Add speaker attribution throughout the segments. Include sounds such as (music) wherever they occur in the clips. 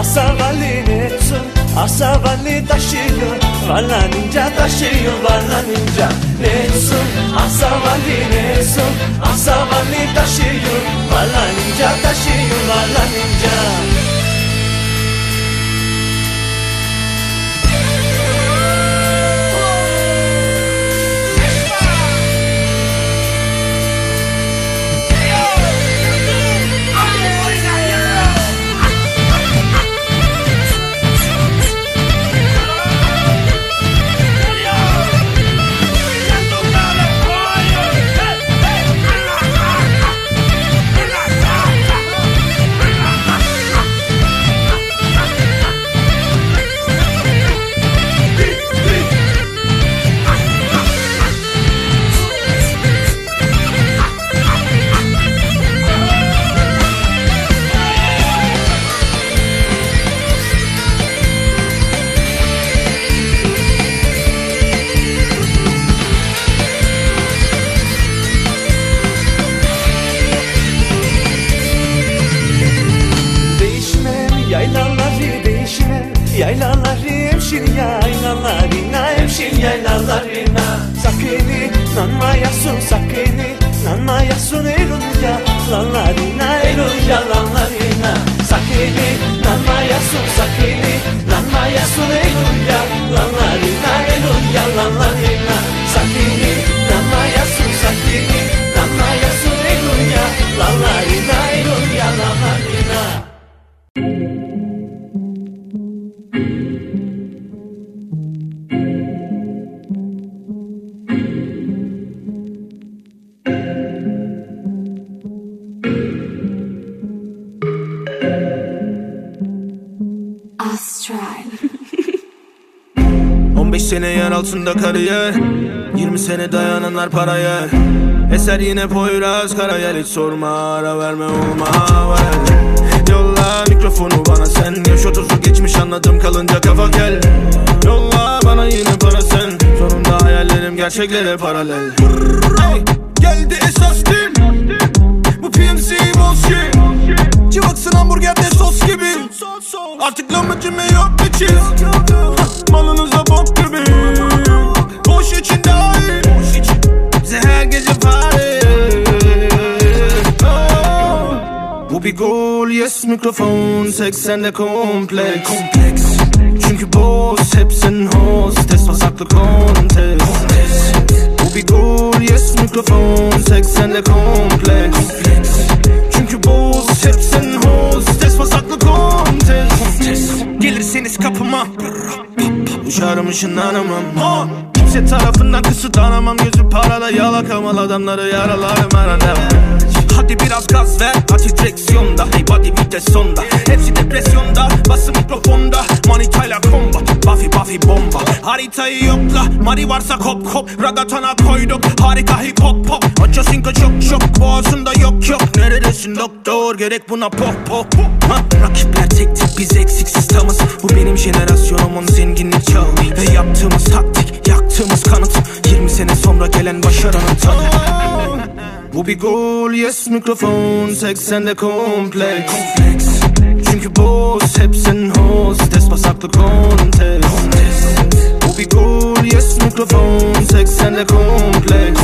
Speaker 1: Etsin asavalli ne etsin Asavalli taşıyor. Varlanınca taşıyor varlanınca Ne etsin asavalli ne etsin Asavalli taşıyor. Varlanınca taşıyor varlanınca Değişmem
Speaker 2: yer altında kariyer 20 sene dayananlar paraya. Eser yine Poyraz Karayel hiç sorma ara verme olma ver Yolla mikrofonu bana sen Yaş otuzu geçmiş anladım kalınca kafa gel Yolla bana yine para sen Sonunda hayallerim gerçeklere paralel. Hey, Geldi esas tim Bu PMC bullshit Civaksın hamburgerde sos gibi. Artık lahmacun yok bir çiz. Malınıza bok gibi Boş içinde ay Bize her gece party Oh. Bu bir gol yes mikrofon. 80'de kompleks. Çünkü boss hepsin hostes Pasaklı kontes. Bu bir gol yes mikrofon. 80'de kompleks. Çünkü boss hepsin hostes Pasaklı kontes. Gelirseniz kapıma Uçarım ışınlanamam Kimse tarafından kısıtlanamam. Gözü parada yalakamal adamları yaralarım. Arada Hadi biraz gaz ver. Hadi direksiyonda Hey body vites sonda. Hepsi depresyonda. Bası mikrofonda. Manitayla combat Buffy Buffy bomba. Haritayı yokla. Mari varsa kop kop. Ragatana koyduk. Harika hip hop pop Aço sinko çok çok. Boğazında yok yok. Neredesin doktor? Gerek buna pop pop. Ha? Rakipler tek tek biz eksiksiz tamız Bu benim jenerasyonumun zenginlik çağı. Ve yaptığımız taktik Yaktığımız kanıt. 20 sene sonra gelen başarının tadı (laughs) Bu bir gol yes mikrofon 80'de kompleks. Çünkü boss hepsin host Despas haklı kontes Bu bir gol yes mikrofon 80'de kompleks.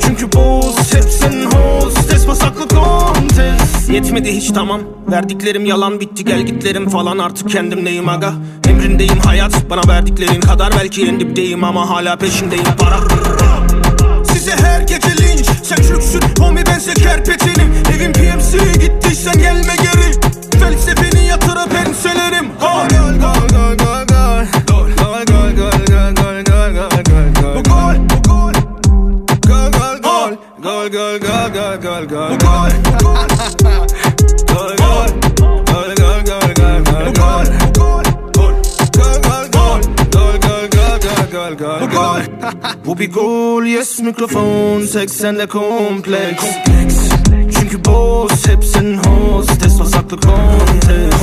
Speaker 2: Çünkü boss hepsin host Despas haklı kontes Yetmedi hiç tamam. Verdiklerim yalan bitti gel gitlerim falan. Artık kendimdeyim aga? Emrindeyim hayat Bana verdiklerin kadar. Belki en dipteyim Ama hala peşindeyim. Para Size her gece linç Sen çürüksün homie bense kerpetinim Evim PMC gittiysen gelme geri Felsefeni yatırıp enselerim Gol gol gol gol gol gol Gol gol gol gol gol gol gol gol gol Bu gol bu gol Gol gol gol Gol gol gol gol gol gol Bu gol bu gol Gol gol gol Bu gol Bu bir gol yes mikrofon 80'de kompleks Çünkü boss hepsin host Test saklı kontes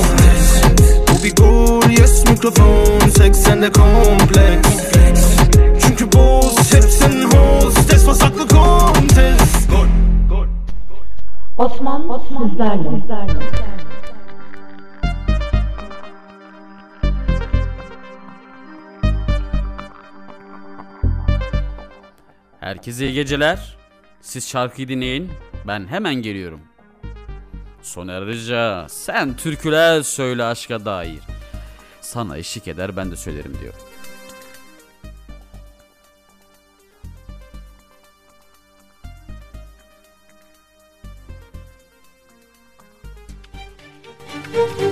Speaker 2: Bu bir gol yes mikrofon 80'de kompleks Çünkü boss hepsin host Test saklı kontes Gol Gol
Speaker 3: Osman, Osman sizlerle.
Speaker 4: Herkese iyi geceler. Siz şarkıyı dinleyin. Ben hemen geliyorum. Soner Rıca, sen türküler söyle aşka dair. Sana eşlik eder ben de söylerim diyor.
Speaker 3: Osman,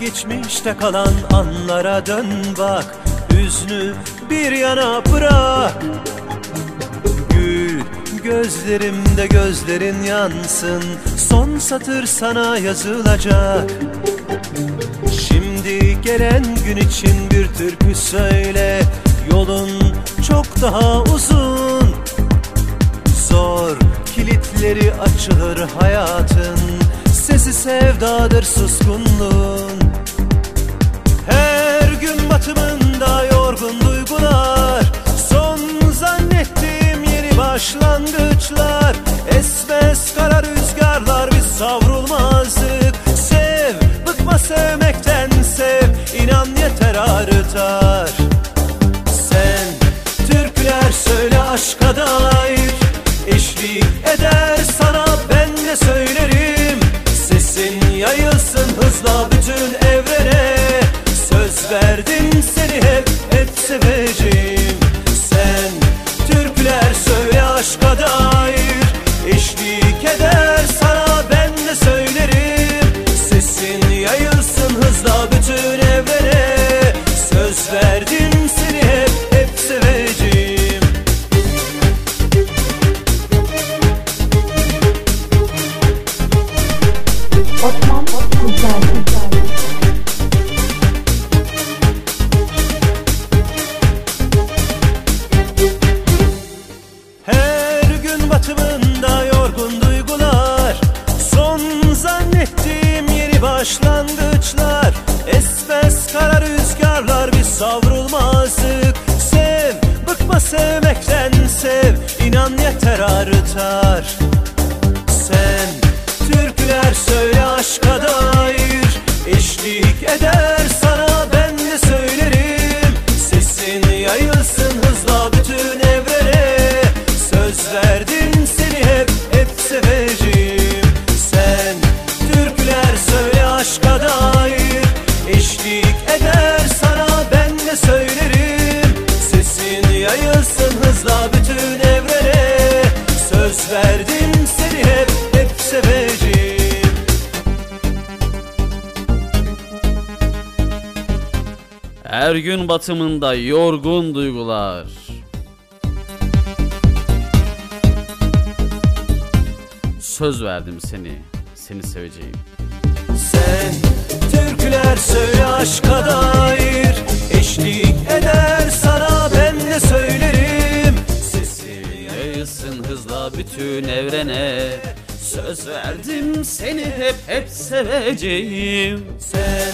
Speaker 1: geçmişte kalan anlara dön bak Hüznü bir yana bırak. Gül gözlerimde gözlerin yansın Son satır sana yazılacak. Şimdi gelen gün için bir türkü söyle Yolun çok daha uzun. Zor kilitleri açılır hayatın Sesi sevdadır suskunluğun gün batımında yorgun duygular. Son zannettiğim yeni başlangıçlar. Esmez kara rüzgarlar biz savrulmazdık. Sev, bıkma sevmekten Derdim seni
Speaker 3: terartar
Speaker 1: Her gün batımında yorgun duygular. Söz verdim seni,
Speaker 4: seni seveceğim.
Speaker 1: Sen türküler söyle aşka dair Eşlik eder sana ben de söylerim Sesini
Speaker 4: Yayılsın hızla bütün evrene Söz verdim seni hep hep seveceğim.
Speaker 1: Sen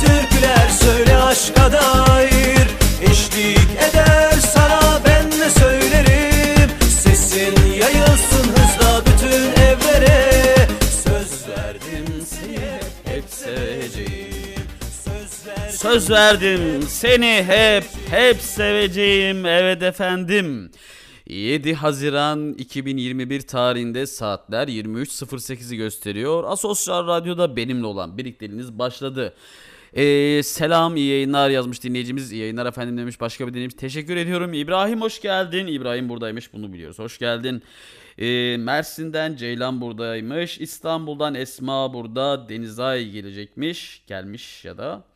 Speaker 1: türküler söyle aşka dair Eşlik eder sana ben de söylerim. Sesin yayılsın hızla bütün evlere Söz verdim seni hep seveceğim. Söz verdim.
Speaker 4: Söz verdim seni hep hep seveceğim evet efendim 7 Haziran 2021 tarihinde saatler 23.08'i gösteriyor. Asosyal Radyo'da benimle olan birlikteliğiniz başladı. Ee, selam iyi yayınlar yazmış dinleyicimiz. İyi yayınlar efendim demiş başka bir dinleyicimiz. Teşekkür ediyorum. İbrahim hoş geldin. İbrahim buradaymış bunu biliyoruz. Hoş geldin. Ee, Mersin'den Ceylan buradaymış. İstanbul'dan Esma burada. Denizay gelecekmiş. Gelmiş ya da.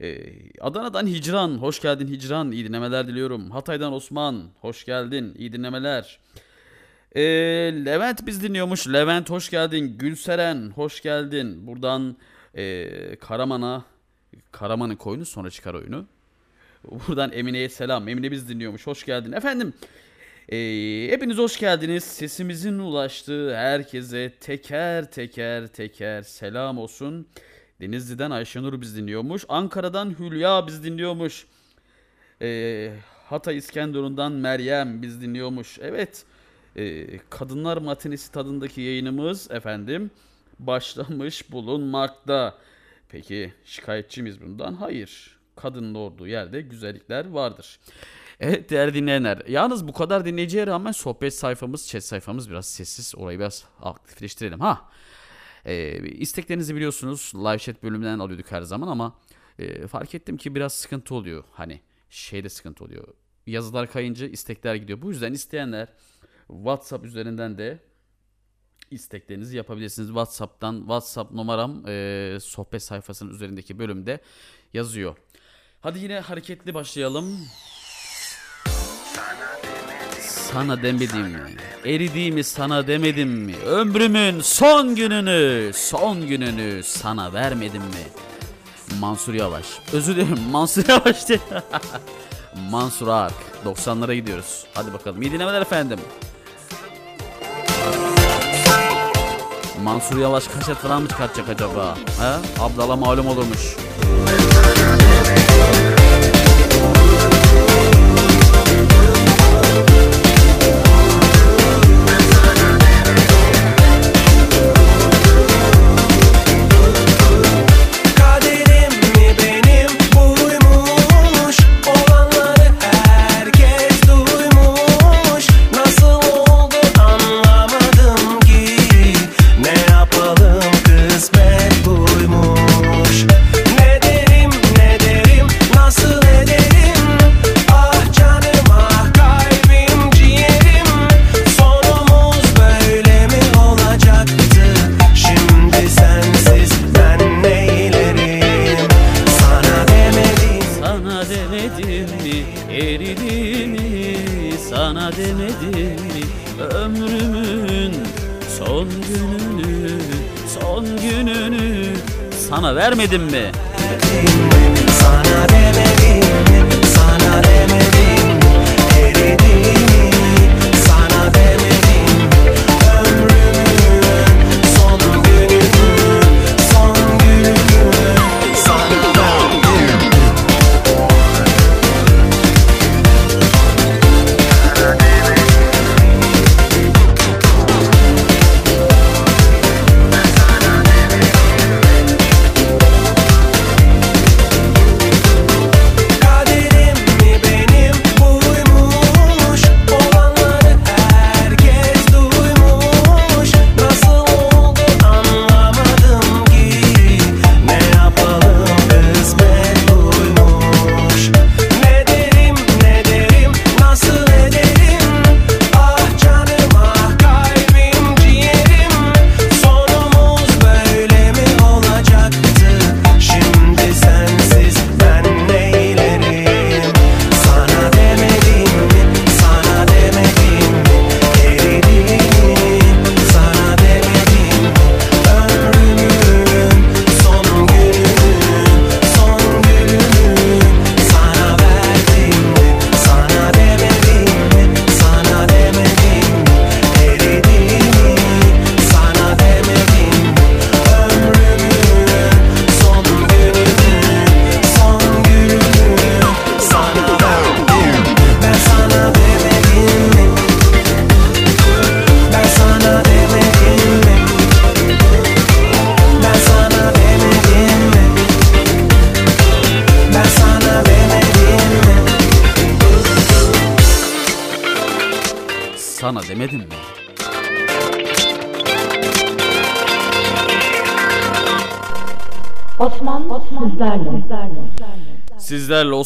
Speaker 4: Ee, Adana'dan Hicran, hoş geldin Hicran, iyi dinlemeler diliyorum. Hatay'dan Osman, hoş geldin, iyi dinlemeler. Ee, Levent biz dinliyormuş, Levent hoş geldin. Gülseren, hoş geldin. Buradan ee, Karaman'a, Karaman'ın koyunu sonra çıkar oyunu. Buradan Emine'ye selam, Emine biz dinliyormuş, hoş geldin. Efendim, ee, hepiniz hoş geldiniz. Sesimizin ulaştığı herkese teker teker teker selam olsun. Denizli'den Ayşenur biz dinliyormuş. Ankara'dan Hülya biz dinliyormuş. Ee, Hatay İskenderun'dan Meryem biz dinliyormuş. Evet. ee, Kadınlar Matinesi tadındaki yayınımız efendim başlamış bulunmakta. Peki şikayetçi miyiz bundan? Hayır. Kadının olduğu yerde güzellikler vardır. Evet değerli dinleyenler. Yalnız bu kadar dinleyiciye rağmen sohbet sayfamız, chat sayfamız biraz sessiz. Orayı biraz aktifleştirelim. Ha. Ee, isteklerinizi biliyorsunuz live chat bölümünden alıyorduk her zaman ama e, fark ettim ki biraz sıkıntı oluyor. Hani şeyde sıkıntı oluyor. Yazılar kayınca istekler gidiyor. Bu yüzden isteyenler WhatsApp üzerinden de isteklerinizi yapabilirsiniz. WhatsApp'tan WhatsApp numaram e, sohbet sayfasının üzerindeki bölümde yazıyor. Hadi yine hareketli başlayalım. Sana demedim mi? Eridiğimi sana demedim mi? Ömrümün son gününü, son gününü sana vermedim mi? Mansur Yavaş. Özür dilerim (laughs) Mansur Yavaş. (laughs) Mansur Ark. 90'lara gidiyoruz. Hadi bakalım. İyi dinlemeler efendim. Mansur Yavaş kaset falan mı çıkartacak acaba? Ha? Abdala malum olurmuş.
Speaker 1: Sana
Speaker 4: vermedim mi?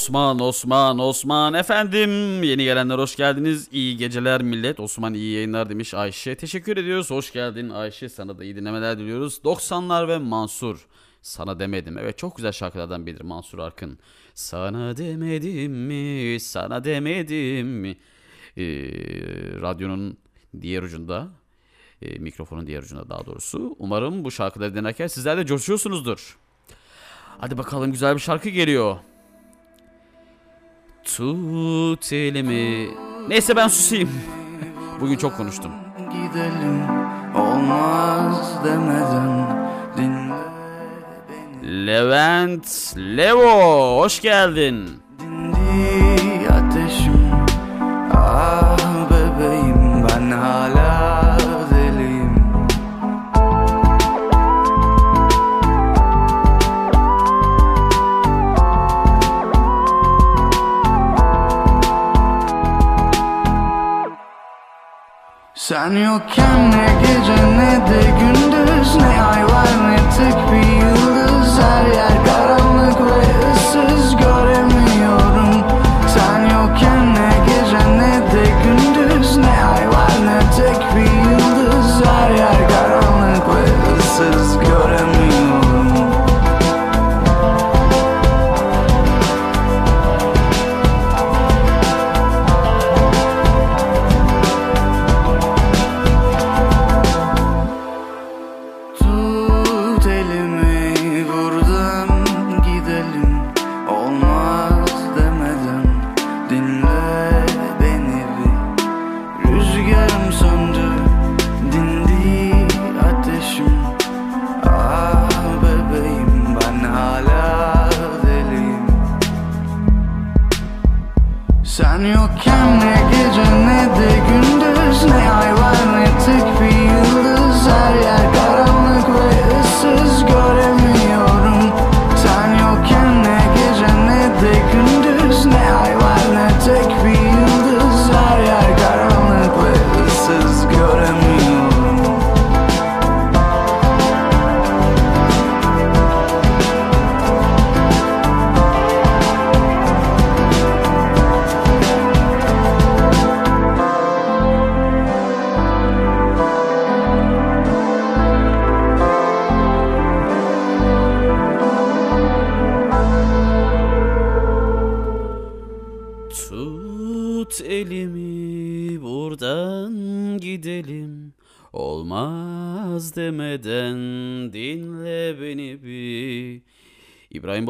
Speaker 3: Osman, Osman,
Speaker 4: Osman. Efendim yeni gelenler hoş geldiniz. İyi geceler millet. Osman iyi yayınlar demiş Ayşe. Teşekkür ediyoruz. Hoş geldin Ayşe. Sana da iyi dinlemeler diliyoruz. 90'lar ve Mansur. Sana demedim. Evet çok güzel şarkılardan biridir Mansur Arkın. Sana demedim mi? Sana demedim mi? Ee, radyonun diğer ucunda e, mikrofonun diğer ucunda daha doğrusu. Umarım bu şarkıları dinlerken sizler de coşuyorsunuzdur. Hadi bakalım güzel bir şarkı geliyor. Tut elimi. Neyse ben susayım. Bugün çok konuştum.
Speaker 5: Gidelim olmaz demeden dinle
Speaker 4: Levent Levo hoş geldin.
Speaker 5: dindi ateşim Sen yokken ne gece ne de gündüz Ne ay var ne tek bir yıldız Her yer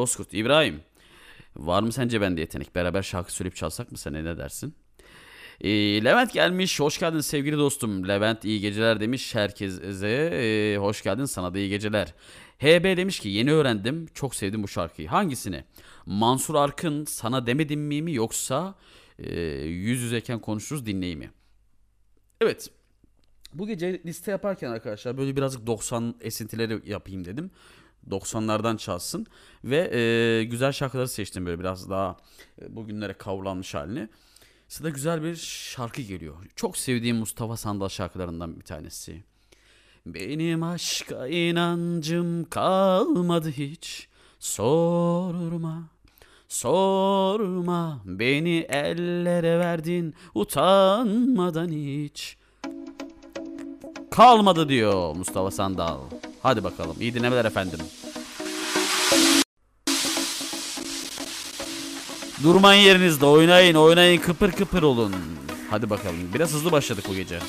Speaker 4: Bozkurt. İbrahim. Var mı sence bende yetenek? Beraber şarkı söyleyip çalsak mı sen ne dersin? Ee, Levent gelmiş. Hoş geldin sevgili dostum. Levent iyi geceler demiş herkese. Ee, hoş geldin sana da iyi geceler. HB demiş ki yeni öğrendim. Çok sevdim bu şarkıyı. Hangisini? Mansur Arkın sana demedim mi mi yoksa e, yüz yüzeyken konuşuruz dinleyi mi? Evet. Bu gece liste yaparken arkadaşlar böyle birazcık 90 esintileri yapayım dedim. 90'lardan çalsın ve e, güzel şarkıları seçtim böyle biraz daha e, bugünlere kavrulanmış halini. Size güzel bir şarkı geliyor. Çok sevdiğim Mustafa Sandal şarkılarından bir tanesi. Benim aşka inancım kalmadı hiç. Sorma, sorma. Beni ellere verdin utanmadan hiç. Kalmadı diyor Mustafa Sandal. Hadi bakalım. İyi dinlemeler efendim. Durmayın yerinizde oynayın oynayın kıpır kıpır olun. Hadi bakalım biraz hızlı başladık bu gece.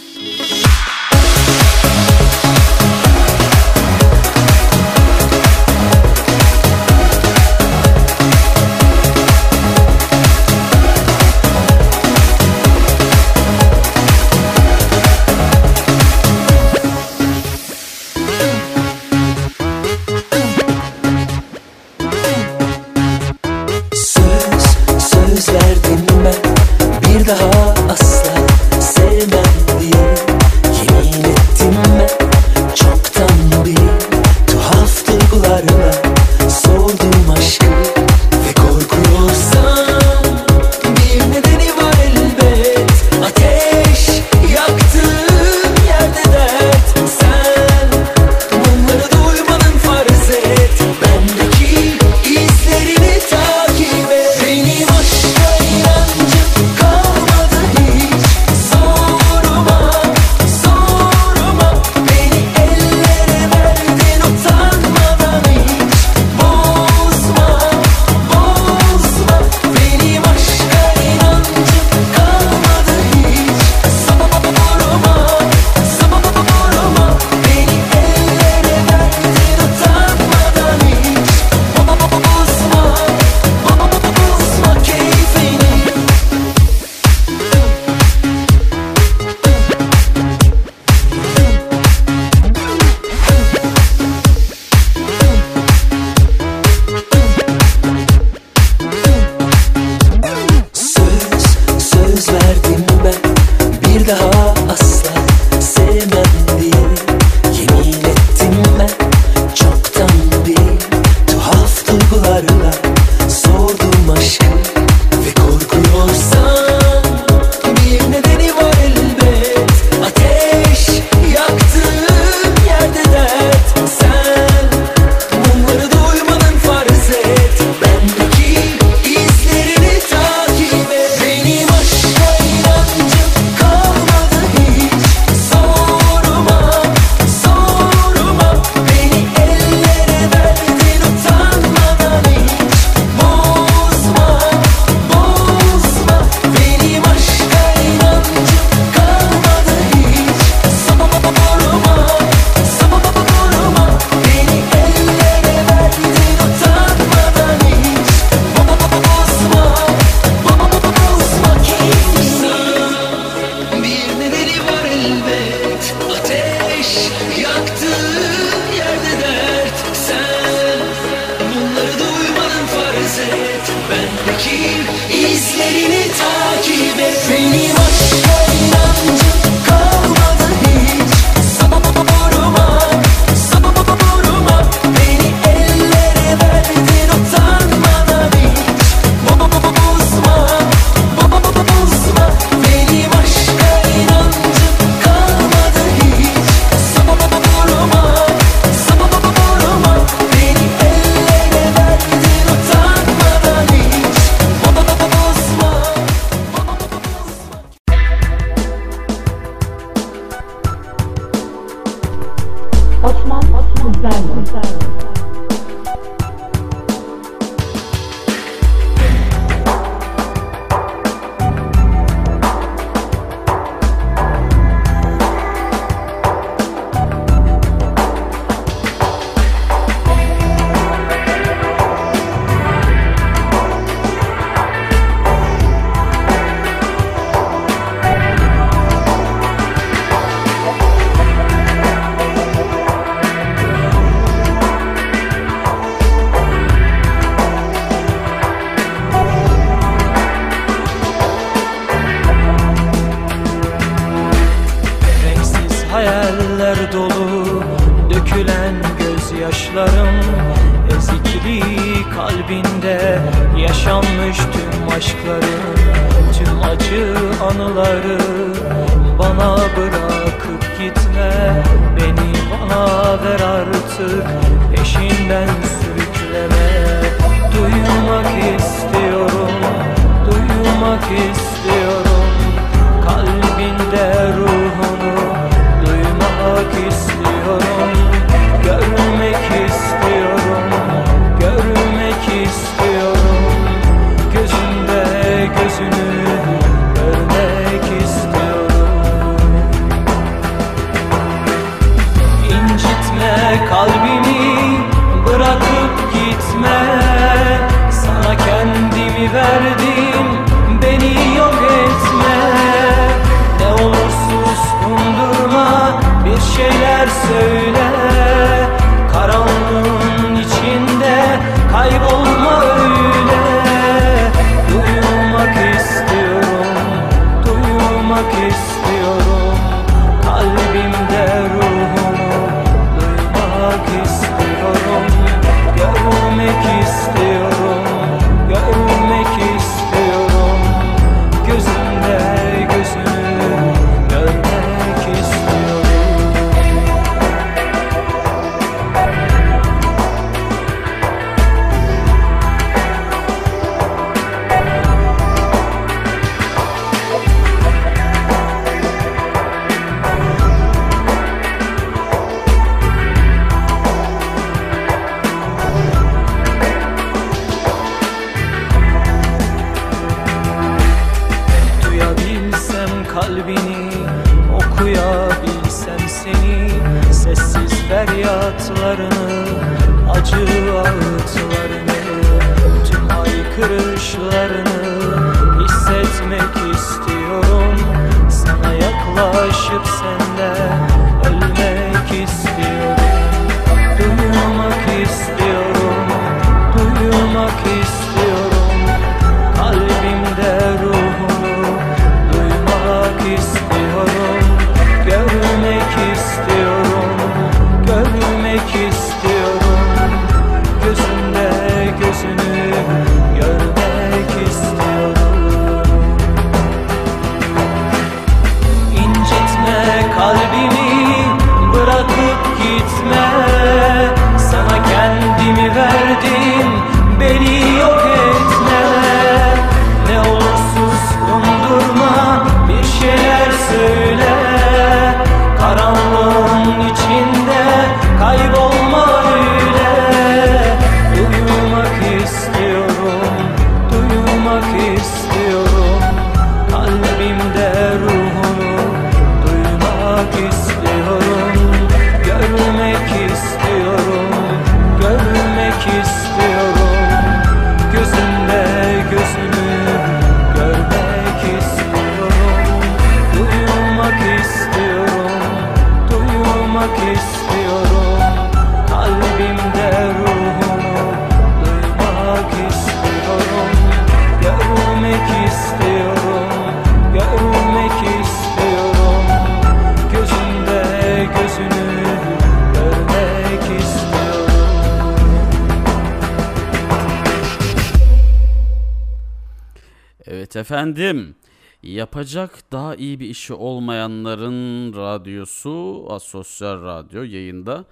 Speaker 4: Asosyal Radyo yayında.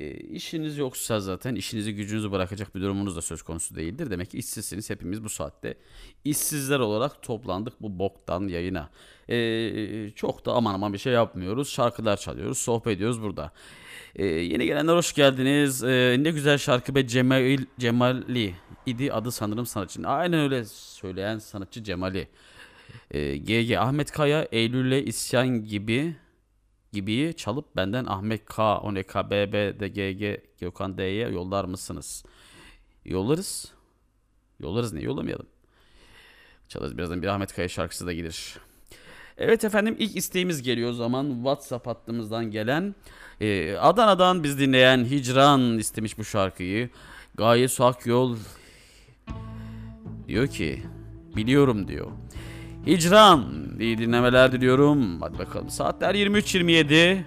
Speaker 4: E, işiniz yoksa zaten işinizi gücünüzü bırakacak bir durumunuz da söz konusu değildir. Demek ki işsizsiniz. Hepimiz bu saatte işsizler olarak toplandık bu boktan yayına. E, çok da aman aman bir şey yapmıyoruz. Şarkılar çalıyoruz, sohbet ediyoruz burada. E, yeni gelenler hoş geldiniz. E, ne güzel şarkı be Cemal Cemali idi adı sanırım sanatçının. Aynen öyle söyleyen sanatçı Cemali. E, GG Ahmet Kaya Eylül'le isyan gibi gibiyi çalıp benden Ahmet K, ONK, BB, de GG, Gökhan D'ye yollar mısınız? Yollarız. Yollarız ne yollamayalım. Çalarız birazdan bir Ahmet Kaya şarkısı da gelir. Evet efendim ilk isteğimiz geliyor o zaman WhatsApp hattımızdan gelen e, Adana'dan biz dinleyen Hicran istemiş bu şarkıyı. Gaye Su Akyol diyor ki biliyorum diyor. Hicran iyi dinlemeler diliyorum. Hadi bakalım saatler 23.27.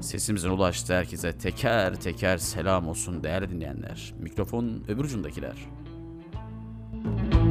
Speaker 4: Sesimizin ulaştığı herkese teker teker selam olsun değerli dinleyenler. Mikrofon öbür ucundakiler.
Speaker 6: Koşarak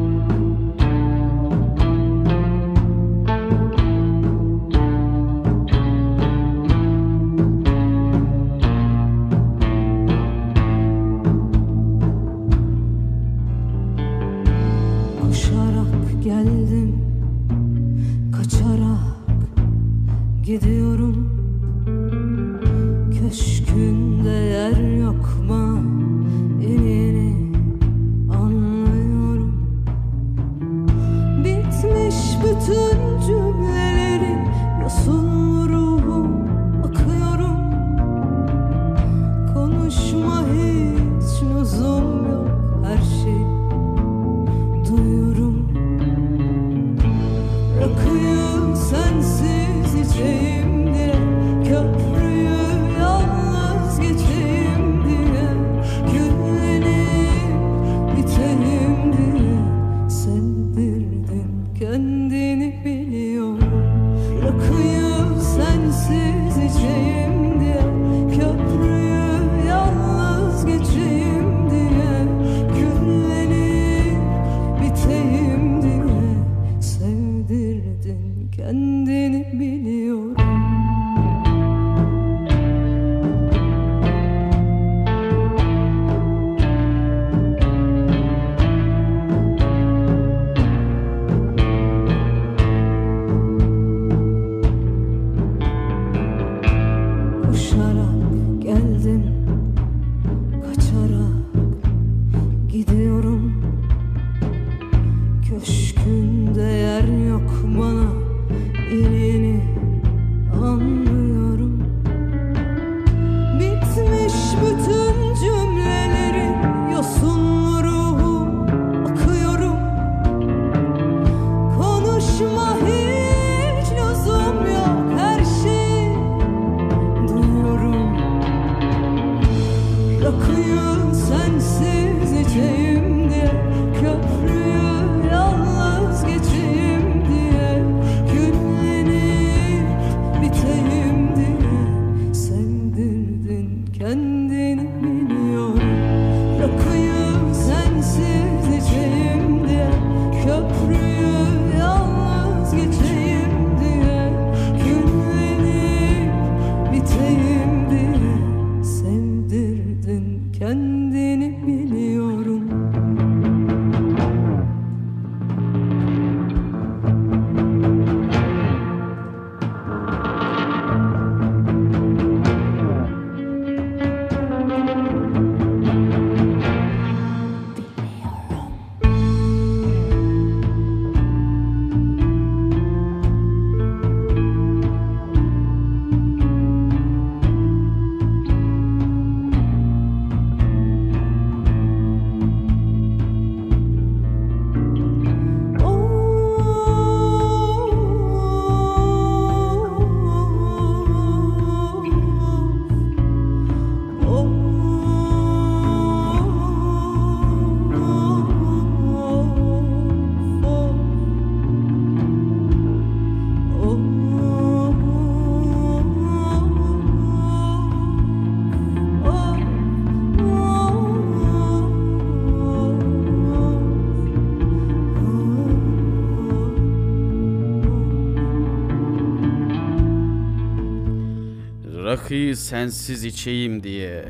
Speaker 6: Sensiz içeyim diye.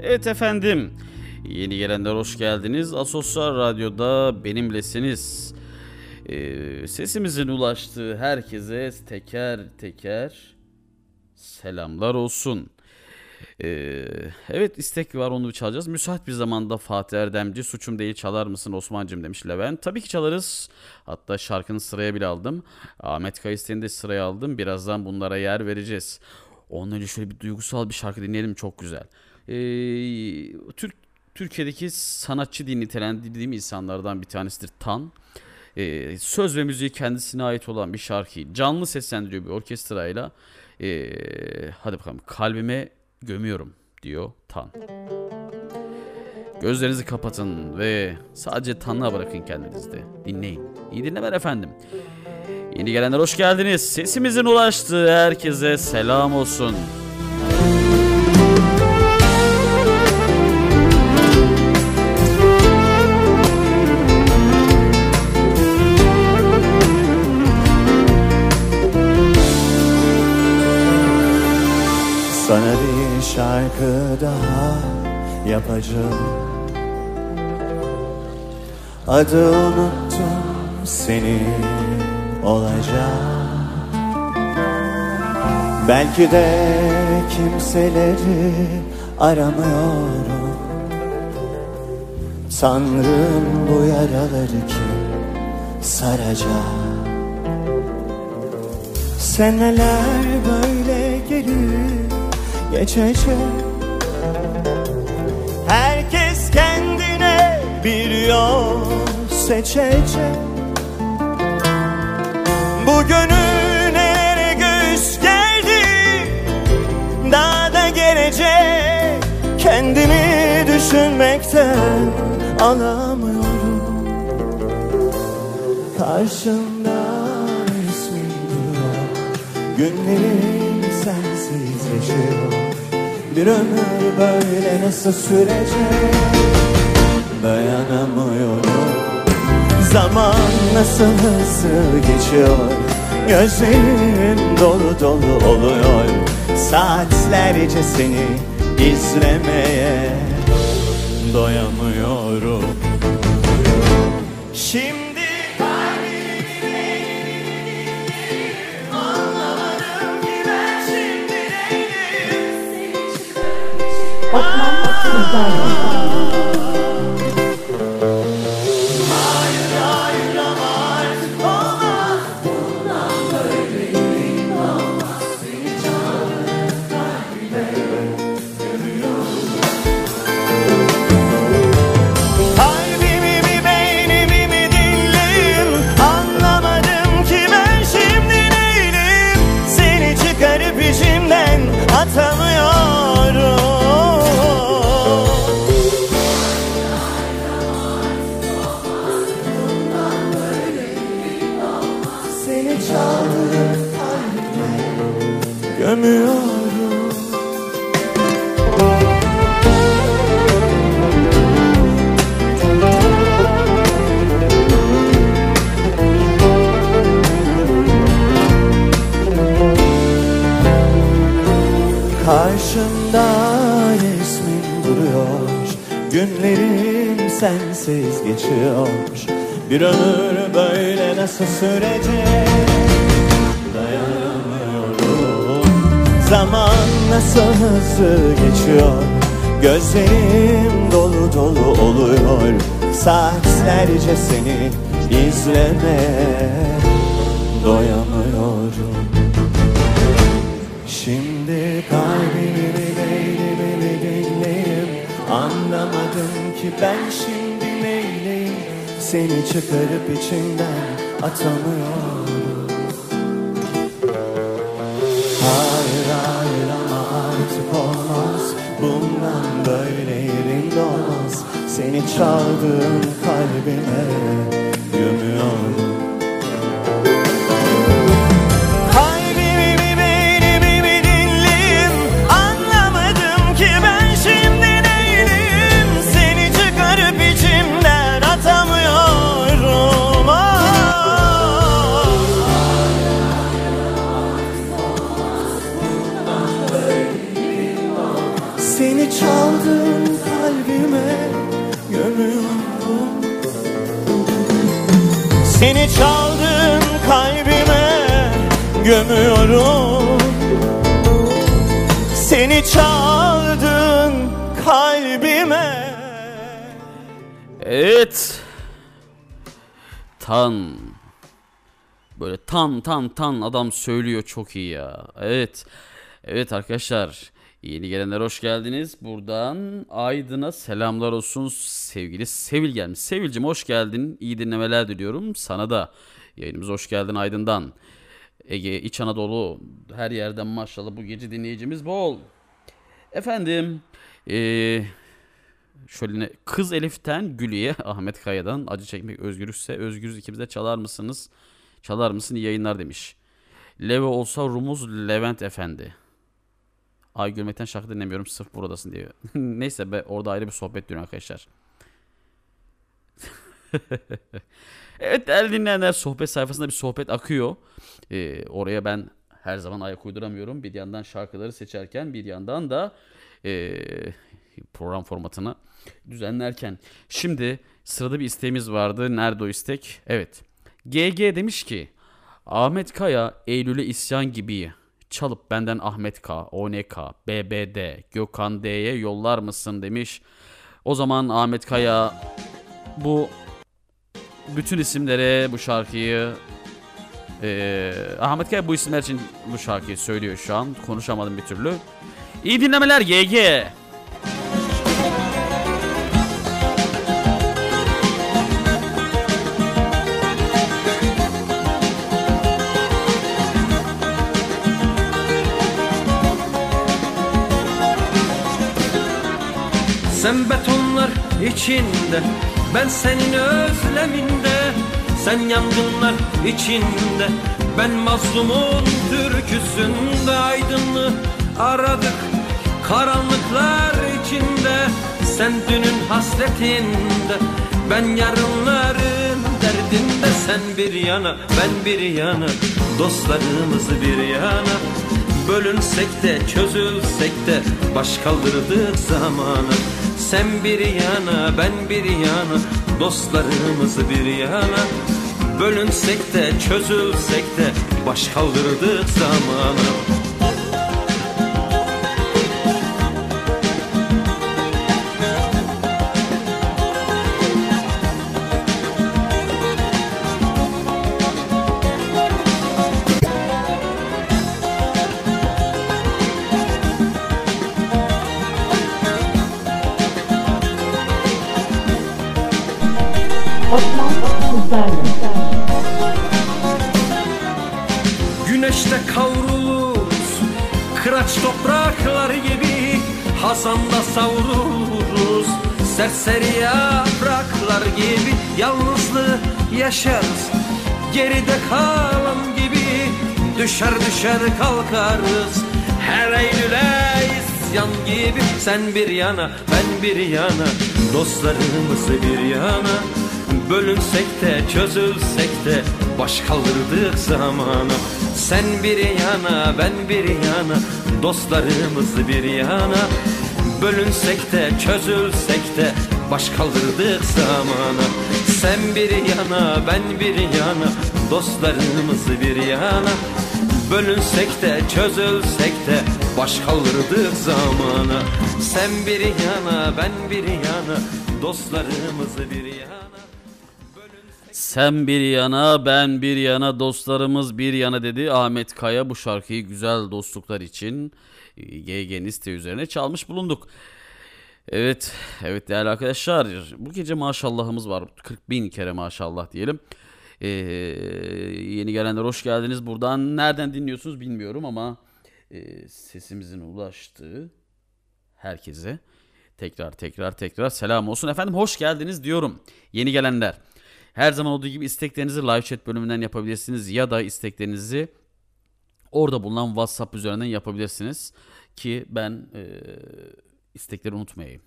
Speaker 4: Evet efendim. Yeni gelenler hoş geldiniz. Asosyal Radyo'da benimlesiniz. Ee, sesimizin ulaştığı herkese teker teker selamlar olsun. Ee, evet istek var onu çalacağız. Müsait bir zamanda Fatih Erdemci suçum değil çalar mısın Osman'cım demiş Levent. Tabii ki çalarız. Hatta şarkının sıraya bile aldım. Ahmet Kayısten'i de sıraya aldım. Birazdan bunlara yer vereceğiz. Ondan önce şöyle bir duygusal bir şarkı dinleyelim çok güzel. Ee, Türk Türkiye'deki sanatçı diye nitelendirdiğim insanlardan bir tanesidir Tan. Ee, söz ve müziği kendisine ait olan bir şarkıyı canlı seslendiriyor bir orkestrayla. Ee, hadi bakalım kalbime gömüyorum diyor Tan. Gözlerinizi kapatın ve sadece Tanrı'na bırakın kendinizde. Dinleyin. İyi dinlemeler efendim. Yeni gelenler hoş geldiniz. Sesimizin ulaştığı herkese selam olsun.
Speaker 7: Sana bir şarkı daha yapacağım Adı unuttum seni olacak. Belki de kimseleri aramıyorum. Tanrım bu yaraları kim saracak? Seneler böyle gelir geçecek. Herkes kendine bir yol seçecek Bu gönül nereye göğüs geldi? Daha da gelecek. Kendimi düşünmekten alamıyorum. Karşımda ismin duruyor Günlerim sensiz geçiyor Bir ömür böyle nasıl sürecek? Dayanamıyorum Zaman nasıl hızlı geçiyor? Gözlerim dolu dolu oluyor. Saatlerce seni izlemeye doyamıyorum. Şimdi
Speaker 3: Osman Sizlerle.
Speaker 7: Gözlerim dolu dolu oluyor. Saatlerce seni izlemeye doyamıyorum. Şimdi kalbimi beynimi mi dinleyim Anlamadım ki ben şimdi neyleyim? Seni çıkarıp içimden atamıyorum Çaldığım kalbime
Speaker 4: Evet. Tan. Böyle tan tan tan adam söylüyor çok iyi ya. Evet. Evet arkadaşlar. Yeni gelenler hoş geldiniz. Buradan Aydın'a selamlar olsun. Sevgili Sevil gelmiş. Sevilcim hoş geldin. İyi dinlemeler diliyorum. Sana da. Yayınımıza hoş geldin Aydın'dan. Ege, İç Anadolu her yerden maşallah bu gece dinleyicimiz bol. Efendim. Eee Şöyle ne- Kız Elif'ten Gülü'ye (laughs) Ahmet Kaya'dan acı çekmek özgürlükse özgürüz ikimiz çalar mısınız? Çalar mısın yayınlar demiş. Leve olsa Rumuz Levent Efendi. Ay gülmekten şarkı dinlemiyorum sırf buradasın diyor. (laughs) Neyse be orada ayrı bir sohbet dönüyor arkadaşlar. (laughs) evet değerli dinleyenler sohbet sayfasında bir sohbet akıyor. Ee, oraya ben her zaman ayak uyduramıyorum. Bir yandan şarkıları seçerken bir yandan da ee, program formatını düzenlerken. Şimdi sırada bir isteğimiz vardı. Nerede o istek? Evet. GG demiş ki Ahmet Kaya Eylül'e isyan gibi çalıp benden Ahmet K, ONK, BBD, Gökhan D'ye yollar mısın demiş. O zaman Ahmet Kaya bu bütün isimlere bu şarkıyı ee, Ahmet Kaya bu isimler için bu şarkıyı söylüyor şu an. Konuşamadım bir türlü. İyi dinlemeler GG.
Speaker 8: Sen betonlar içinde Ben senin özleminde. Sen yangınlar içinde Ben mazlumun türküsünde. Aydınlığı aradık Karanlıklar içinde. Sen dünün hasretinde Ben yarınların derdinde. Sen bir yana ben bir yana Dostlarımız bir yana. Bölünsek de çözülsek de baş kaldırdık zamanı Sen bir yana ben bir yana dostlarımız bir yana. Bölünsek de çözülsek de baş kaldırdık zamanı Kıraç topraklar gibi Hazanda savruluruz Serseri yapraklar gibi Yalnızlığı yaşarız. Geride kalan gibi Düşer düşer kalkarız. Her Eylül'e isyan gibi Sen bir yana ben bir yana. Dostlarımız bir yana. Bölünsek de çözülsek de baş kaldırdık zamanı Sen bir yana ben bir yana dostlarımız bir yana. Bölünsek de çözülsek de baş kaldırdık zamanı Sen bir yana ben bir yana dostlarımız bir yana. Bölünsek de çözülsek de baş kaldırdık zamanı Sen bir yana ben bir yana dostlarımız bir yana
Speaker 4: Sen bir yana ben bir yana dostlarımız bir yana dedi Ahmet Kaya bu şarkıyı güzel dostluklar için e, GG liste üzerine çalmış bulunduk. Evet, evet değerli arkadaşlar bu gece maşallahımız var 40 bin kere maşallah diyelim. Ee, yeni gelenler hoş geldiniz buradan nereden dinliyorsunuz bilmiyorum ama e, sesimizin ulaştığı herkese tekrar tekrar tekrar selam olsun efendim hoş geldiniz diyorum yeni gelenler. Her zaman olduğu gibi isteklerinizi live chat bölümünden yapabilirsiniz ya da isteklerinizi orada bulunan WhatsApp üzerinden yapabilirsiniz ki ben e, istekleri unutmayayım.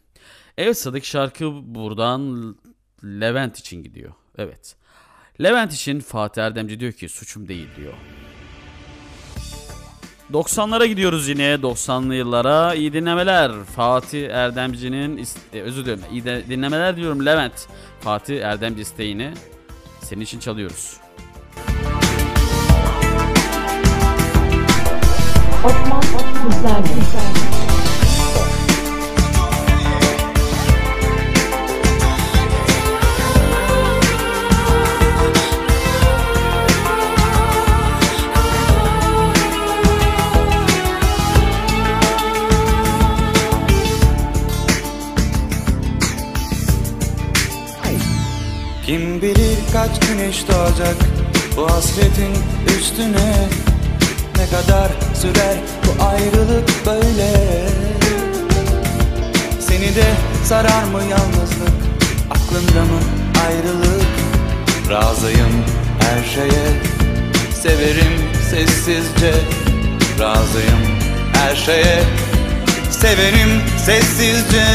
Speaker 4: Evet sıradaki şarkı buradan Levent için gidiyor. Evet. Levent için Fatih Erdemci diyor ki suçum değil diyor. 90'lara gidiyoruz yine 90'lı yıllara. İyi dinlemeler. Fatih Erdemci'nin e, özür dilerim. İyi de- dinlemeler diyorum Levent. Fatih Erdemci isteğini senin için çalıyoruz.
Speaker 3: Osman Kızlarlı.
Speaker 5: Kaç güneş doğacak? Bu hasretin üstüne Ne kadar sürer bu ayrılık böyle? Seni de sarar mı yalnızlık? Aklında mı ayrılık? Razıyım her şeye. Severim sessizce. Razıyım her şeye. Severim sessizce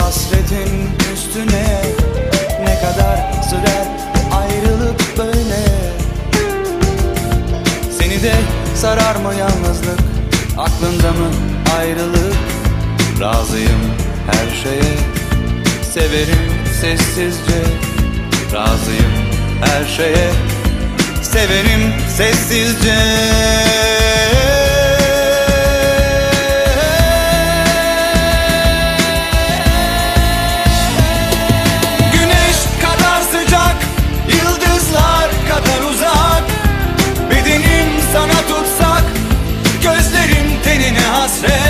Speaker 9: hasretin üstüne. Ne kadar sürer ayrılık böyle? Seni de sarar mı yalnızlık? Aklında mı ayrılık? Razıyım her şeye. Severim sessizce. Razıyım her şeye. Severim sessizce ser.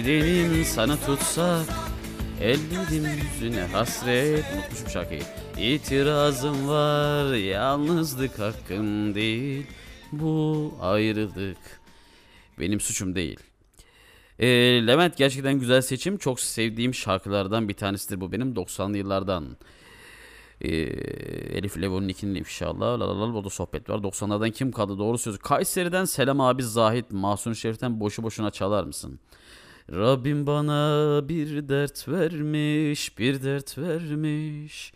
Speaker 9: Bedenim sana tutsak
Speaker 4: Ellerim yüzüne hasret Unutmuşum şarkıyı İtirazım var Yalnızlık hakkım değil Bu ayrılık Benim suçum değil Ee, Levent gerçekten güzel seçim. Çok sevdiğim şarkılardan bir tanesidir bu benim 90'lı yıllardan. Ee, Elif Levon'un ikinin inşallah. La la la o da sohbet var. 90'lardan kim kaldı? Doğru söz. Kayseri'den Selam abi Zahit. Mahsun Şerif'ten boşu boşuna çalar mısın? Rabbim bana bir dert vermiş, bir dert vermiş.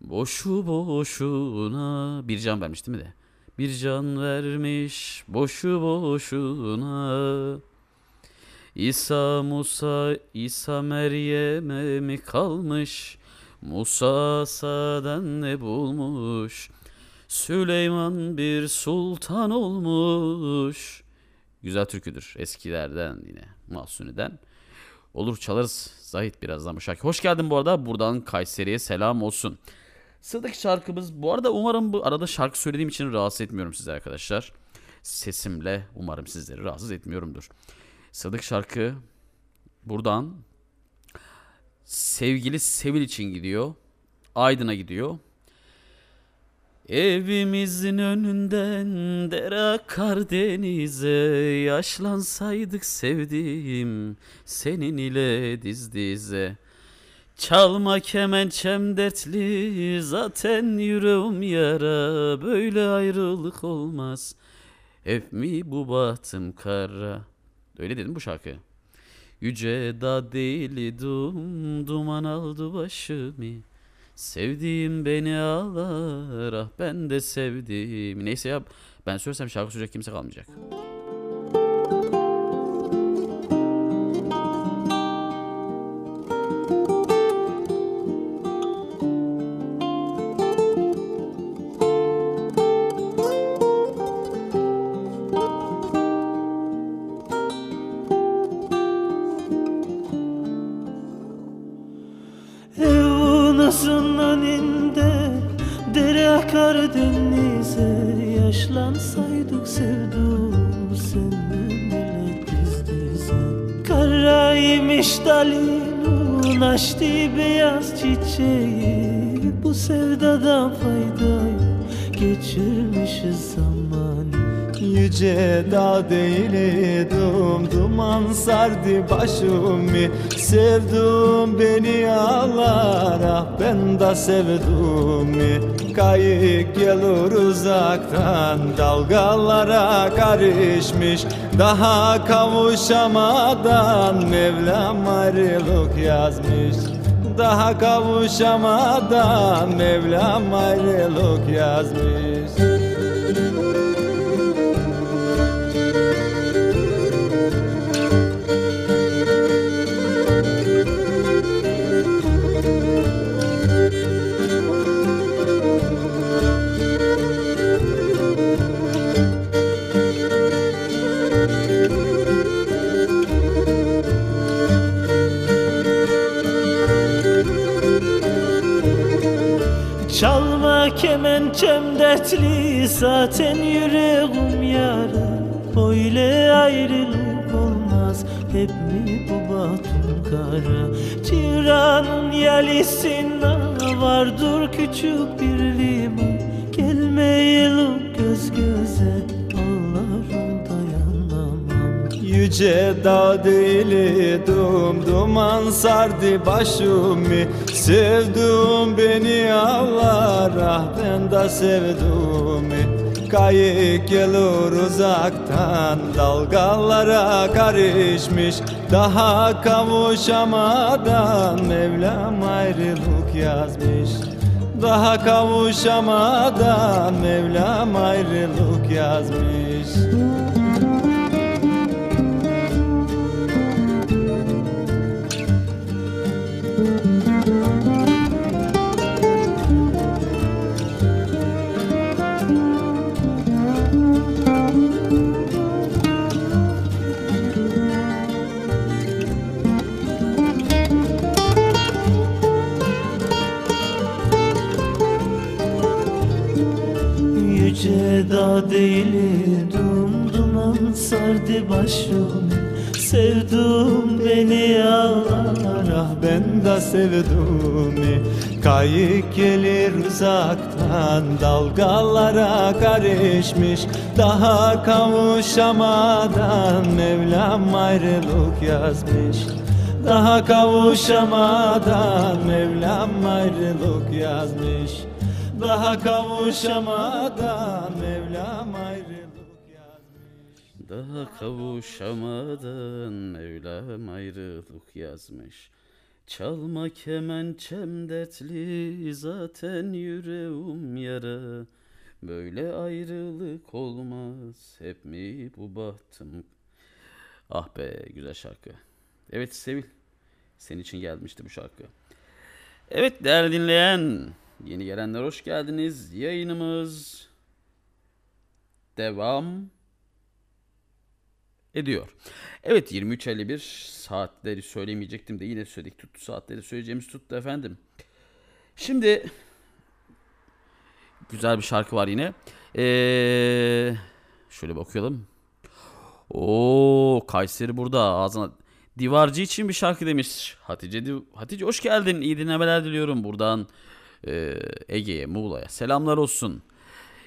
Speaker 4: Boşu boşuna bir can vermiş değil mi de? Bir can vermiş boşu boşuna. İsa Musa İsa Meryem'e mi kalmış? Musa Sa'dan ne bulmuş? Süleyman bir sultan olmuş. Güzel türküdür eskilerden yine Mahsuni'den. Olur çalarız Zahit birazdan bu şarkı. Hoş geldin bu arada. Buradan Kayseri'ye selam olsun. Sıradaki şarkımız bu arada umarım bu arada şarkı söylediğim için rahatsız etmiyorum sizi arkadaşlar. Sesimle umarım sizleri rahatsız etmiyorumdur. Sıradaki şarkı buradan sevgili Sevil için gidiyor. Aydın'a gidiyor. Evimizin önünden dere akar denize Yaşlansaydık sevdiğim senin ile diz dize. Çalma kemençem dertli zaten yüreğim yara Böyle ayrılık olmaz. Hep mi bu bahtım kara? Öyle dedim bu şarkı. Yüce da değildim duman aldı başımı Sevdiğim beni ağlar ah ben de sevdim Neyse ya ben söylesem şarkı söyleyecek kimse kalmayacak
Speaker 10: Dağ değildim Duman sardı başımı Sevdum beni ağlar Ah ben de sevdim Kayık gelir uzaktan Dalgalara karışmış. Daha kavuşamadan Mevlam ayrılık yazmış. Daha kavuşamadan Mevlam ayrılık yazmış
Speaker 11: dertli zaten yüreğim yara Böyle ayrılık olmaz. Hep mi bu batın kara? Ciranın yelisinde vardır küçük bir liman. Gelmeyelim göz göze ağlarım dayanamam.
Speaker 10: Yüce dağ değil dum duman sardı başımı. Sevduğum beni ağlar de sevduğumu Kayık gelir uzaktan dalgalara karışmış. Daha kavuşamadan Mevlam ayrılık yazmış. Daha kavuşamadan Mevlam ayrılık yazmış
Speaker 11: başım Sevdum beni ağlar
Speaker 10: Ah ben de sevduğumu Kayık gelir uzaktan Dalgalara karışmış. Daha kavuşamadan Mevlam ayrılık yazmış. Daha kavuşamadan Mevlam ayrılık yazmış. Daha kavuşamadan Mevlam ayrılık
Speaker 4: Daha kavuşamadan Mevlam ayrılık yazmış. Çalma kemençem dertli zaten yüreğim yara. Böyle ayrılık olmaz hep mi bu bahtım? Ah be güzel şarkı. Evet Sevil senin için gelmişti bu şarkı. Evet değerli dinleyen yeni gelenler hoş geldiniz. Yayınımız devam ediyor. Evet 23.51 saatleri söylemeyecektim de yine söyledik tuttu saatleri söyleyeceğimiz tuttu efendim. Şimdi güzel bir şarkı var yine. Ee, şöyle bakıyalım. Oo Kayseri burada ağzına Divarcı için bir şarkı demiş. Hatice Hatice hoş geldin. İyi dinlemeler diliyorum buradan e, Ege'ye, Muğla'ya. Selamlar olsun.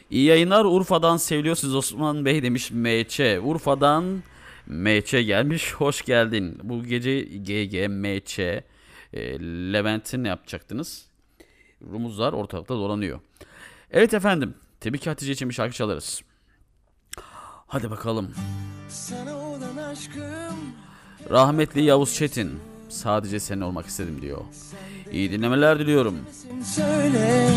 Speaker 4: İyi yayınlar Urfa'dan seviliyorsunuz Osman Bey demiş MÇ. Urfa'dan MÇ gelmiş. Hoş geldin. Bu gece GG, MÇ, e, Levent'in ne yapacaktınız? Rumuzlar ortalıkta dolanıyor. Evet efendim. Tabii ki Hatice için bir şarkı çalarız. Hadi bakalım.
Speaker 12: Sana olan aşkım
Speaker 4: Rahmetli Yavuz Çetin. Sadece sen olmak istedim diyor. İyi dinlemeler diliyorum.
Speaker 12: söyle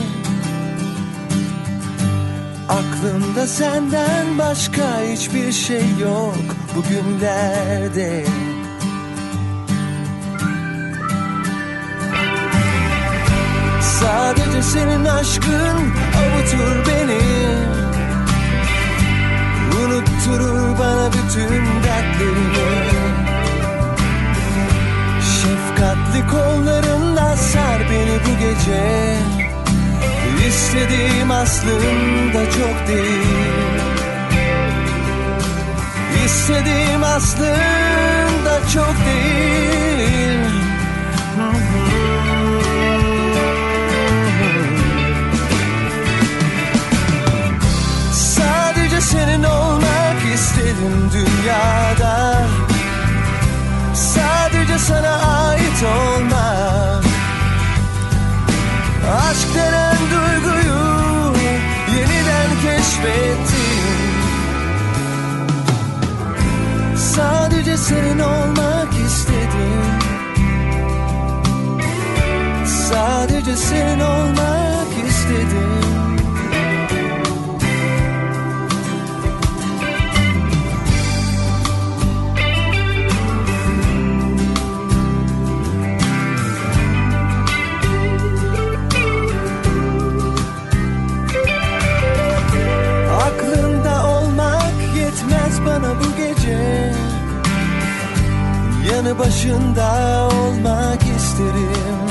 Speaker 12: Aklımda senden başka hiçbir şey yok bugünlerde Sadece senin aşkın avutur beni. Unutturur bana bütün dertlerimi Şefkatli kollarınla sar beni bu gece İstediğim aslında çok değil. İstediğim aslında çok değil. Sadece senin olmak istedim dünyada. Sadece sana ait olmak Aşk denen duyguyu yeniden keşfettim Sadece senin olmak istedim. Sadece senin olmak istedim gece Yanı başında olmak isterim.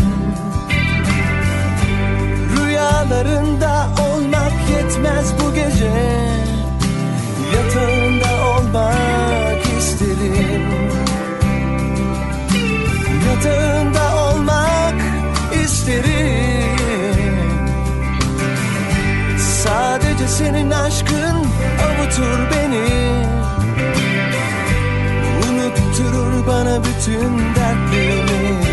Speaker 12: Rüyalarında olmak yetmez
Speaker 1: bu gece Yatağında olmak isterim. Yatağında olmak isterim. Sadece senin aşkın avutur beni bana bütün dertlerimi.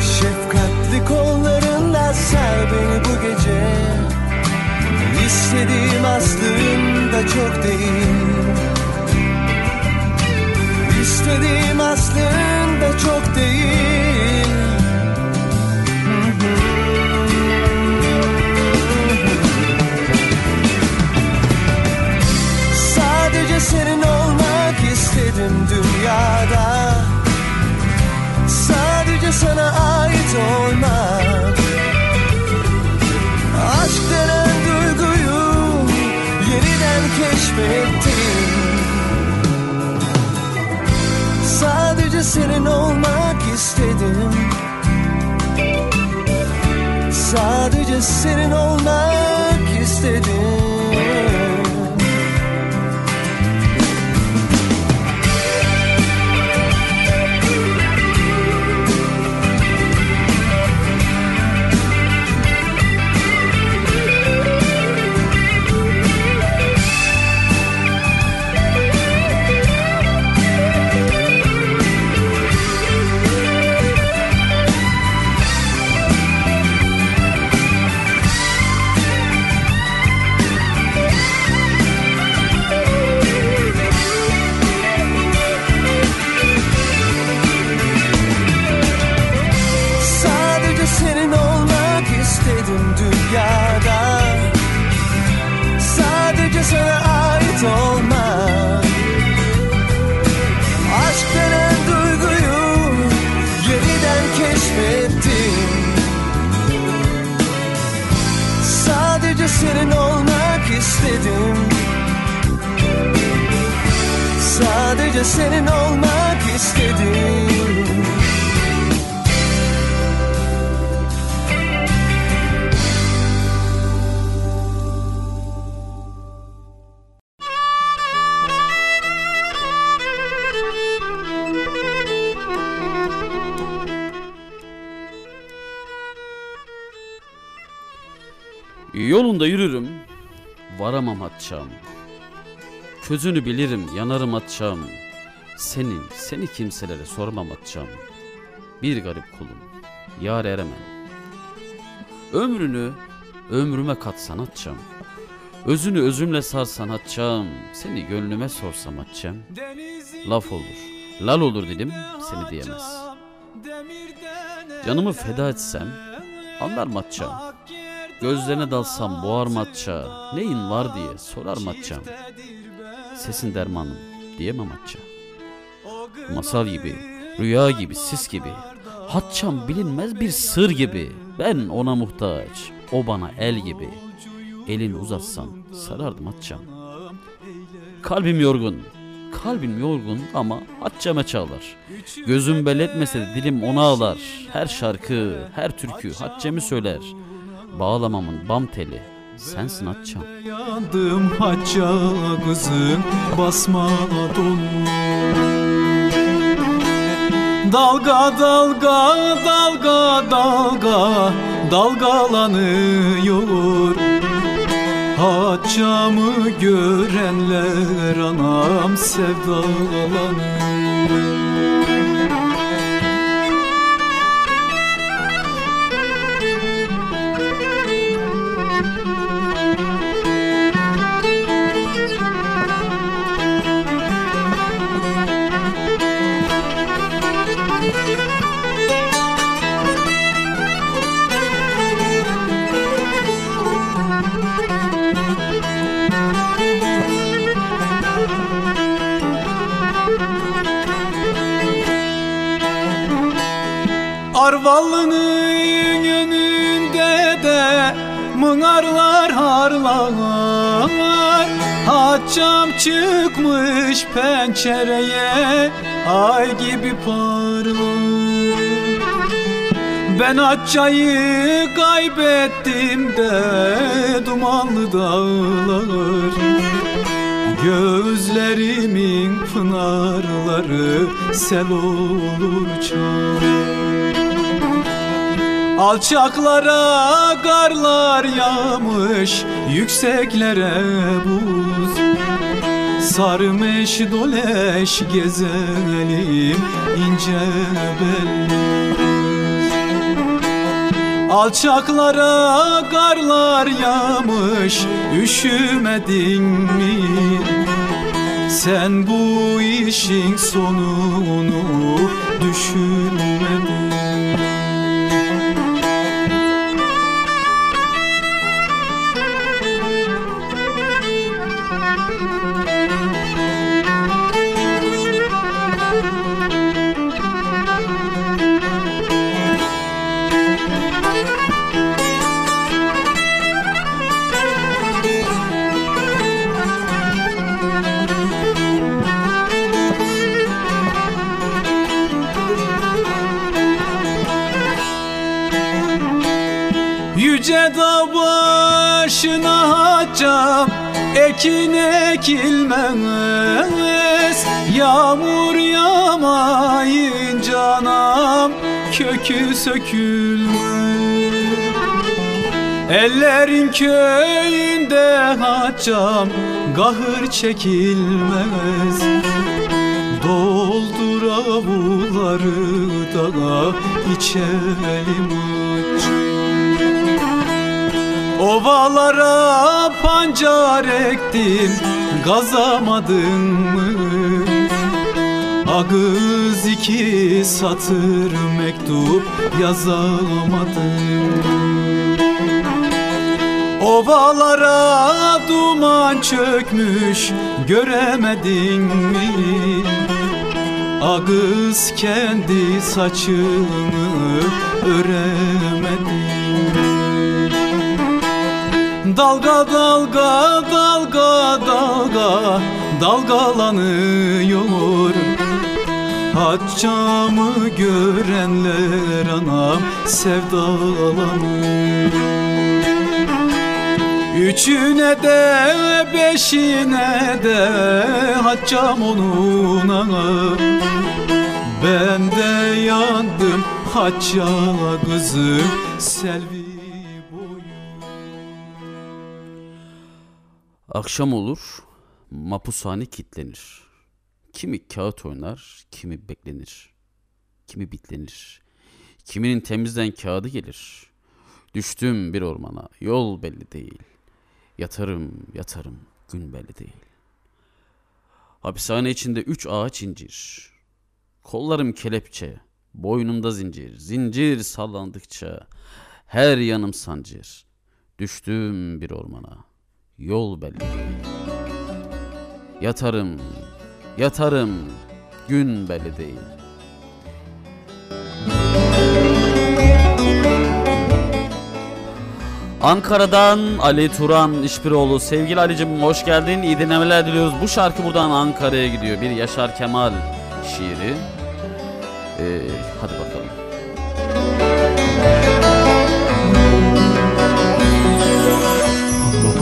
Speaker 1: Şefkatli kollarınla sar beni bu gece. İstediğim aslında çok değil. İstediğim aslında çok değil dünyada. Sadece sana ait olmak. Aşk denen duyguyu yeniden keşfettim Sadece senin olmak istedim. Sadece senin olmak istedim Sadece senin olmak istedim
Speaker 4: Yolunda yürürüm, varamam atçam. Közünü bilirim, yanarım atçam. Senin, seni kimselere sormam atçam. Bir garip kulum, yar eremem. Ömrünü, ömrüme katsan atçam. Özünü özümle sarsan atçam. Seni gönlüme sorsam atçam. Laf olur, lal olur dedim, seni diyemez. Canımı feda etsem, anlar mı atçam? Gözlerine dalsam boğar matça Neyin var diye sorar matçam Sesin dermanım diyemem matça Masal gibi, rüya gibi, sis gibi Hatçam bilinmez bir sır gibi. Ben ona muhtaç, o bana el gibi. Elini uzatsan sarardım hatçam Kalbim yorgun, kalbim yorgun ama hatçame çağlar. Gözüm belletmese de dilim ona ağlar. Her şarkı, her türkü hatçemi söyler. Bağlamamın bam teli sensin atçam.
Speaker 13: Yandım hacca kızın basma Dalga dalga dalga dalga dalgalanıyor. Haccamı görenler anam sevdalanıyor pencereye Ay gibi parlar. Ben Atça'yı kaybettim de dumanlı dağlar. Gözlerimin pınarları sel olur çağ Alçaklara karlar yağmış Yükseklere buz Sarmış doleş gezelim ince belli Alçaklara karlar yağmış Üşümedin mi? Sen bu işin sonunu düşünmedin Ekin ekilmez Yağmur yağmayınca anam Kökü sökülmez. Ellerin köyünde haccam Gahır çekilmez. Doldur avulları da içelim Ovalara pancar ektim Gazamadın mı? Ağız iki satır mektup yazamadın Ovalara duman çökmüş göremedin mi? Ağız kendi saçını öremedin Dalga dalga dalga dalga dalgalanıyor. Haccamı görenler anam sevdalanır Üçüne de beşine de haccam onun ana Ben de yandım hacca kızım Selvi
Speaker 4: Akşam olur, mapushane kitlenir. Kimi kağıt oynar, kimi beklenir. Kimi bitlenir. Kiminin temizden kağıdı gelir. Düştüm bir ormana, yol belli değil. Yatarım, yatarım, gün belli değil. Hapishane içinde üç ağaç incir. Kollarım kelepçe, boynumda zincir. Zincir sallandıkça her yanım sancır. Düştüm bir ormana, yol belli. Yatarım, yatarım, gün belli değil. Ankara'dan Ali Turan İşbiroğlu. Sevgili Ali'cim hoş geldin. İyi dinlemeler diliyoruz. Bu şarkı buradan Ankara'ya gidiyor. Bir Yaşar Kemal şiiri. Ee, hadi bakalım.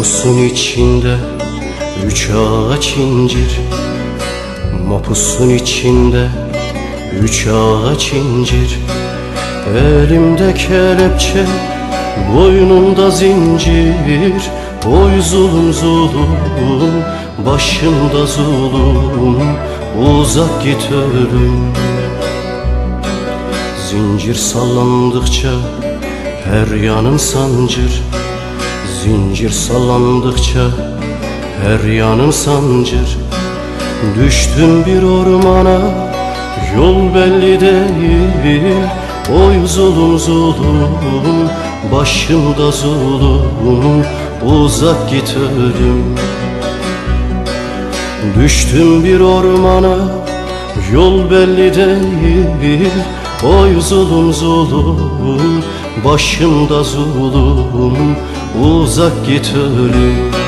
Speaker 14: Mapusun içinde üç ağaç incir. Mapusun içinde üç ağaç incir. Elimde kelepçe Boynumda zincir. Oy zulüm zulüm Başımda zulüm. Uzak git ölüm. Zincir sallandıkça Her yanım sancır Zincir sallandıkça Her yanım sancır. Düştüm bir ormana Yol belli değil. Oy zulüm zulüm Başımda zulüm. Uzak git ölüm. Düştüm bir ormana Yol belli değil. Oy zulüm zulüm Başımda zulüm Uzak git ölüm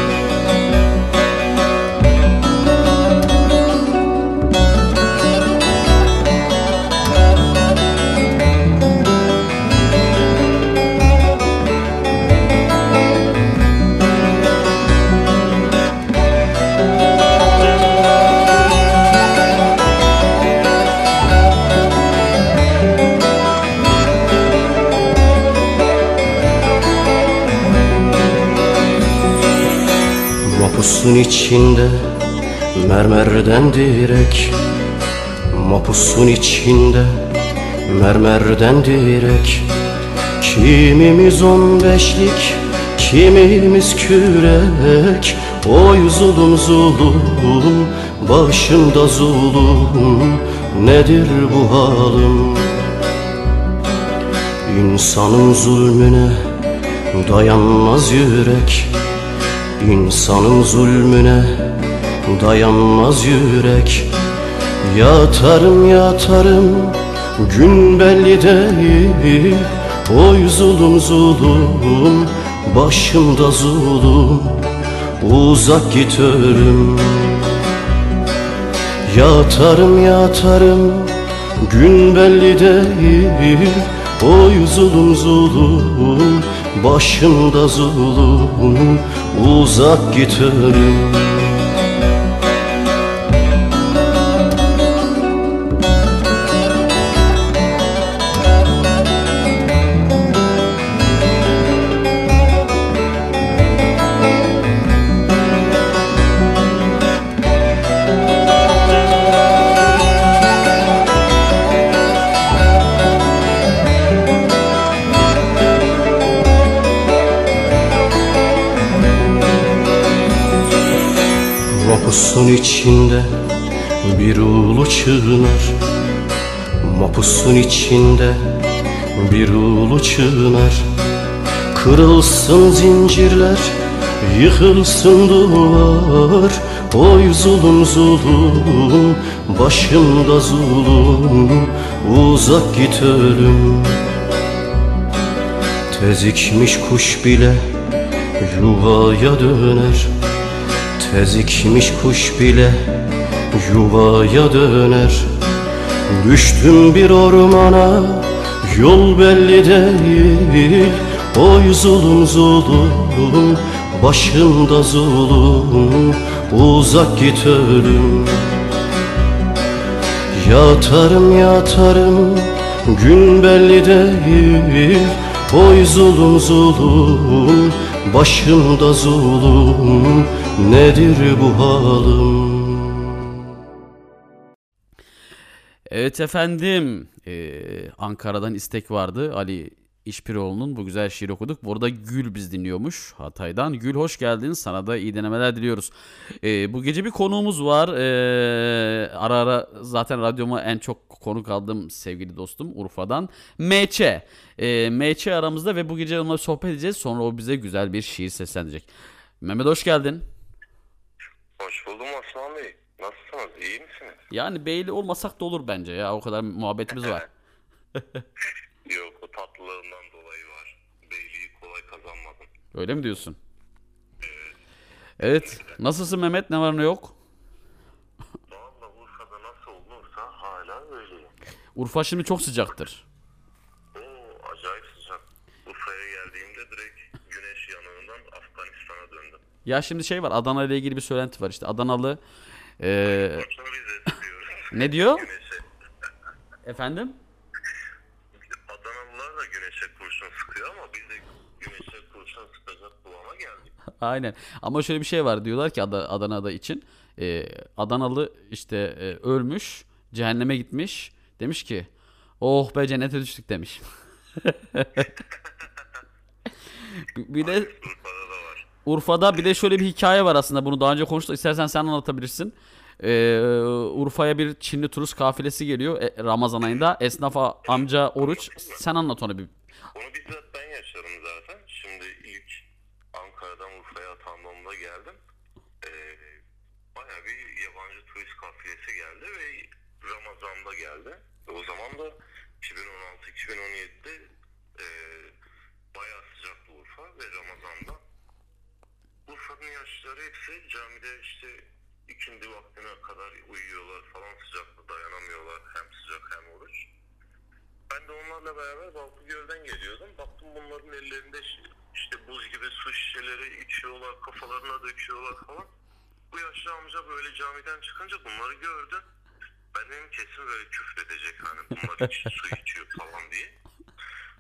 Speaker 14: Mapusun içinde mermerden direk. Mapusun içinde mermerden direk. Kimimiz on beşlik kimimiz kürek. Oy zulüm zulüm başımda zulüm Nedir bu halim? İnsanın zulmüne dayanmaz yürek İnsanın zulmüne dayanmaz yürek. Yatarım yatarım gün belli değil. Oy zulüm zulüm başımda zulüm. Uzak git ölüm. Yatarım yatarım gün belli değil. Oy zulüm zulüm başımda zulüm Uzak git içinde bir ulu çınar Mapusun içinde bir ulu çınar Kırılsın zincirler, yıkılsın duvar. Oy zulüm zulüm, başımda zulüm. Uzak git ölüm. Tezikmiş kuş bile yuvaya döner Tezikmiş kuş bile yuvaya döner. Düştüm bir ormana yol belli değil. Oy zulüm zulüm başımda zulüm. Uzak git ölüm. Yatarım yatarım gün belli değil. Oy zulüm zulüm başımda zulüm Nedir bu halim
Speaker 4: Evet efendim. Ee, Ankara'dan istek vardı. Ali İşpiroğlu'nun bu güzel şiir okuduk. Burada Gül biz dinliyormuş Hatay'dan. Gül hoş geldin. Sana da iyi denemeler diliyoruz. Ee, bu gece bir konuğumuz var. Ee, ara ara zaten radyoma en çok konuk aldığım sevgili dostum Urfa'dan. MÇ. Ee, MÇ aramızda ve bu gece onunla sohbet edeceğiz. Sonra o bize güzel bir şiir seslenecek. Mehmet hoş geldin.
Speaker 15: Hoş buldum Osman Bey. Nasılsınız? İyi misiniz?
Speaker 4: Yani beyli olmasak da olur bence ya. O kadar muhabbetimiz var. (laughs) (laughs)
Speaker 15: Yok o tatlılığından dolayı var. Beyliği kolay kazanmadım.
Speaker 4: Öyle mi diyorsun? Evet. Nasılsın Mehmet? Ne var ne yok?
Speaker 15: Valla Urfa'da nasıl olursa hala öyleyim.
Speaker 4: Urfa şimdi çok sıcaktır.
Speaker 15: Oo acayip sıcak. Urfa'ya geldiğimde direkt güneş yanığından Afganistan'a döndüm.
Speaker 4: Ya şimdi şey var. Adana ile ilgili bir söylenti var işte. Adanalı
Speaker 15: diyoruz.
Speaker 4: ne diyor?
Speaker 15: Güneşe.
Speaker 4: Efendim?
Speaker 15: Adanalılar da güneşe kurşun sıkıyor ama biz de güneşe kurşun sıkacak kıvama geldik.
Speaker 4: Aynen. Ama şöyle bir şey var diyorlar ki Ad- Adana'da için. Eee, Adanalı işte eee, ölmüş, cehenneme gitmiş. Demiş ki, "Oh be cennete düştük." demiş. (laughs) (laughs) Bir de
Speaker 15: Urfa'da
Speaker 4: bir de şöyle bir hikaye var aslında. Bunu daha önce konuştuk. İstersen sen anlatabilirsin. Ee, Urfa'ya bir Çinli turist kafilesi geliyor e, Ramazan ayında. Esnafa amca oruç. Sen anlat onu bir.
Speaker 15: Onu bizzat ben yaşadım zaten. Şimdi ilk Ankara'dan Urfa'ya atandığımda geldim. Ee, Baya bir yabancı turist kafilesi geldi ve Ramazan'da geldi. O zaman da 2016-2017'de e, bayağı sıcaktı Urfa ve Ramazan'da. Urfa'nın yaşlıları hepsi camide işte ikindi vaktine kadar uyuyorlar falan sıcakta dayanamıyorlar. Hem sıcak hem oruç. Ben de onlarla beraber Baltıgöl'den geliyordum. Baktım bunların ellerinde işte buz gibi su şişeleri içiyorlar, kafalarına döküyorlar falan. Bu yaşlı amca böyle camiden çıkınca bunları gördü. Ben dedim kesin böyle küfredecek hani bunlar su içiyor falan diye.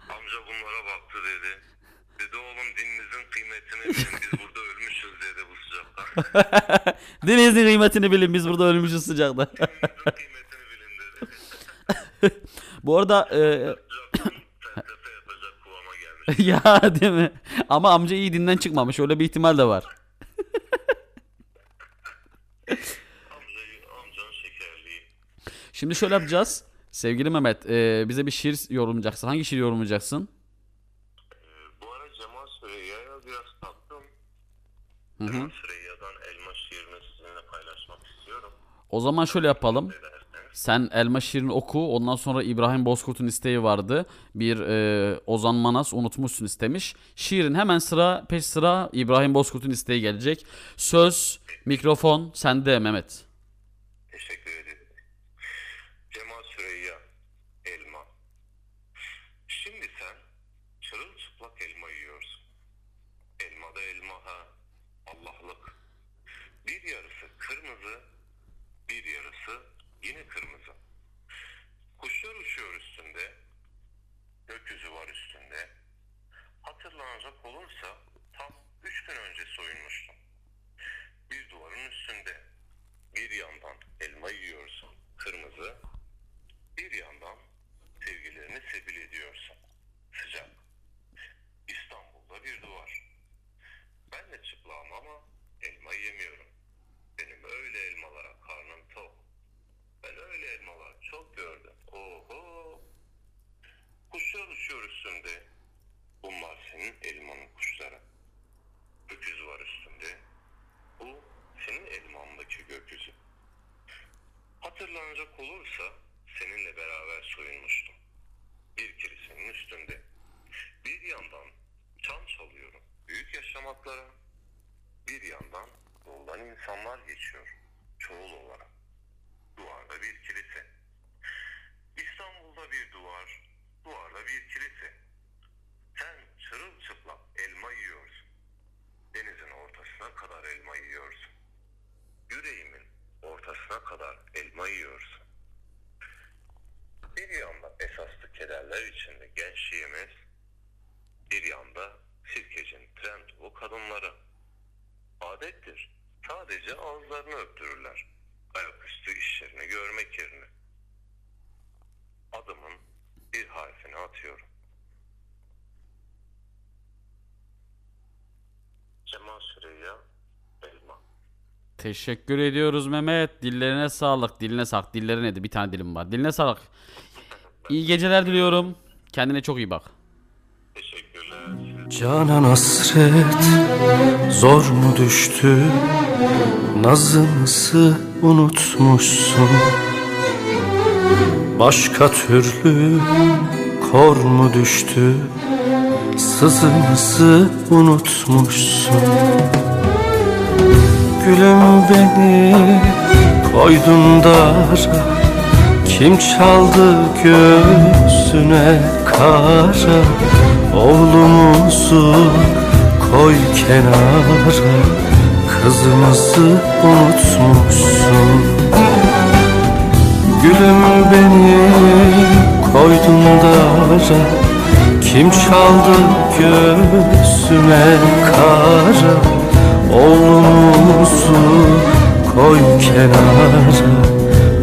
Speaker 15: Amca bunlara baktı dedi.
Speaker 4: Dedi oğlum dininizin kıymetini bilin biz burada ölmüşüz dedi bu sıcakta. (laughs)
Speaker 15: Denizin kıymetini bilin biz burada ölmüşüz sıcakta. (laughs)
Speaker 4: Dininizin kıymetini bilin dedi.
Speaker 15: Bu arada e, (laughs) ya değil mi? Ama amca iyi dinden çıkmamış. Öyle bir ihtimal de var. Şimdi şöyle yapacağız. Sevgili Mehmet, e, bize bir şiir yorumlayacaksın. Hangi şiir yorumlayacaksın?
Speaker 4: Ee, bu ara Cemal Süreyya'ya biraz taktım.
Speaker 15: Hı
Speaker 4: Süreyya'dan elma şiirini sizinle paylaşmak istiyorum.
Speaker 15: O zaman şöyle yapalım. Sen Elma şiirini oku. Ondan sonra İbrahim Bozkurt'un isteği vardı. Bir e, Ozan Manas unutmuşsun istemiş. Şiirin hemen sıra peş sıra İbrahim Bozkurt'un isteği gelecek. Söz, mikrofon sende Mehmet.
Speaker 4: Teşekkür
Speaker 15: ediyoruz Mehmet. Dillerine sağlık. Diline sağlık. Dilleri neydi? Bir tane dilim var. Diline sağlık. İyi geceler diliyorum. Kendine çok iyi bak.
Speaker 4: Teşekkürler.
Speaker 16: Canan hasret zor mu düştü Nazımızı unutmuşsun Başka türlü kor mu düştü Sızımızı unutmuşsun Gülüm beni koydun dara. Kim çaldı göğsüne kara? Oğlumuzu koy kenara. Kızımızı unutmuşsun. Gülüm beni koydun dara. Kim çaldı göğsüme kara Oğlumuzu koy kenara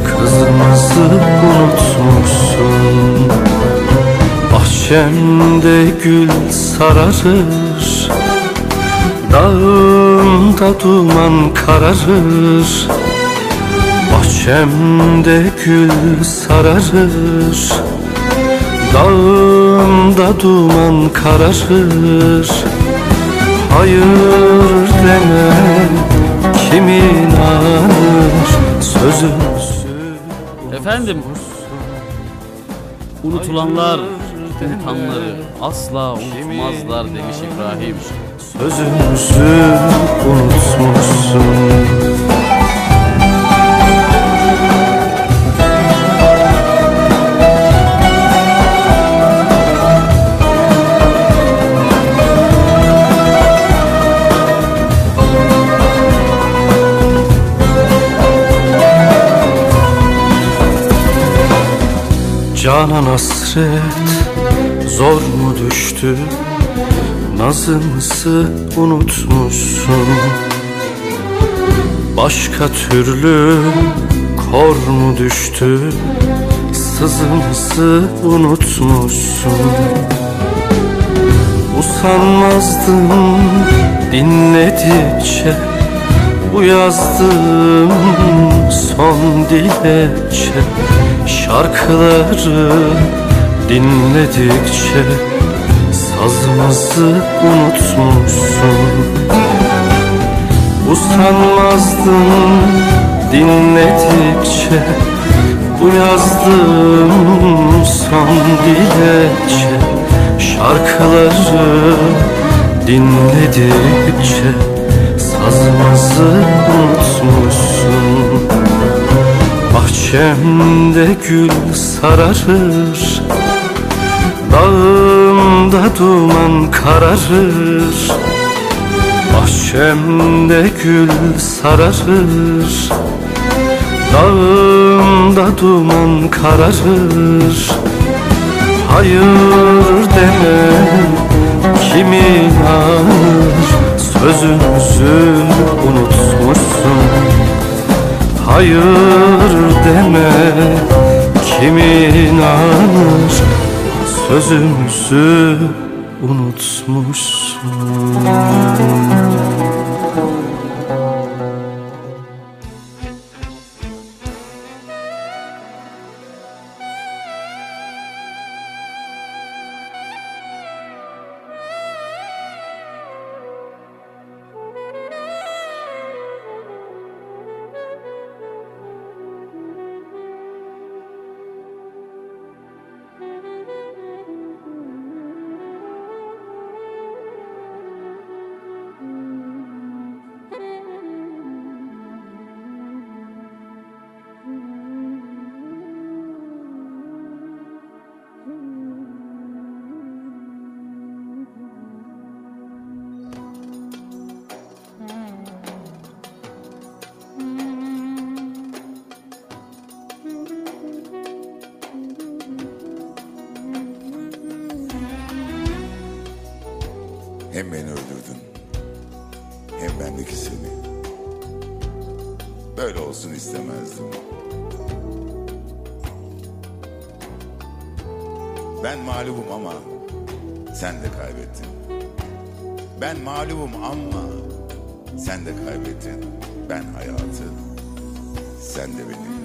Speaker 16: Kızımızı unutmuşsun. Bahçemde gül sararır Dağımda duman kararır. Bahçemde gül sararır Dağımda duman kararır. Hayır deme kim inanır sözümüzü
Speaker 15: Efendim. Unutulanlar unutanları asla unutmazlar demiş İbrahim.
Speaker 16: Sözümüzü unutmuşsun Canan hasret zor mu düştü? Nazımızı unutmuşsun. Başka türlü kor mu düştü? Sızımızı unutmuşsun. Usanmazdım dinledikçe Bu son dilekçe Şarkıları dinledikçe Sazımızı unutmuşsun. Usanmazdım dinledikçe Bu yazdığım son dilekçe Şarkıları dinledikçe Sazımızı unutmuşsun Bahçemde gül sararır Dağımda duman kararır. Bahçemde gül sararır Dağımda duman kararır. Hayır demem kim inanır Sözümüzü unutmuşsun Hayır deme. Kim inanır Sözümüzü unutmuşsun
Speaker 17: olsun istemezdim. Ben mağlubum ama sen de kaybettin. Ben mağlubum ama sen de kaybettin. Ben hayatı, sen de beni.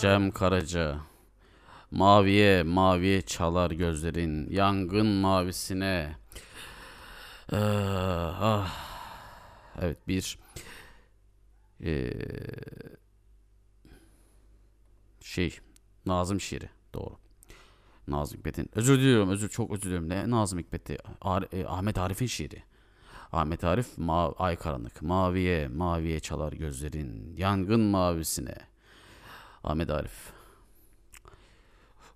Speaker 4: Cem Karaca. Maviye maviye çalar gözlerin Yangın mavisine. Ee, ah. Evet bir ee, Şey Nazım şiiri doğru. Nazım Hikmet'in özür diliyorum özür çok özür diliyorum. Ne Nazım Hikmet'i? Ar e, Ahmet Arif'in şiiri. Ahmet Arif ma ay karanlık. Maviye maviye çalar gözlerin yangın mavisine. Ahmet Arif.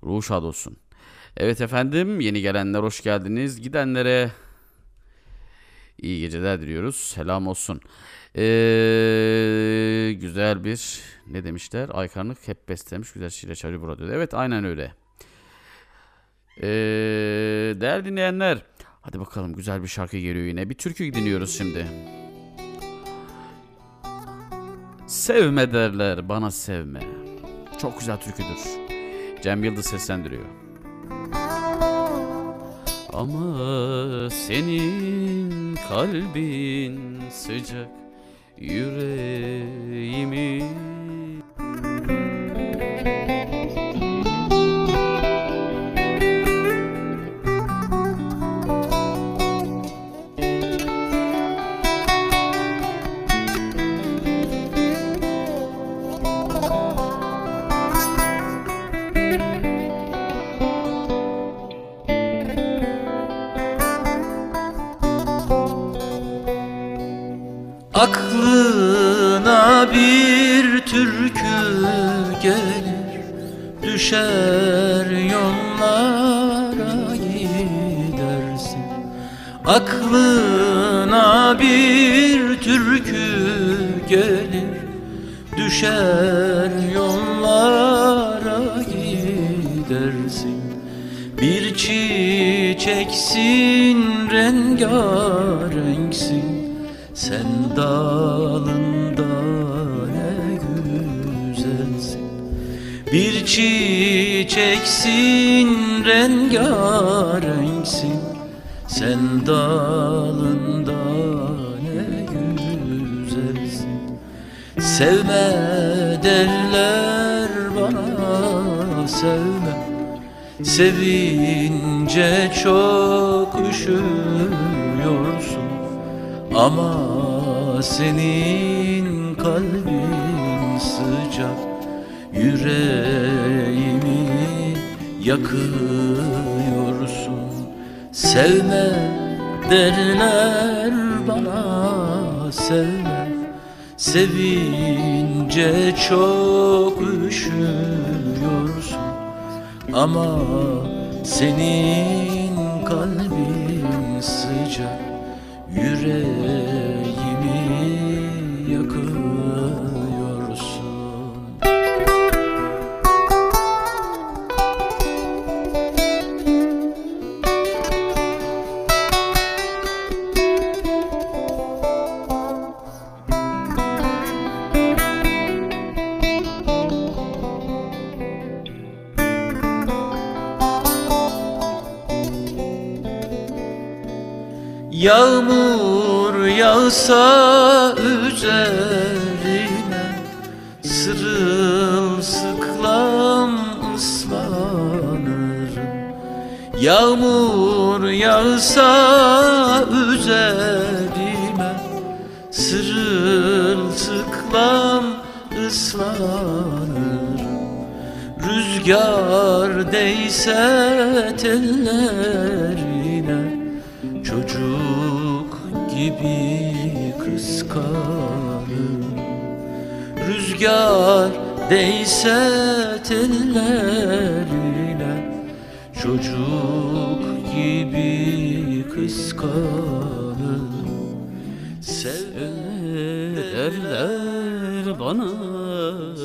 Speaker 4: Ruhu şad olsun. Evet efendim yeni gelenler hoş geldiniz. Gidenlere iyi geceler diliyoruz. Selam olsun. Ee, güzel bir ne demişler? Aykanlık hep beslemiş güzel şiire çalıyor burada. Evet aynen öyle. Ee, değerli dinleyenler hadi bakalım güzel bir şarkı geliyor yine. Bir türkü dinliyoruz şimdi. Sevme derler bana sevme. Çok güzel türküdür. Cem Yıldız seslendiriyor. Ama senin kalbin sıcak yüreğimi
Speaker 18: Aklına bir türkü gelir Düşer yollara gidersin. Aklına bir türkü gelir Düşer yollara gidersin. Bir çiçeksin rengarenksin sen dalında ne güzelsin. Bir çiçeksin rengarenksin. Sen dalında ne güzelsin. Sevme derler bana sevme. Sevince çok üşüyorsun ama senin kalbin sıcak Yüreğimi yakıyorsun. Sevme derler bana sevme. Sevince çok üşüyorsun. Ama senin kalbin sıcak Yüreğimi Yağmur yağsa üzerine Sırılsıklam ıslanırım. Yağmur yağsa üzerime Sırılsıklam ıslanırım. Rüzgar değse tellerine Çocuk gibi kıskanırım. Rüzgar değse tellerine Çocuk gibi kıskanırım.
Speaker 4: Derler bana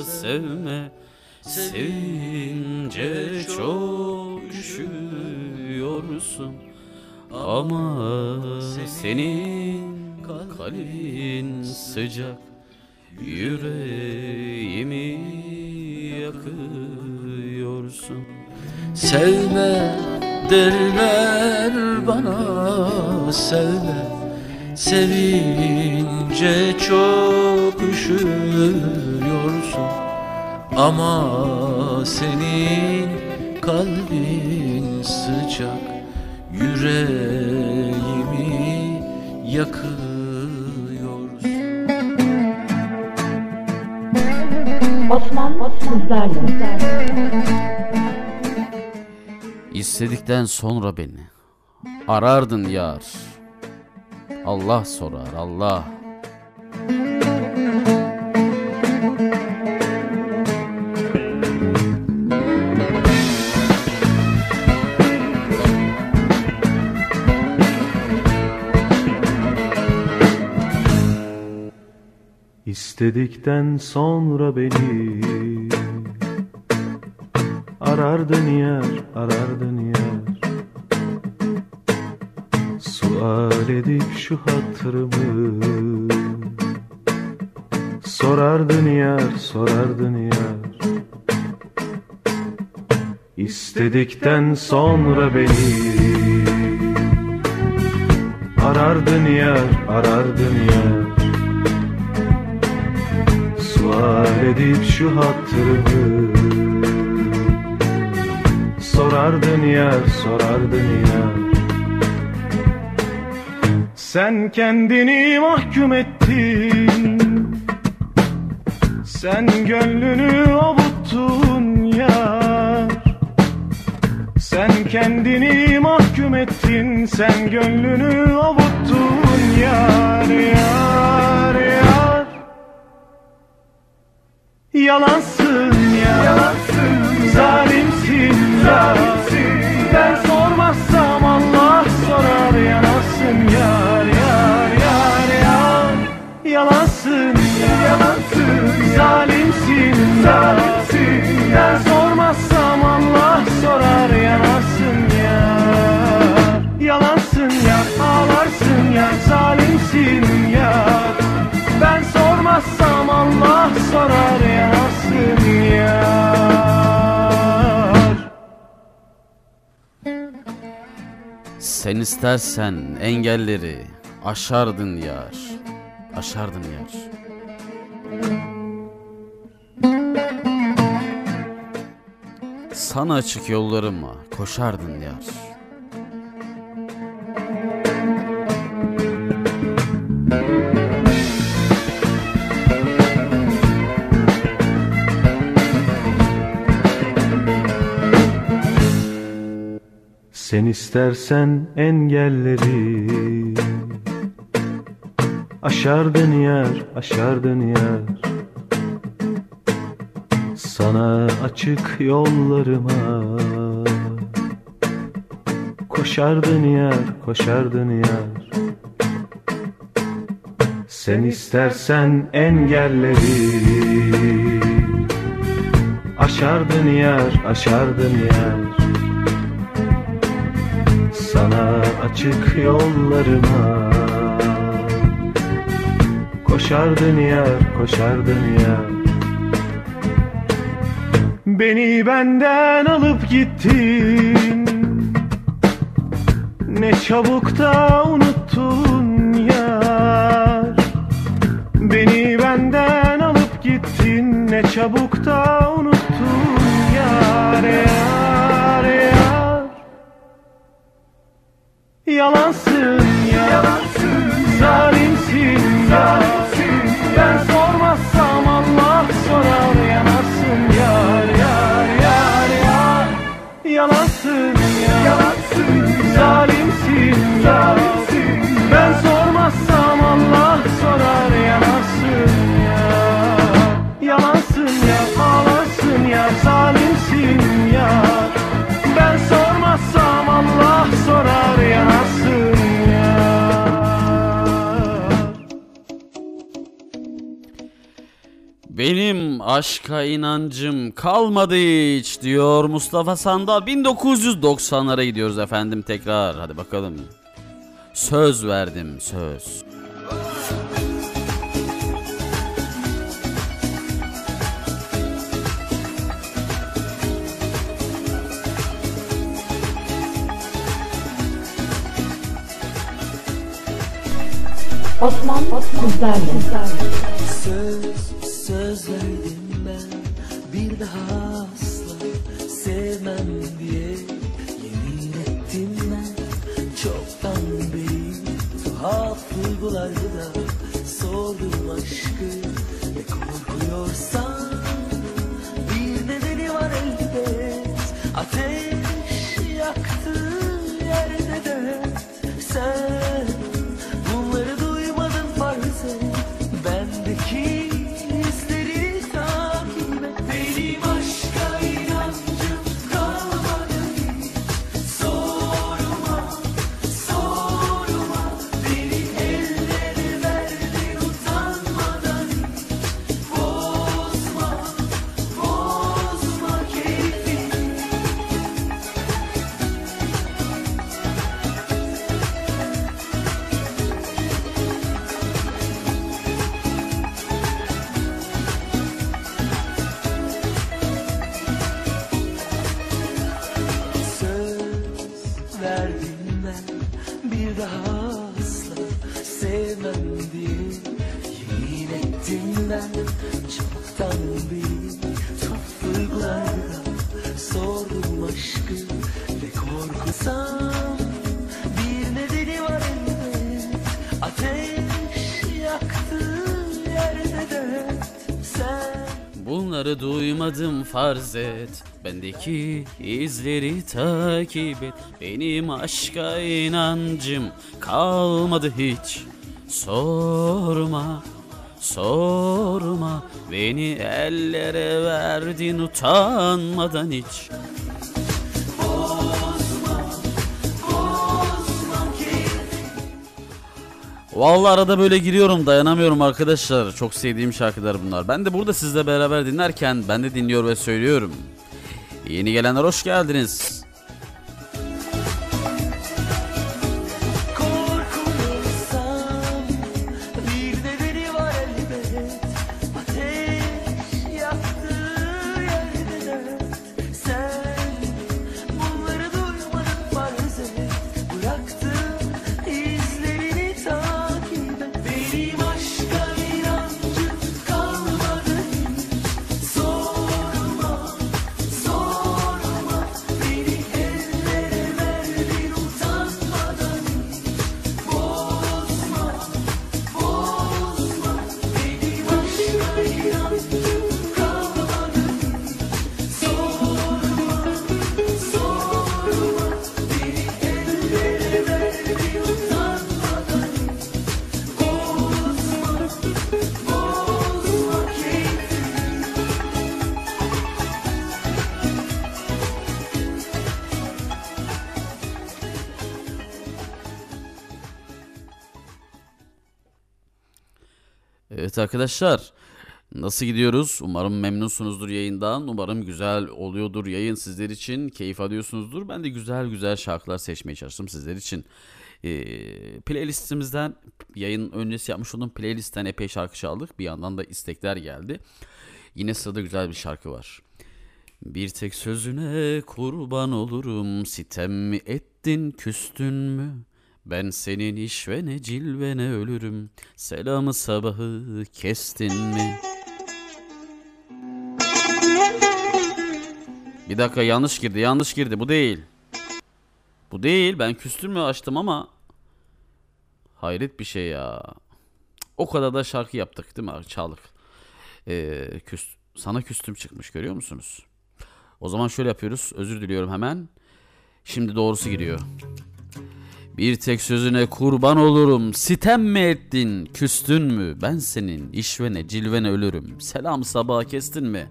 Speaker 4: sevme Sevince çok üşüyorsun Ama senin kalbin sıcak Yüreğimi yakıyorsun.
Speaker 18: Sevme derler bana sevme. Sevince çok üşüyorsun. Ama senin kalbin sıcak Yüreğimi yakıyorsun
Speaker 3: Osman sizlerle.
Speaker 4: İstedikten sonra beni arardın yar. Allah sorar Allah.
Speaker 19: İstedikten sonra beni Arardın yer, arardın yer. Sual edip şu hatırımı Sorardın yer, sorardın yer. İstedikten sonra beni Arardın yer, arardın yer Sual edip şu hatırımı Sorardın yer, sorardın yer Sen kendini mahkum ettin. Sen gönlünü avuttun yar. Sen kendini mahkum ettin. Sen gönlünü avuttun yar yar yar Yalansın ya. Yalansın. Zalimsin ya. Ben sormazsam Allah sorar Yanasın yar yar yar yar. Yalansın ya. Yalansın. Zalimsin ya. Ben sormazsam Allah sorar Yanasın ya Yalansın ya Ağlarsın ya Zalimsin ya sormazsam Allah sorar yanasın yar
Speaker 4: Sen istersen engelleri aşardın yar. Aşardın yar. Sana açık yollarıma koşardın yar.
Speaker 19: Sen istersen engelleri Aşardın yer, aşardın yer Sana açık yollarıma Koşardın yer, koşardın yer Sen istersen engelleri Aşardın yer, aşardın yer sana açık yollarıma. Koşardın yer, koşardın yer Beni benden alıp gittin. Ne çabuk da unuttun yar. Beni benden alıp gittin. Ne çabuk da unuttun yar Yalansın ya. Yalansın Zalimsin ya. Ben sormazsam Allah sorar yanasın yar yar yar yar. Yalansın ya. Yalansın Zalimsin ya. Ben sormazsam Allah sorar yanasın ya Yalansın ya. Ağlarsın ya. Zalimsin ya. Ben sormazsam Allah sorar yanasın
Speaker 4: Benim aşka inancım kalmadı hiç diyor Mustafa Sandal. 1990'lara gidiyoruz efendim tekrar. Hadi bakalım. Söz verdim söz.
Speaker 3: Osman Sizlerle.
Speaker 12: Söz, söz verdim ben. Bir daha asla sevmem diye yemin ettim ben. Çoktan beri tuhaf duygularda da sordum aşkı. Ne korkuyorsan bir nedeni var elbet ateş yaktı yerde de sen
Speaker 4: Duymadım farz et. Bendeki izleri takip et. Benim aşka inancım kalmadı hiç. Sorma, sorma. Beni ellere verdin utanmadan hiç Vallahi arada böyle giriyorum dayanamıyorum arkadaşlar. Çok sevdiğim şarkılar bunlar. Ben de burada sizle beraber dinlerken ben de dinliyor ve söylüyorum. Yeni gelenler hoş geldiniz. Arkadaşlar nasıl gidiyoruz? Umarım memnunsunuzdur yayından. Umarım güzel oluyordur yayın sizler için. Keyif alıyorsunuzdur. Ben de güzel güzel şarkılar seçmeye çalıştım sizler için. Ee, playlistimizden yayın öncesi yapmış olduğum playlistten epey şarkı çaldık. Bir yandan da istekler geldi. Yine sırada güzel bir şarkı var. Bir tek sözüne kurban olurum Sitem mi ettin küstün mü Ben senin işvene cilvene ölürüm. Selamı sabahı kestin mi? Bir dakika yanlış girdi yanlış girdi. Bu değil. Bu değil. Ben küstün mü açtım ama Hayret bir şey ya. O kadar da şarkı yaptık değil mi? Çaldık ee, küs, Sana küstüm çıkmış görüyor musunuz? O zaman şöyle yapıyoruz. Özür diliyorum hemen. Şimdi doğrusu giriyor. Bir tek sözüne kurban olurum. Sitem mi ettin? Küstün mü? Ben senin işvene cilvene ölürüm. Selam sabaha kestin mi?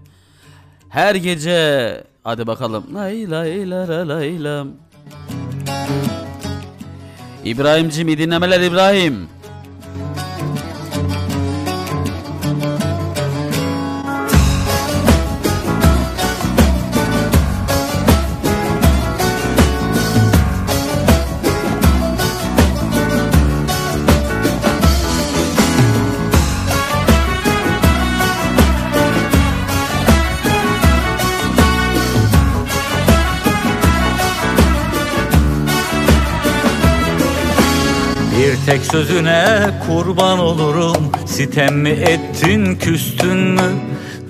Speaker 4: Her gece hadi bakalım. Lay lay la la lay lam. İbrahim'cim iyi dinlemeler İbrahim.
Speaker 20: Tek sözüne kurban olurum. Sitem mi ettin küstün mü?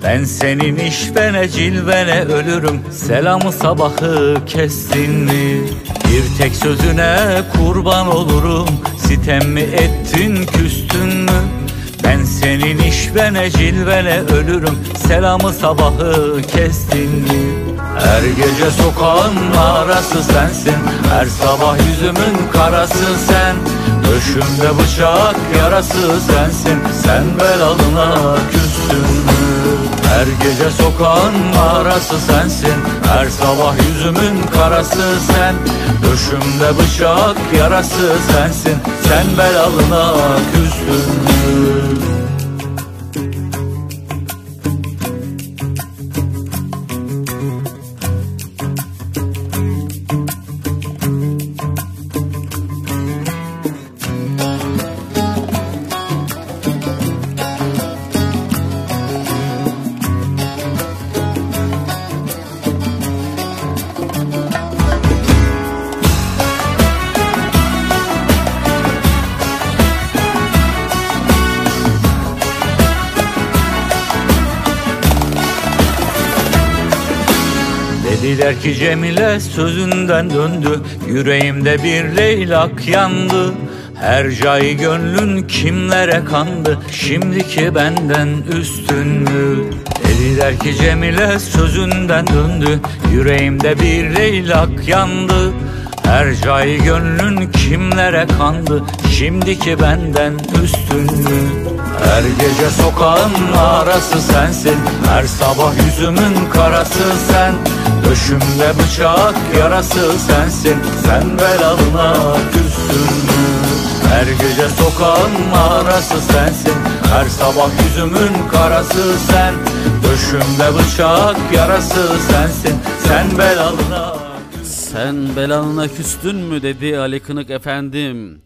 Speaker 20: Ben senin işvene cilvene ölürüm. Selamı sabahı kestin mi? Bir tek sözüne kurban olurum. Sitem mi ettin küstün mü? Ben senin işvene cilvene ölürüm. Selamı sabahı kestin mi? Her gece sokağın arası sensin. Her sabah yüzümün karası sen Döşümde bıçak yarası sensin. Sen belalına küstün mü Her gece sokağın arası sensin. Her sabah yüzümün karası sen. Döşümde bıçak yarası sensin. Sen belalına küstün mü Deli der ki Cemile sözünden döndü Yüreğimde bir leylak yandı. Her cay gönlün kimlere kandı Şimdiki benden üstün mü? Deli der ki Cemile sözünden döndü Yüreğimde bir leylak yandı. Her cay gönlün kimlere kandı Şimdiki benden üstün mü? Her gece sokağın arası sensin Her sabah yüzümün karası sen Döşümde bıçak yarası sensin Sen belalına küstün mü Her gece sokağın arası sensin Her sabah yüzümün karası sen Döşümde bıçak yarası sensin Sen belalına
Speaker 4: Sen belalına küstün mü dedi Ali Kınık efendim.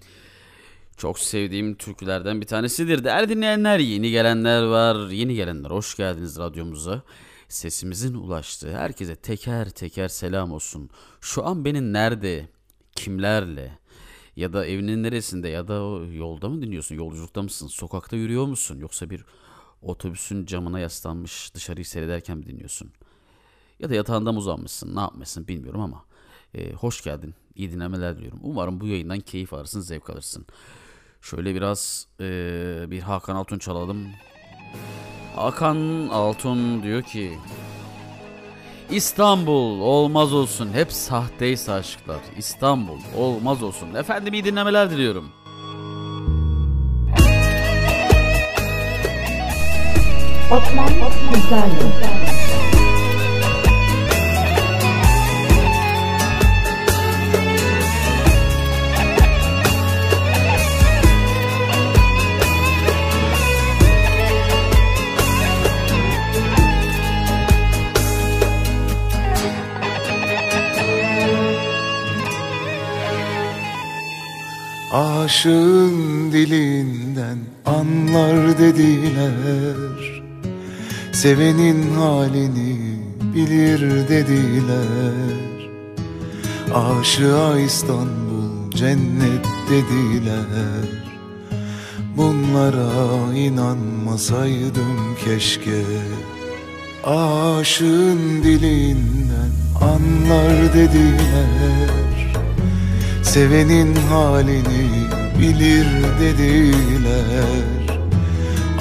Speaker 4: Çok sevdiğim türkülerden bir tanesidir. Değerli dinleyenler, yeni gelenler var. Yeni gelenler hoş geldiniz radyomuza. Sesimizin ulaştığı herkese teker teker selam olsun. Şu an beni nerede, kimlerle ya da evinin neresinde ya da yolda mı dinliyorsun, yolculukta mısın, sokakta yürüyor musun yoksa bir otobüsün camına yaslanmış dışarıyı seyrederken mi dinliyorsun? Ya da yatağında mı uzanmışsın, ne yapmışsın bilmiyorum ama e, hoş geldin. İyi dinlemeler diliyorum. Umarım bu yayından keyif alırsın, zevk alırsın. Şöyle biraz e, bir Hakan Altun çalalım. Hakan Altun diyor ki İstanbul olmaz olsun. Hep sahteyse aşklar. İstanbul olmaz olsun. Efendim iyi dinlemeler diliyorum.
Speaker 3: Osman Güzelli.
Speaker 17: Aşığın dilinden anlar dediler. Sevenin halini bilir dediler. Aşığa İstanbul cennet dediler. Bunlara inanmasaydım keşke. Aşığın dilinden anlar dediler Sevenin halini bilir dediler.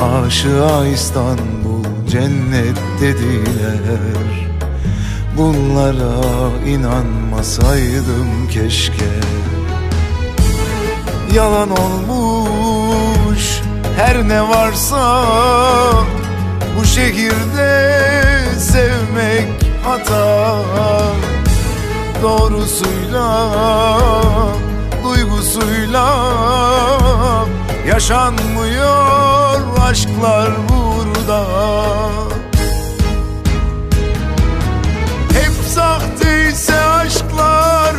Speaker 17: Aşığa İstanbul cennet dediler. Bunlara inanmasaydım keşke. Yalan olmuş her ne varsa Bu şehirde sevmek hata doğrusuyla duygusuyla yaşanmıyor aşklar burada. Hep sahteyse aşklar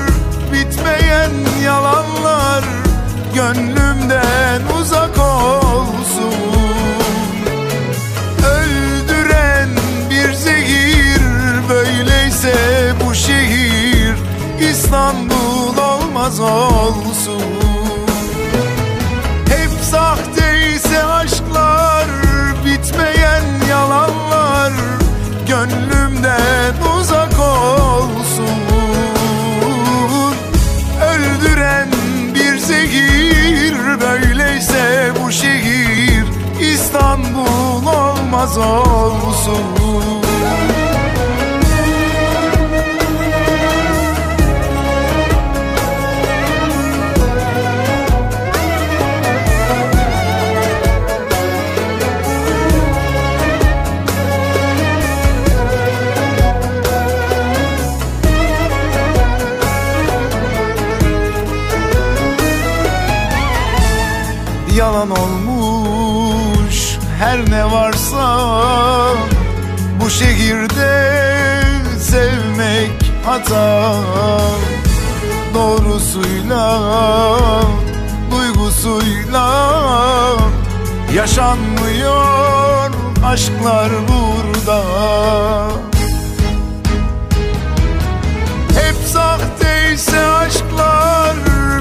Speaker 17: bitmeyen yalanlar gönlümden uzak olsun. Öldüren bir zehir böyleyse bu şehir İstanbul olmaz olsun. Hep sahteyse aşklar bitmeyen yalanlar Gönlümden uzak olsun. Öldüren bir zehir böyleyse bu şehir İstanbul olmaz olsun yalan olmuş her ne varsa bu şehirde sevmek hata doğrusuyla duygusuyla yaşanmıyor aşklar burada. Hep sahteyse aşklar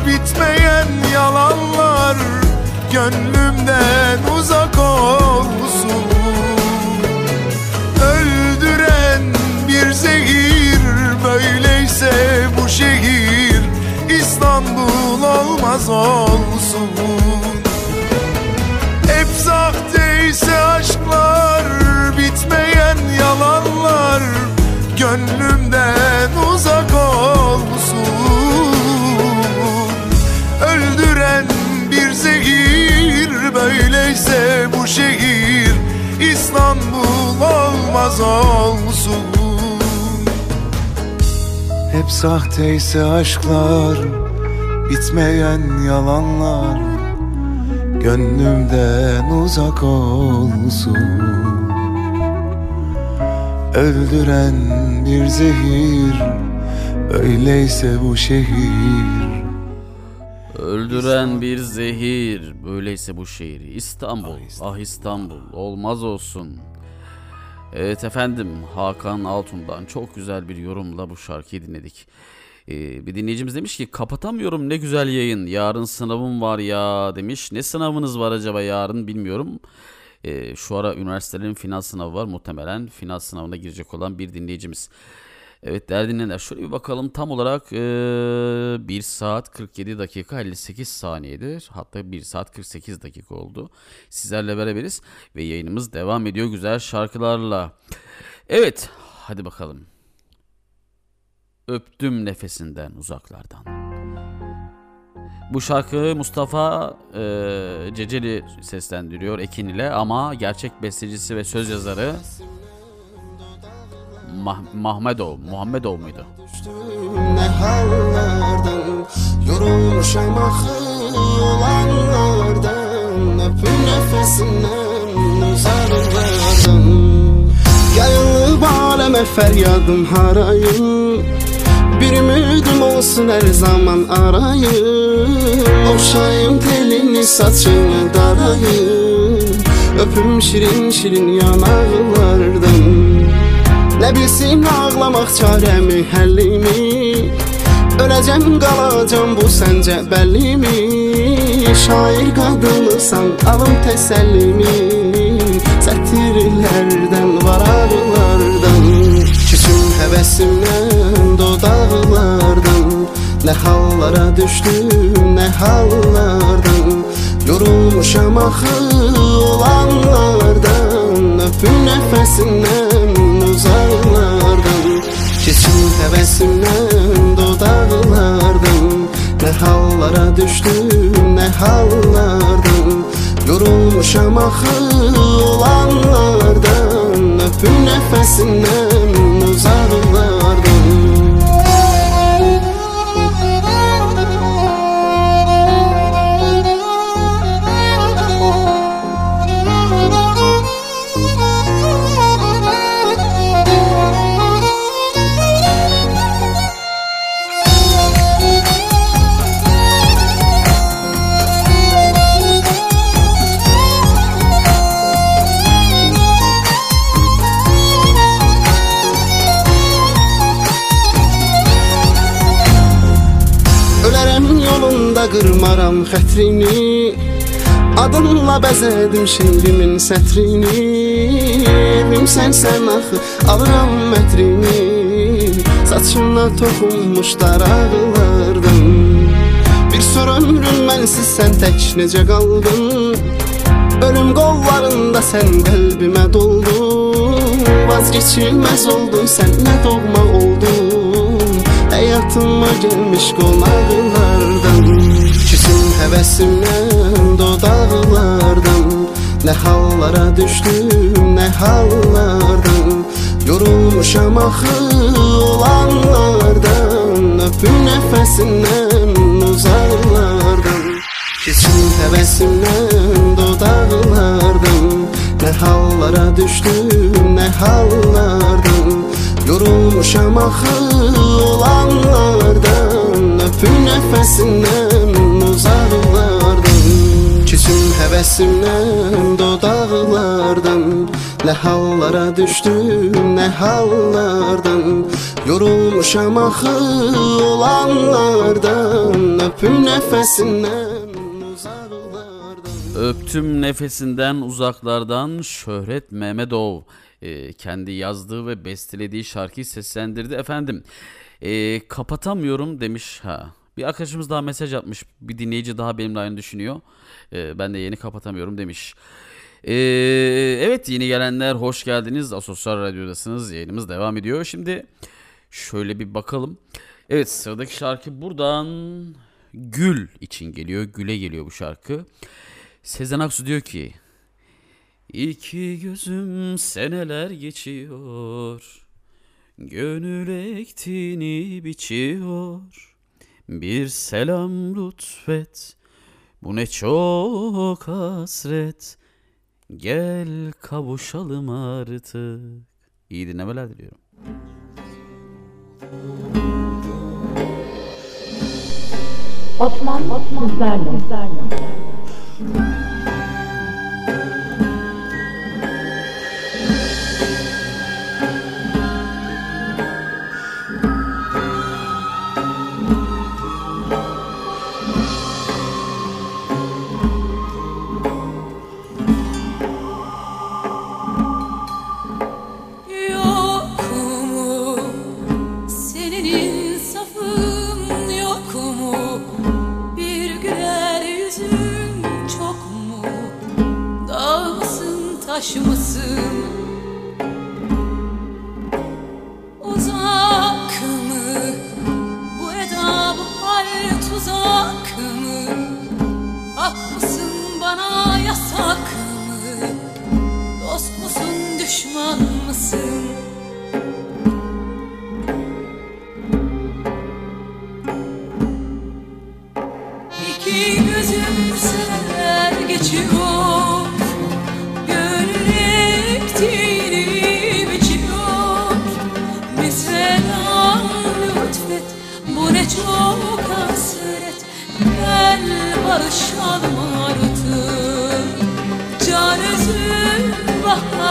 Speaker 17: bitmeyen yalanlar gönlümden uzak olsun. Öldüren bir zehir Böyleyse bu şehir İstanbul olmaz olsun. Hep sahteyse aşklar Bitmeyen yalanlar Gönlümden uzak olsun. Öldüren bir zehir Böyleyse bu şehir İstanbul olmaz olsun. Hep sahteyse aşklar Bitmeyen yalanlar Gönlümden uzak olsun. Öldüren bir zehir Öyleyse bu şehir
Speaker 4: Öldüren bir zehir. Böyleyse bu şehir. İstanbul. Ah İstanbul. Olmaz olsun. Evet efendim Hakan Altun'dan çok güzel bir yorumla bu şarkıyı dinledik. Ee, bir dinleyicimiz demiş ki kapatamıyorum ne güzel yayın. Yarın sınavım var ya demiş. Ne sınavınız var acaba yarın bilmiyorum. Ee, şu ara üniversitelerin final sınavı var. Muhtemelen final sınavına girecek olan bir dinleyicimiz. Evet değerli dinleyenler şöyle bir bakalım tam olarak eee 1 saat 47 dakika 58 saniyedir. Hatta 1 saat 48 dakika oldu. Sizlerle beraberiz ve yayınımız devam ediyor güzel şarkılarla. Evet hadi bakalım. Öptüm nefesinden uzaklardan. Bu şarkı Mustafa eee, Ceceli seslendiriyor Ekin ile ama gerçek bestecisi ve söz yazarı Mah- Mahmedov, Muhammedov muydu?
Speaker 21: Yorulmuşam axı olanlardan Öpün nefesinden uzarlardan Yayılıb aləmə fəryadım harayım Bir ümidim olsun hər zaman arayım Oxşayım telini saçını darayım Öpüm şirin şirin yanaqlardan Nə bilsin ağlamaq çarəmi, həllimi Öləcəm, qalacam bu səncə bəllimi Şair qadınısan, alım təsəllimi Sətirlərdən, varaqlardan Küçüm həvəsimdən, dodaqlardan. Nə hallara düşdüm, nə hallardan. Yorulmuşam axı olanlardan Öpün nəfəsindən, uzaqlardan Keçim həvəsimdən, dodaqlardan Nə hallara düşdüm, nə hallardan. Yorulmuşam axı olanlardan. Öpün nəfəsindən, uzaqlardan qırmaram xətrini Adınla bəzədim şeirimin sətrini. Sənsən axı, alıram mətrini. Saçına toxunmuş daraqlardan Bir sor ömrüm mənsiz sən tək necə qaldın? Ölüm qollarında sən qəlbimə doldun. Vazgeçilməz oldun sən nə doğma oldun? Həyatıma gəlmiş qonaqlardan həvəsimdən dodaqlardan Nə hallara düşdüm, nə hallardan. Yorulmuşam axı olanlardan. Öpün nəfəsindən, uzaqlardan Keçim həvəsimdən dodaqlardan Nə hallara düşdüm, nə hallardan. Yorulmuşam axı olanlardan. Öpün nəfəsindən, uzaqlardan Keçim həvəsimdən dodaqlardan Nə hallara düşdüm, nə hallardan. Yorulmuşam axı olanlardan. Öpün nəfəsindən,
Speaker 4: Öptüm nefesinden uzaklardan Şöhret Mehmetov e, kendi yazdığı ve bestelediği şarkıyı seslendirdi efendim. E, kapatamıyorum demiş ha. Bir arkadaşımız daha mesaj atmış. Bir dinleyici daha benimle aynı düşünüyor. E, ben de yeni kapatamıyorum demiş. E, evet yeni gelenler hoş geldiniz. Asosyal Radyo'dasınız. Yayınımız devam ediyor. Şimdi şöyle bir bakalım. Evet sıradaki şarkı buradan Gül için geliyor. Gül'e geliyor bu şarkı. Sezen Aksu diyor ki İki gözüm seneler geçiyor Gönül ektiğini biçiyor Bir selam lütfet Bu ne çok hasret Gel kavuşalım artık İyi dinlemeler diliyorum.
Speaker 3: Osman sizlerle.
Speaker 12: Yok taş mısın uzak mı? Bu eda bu hal tuzak mı? Hak mısın bana yasak mı? Dost musun düşman mısın? İki gözüm seneler geçiyor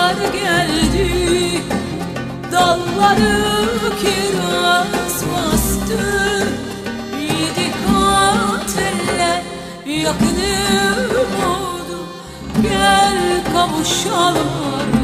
Speaker 12: bahar geldi Dalları kiraz bastı. Yedi kat eller yakınım oldu. Gel kavuşalım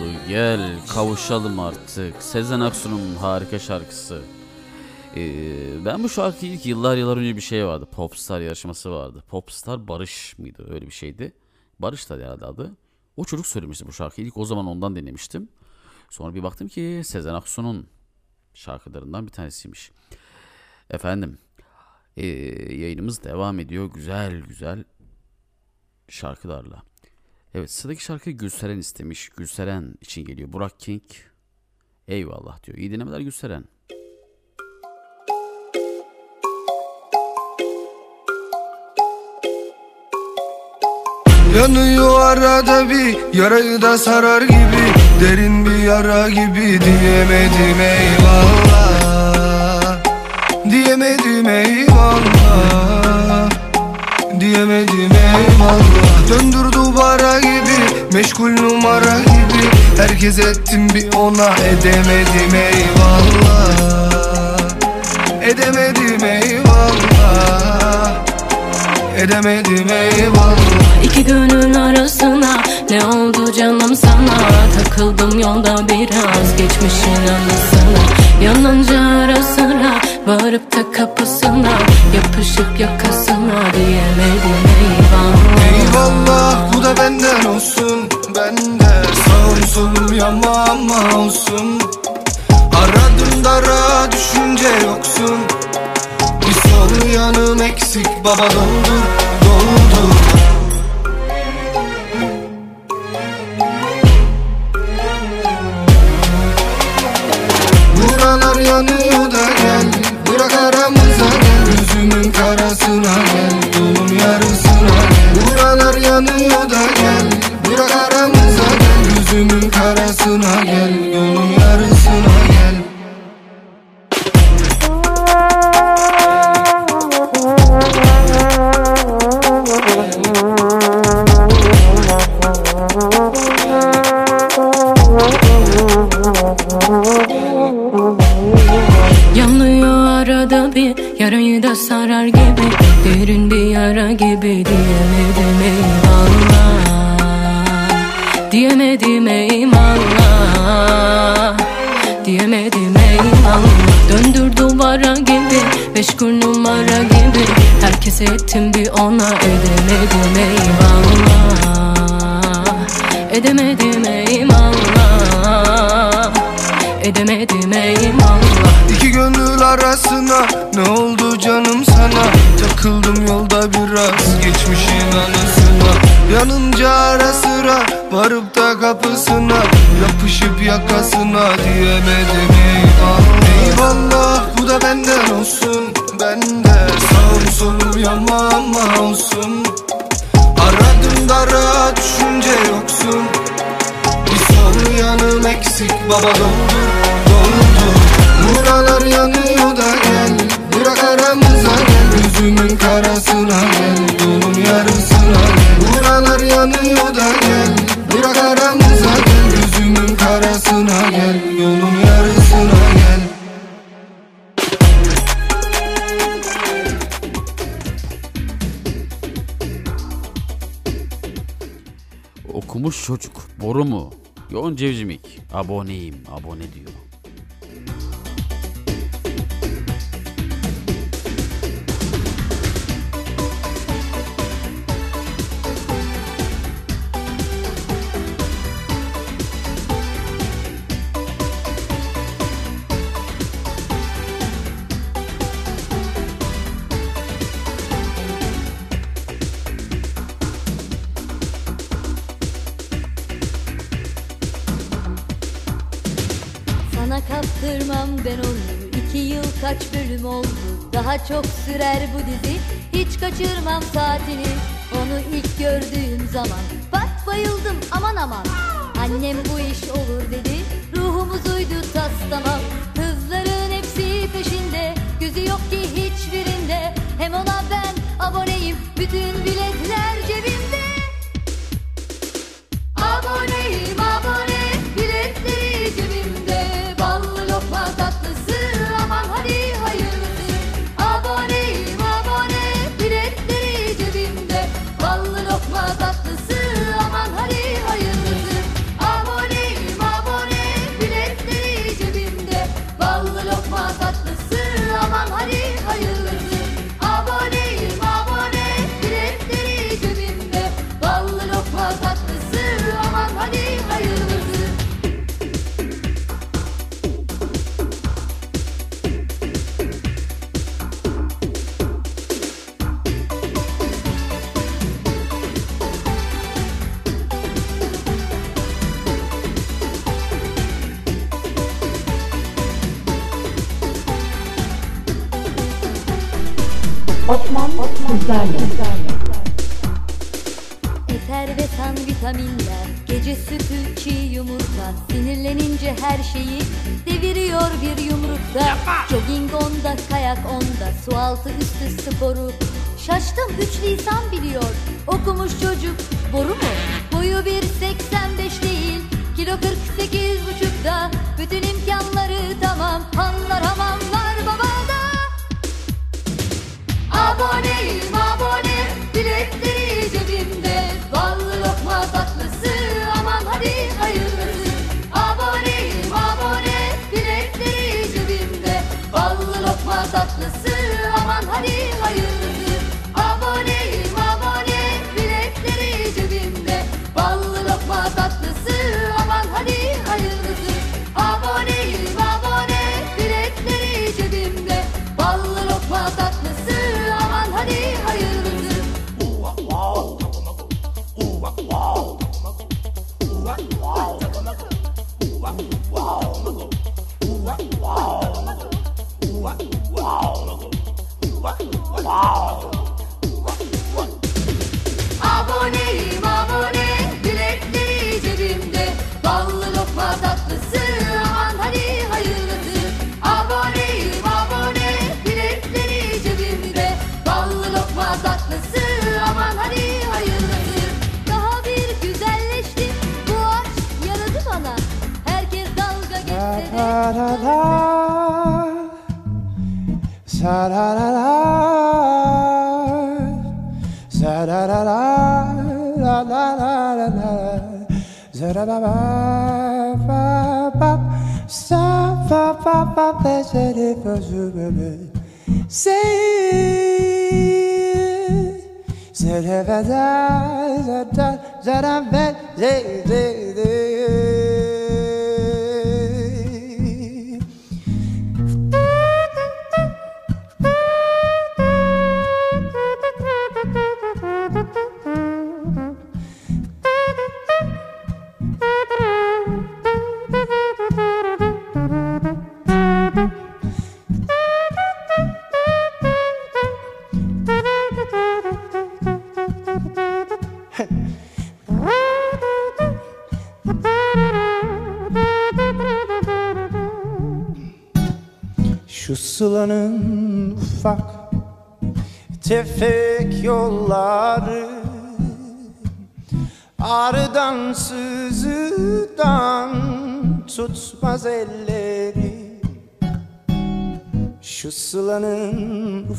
Speaker 12: oldu gel kavuşalım artık
Speaker 4: Sezen Aksu'nun harika şarkısı
Speaker 22: Ee, ben bu şarkıyı ilk yıllar yıllar önce bir şey vardı. Popstar yarışması vardı. Popstar Barış mıydı? Öyle bir şeydi. Barış da herhalde adı. O çocuk söylemişti bu şarkıyı. İlk o zaman ondan dinlemiştim. Sonra bir baktım ki Sezen Aksu'nun şarkılarından bir tanesiymiş. Efendim ee, yayınımız devam ediyor. Güzel güzel şarkılarla. Evet sıradaki şarkıyı Gülseren istemiş. Gülseren için geliyor. Burak King. Eyvallah diyor. İyi dinlemeler Gülseren.
Speaker 23: Yanıyor arada bir yarayı da sarar gibi Derin bir yara gibi diyemedim eyvallah Diyemedim eyvallah Diyemedim eyvallah. Döndür duvara gibi Meşgul numara gibi. Herkes ettim bir ona Edemedim eyvallah. Edemedim eyvallah. Edemedim eyvallah.
Speaker 24: İki gönül arasına ne oldu canım sana? Takıldım yolda biraz geçmişin anısına Yanınca ara sıra varıp da kapısına Yapışıp yakasına diyemedim eyvallah
Speaker 23: Eyvallah bu da benden olsun Bende sağım solum yamama olsun. Aradım dara düşünce yoksun. Bir sol yanım eksik baba doldur doldur yanıyor da gel. Bırak aramıza gel. Gözümün karasına gel. Yolun yarısına gel. Buralar yanıyor da gel. Bırak aramıza gel. Gözümün karasına gel. Yolun yarısına
Speaker 24: Diyemedim eyvallah Diyemedim eyvallah Döndür duvara gibi Meşgul numara gibi. Herkes ettim bir ona Edemedim eyvallah Edemedim eyvallah Edemedim eyvallah
Speaker 23: İki gönül arasına Ne oldu canım sana? Takıldım yolda biraz Geçmişin anısına. Yanınca ara sıra Varıp da kapısına Yapışıp yakasına Diyemedim. Eyvallah Eyvallah bu da benden olsun Bende sağım solum yamama olsun. Aradım dara düşünce yoksun. Bir sol yanım eksik baba doldur doldur Buralar yanıyor da gel Bırak aramıza gel. Gözümün karasına gel Yolun yarısına gel. Buralar yanıyor da gel aramıza gel Gözümün karasına gel Yolun yarısına gel
Speaker 22: Okumuş çocuk. Boru mu? Yoğun cevcimik. Aboneyim. Abone diyor.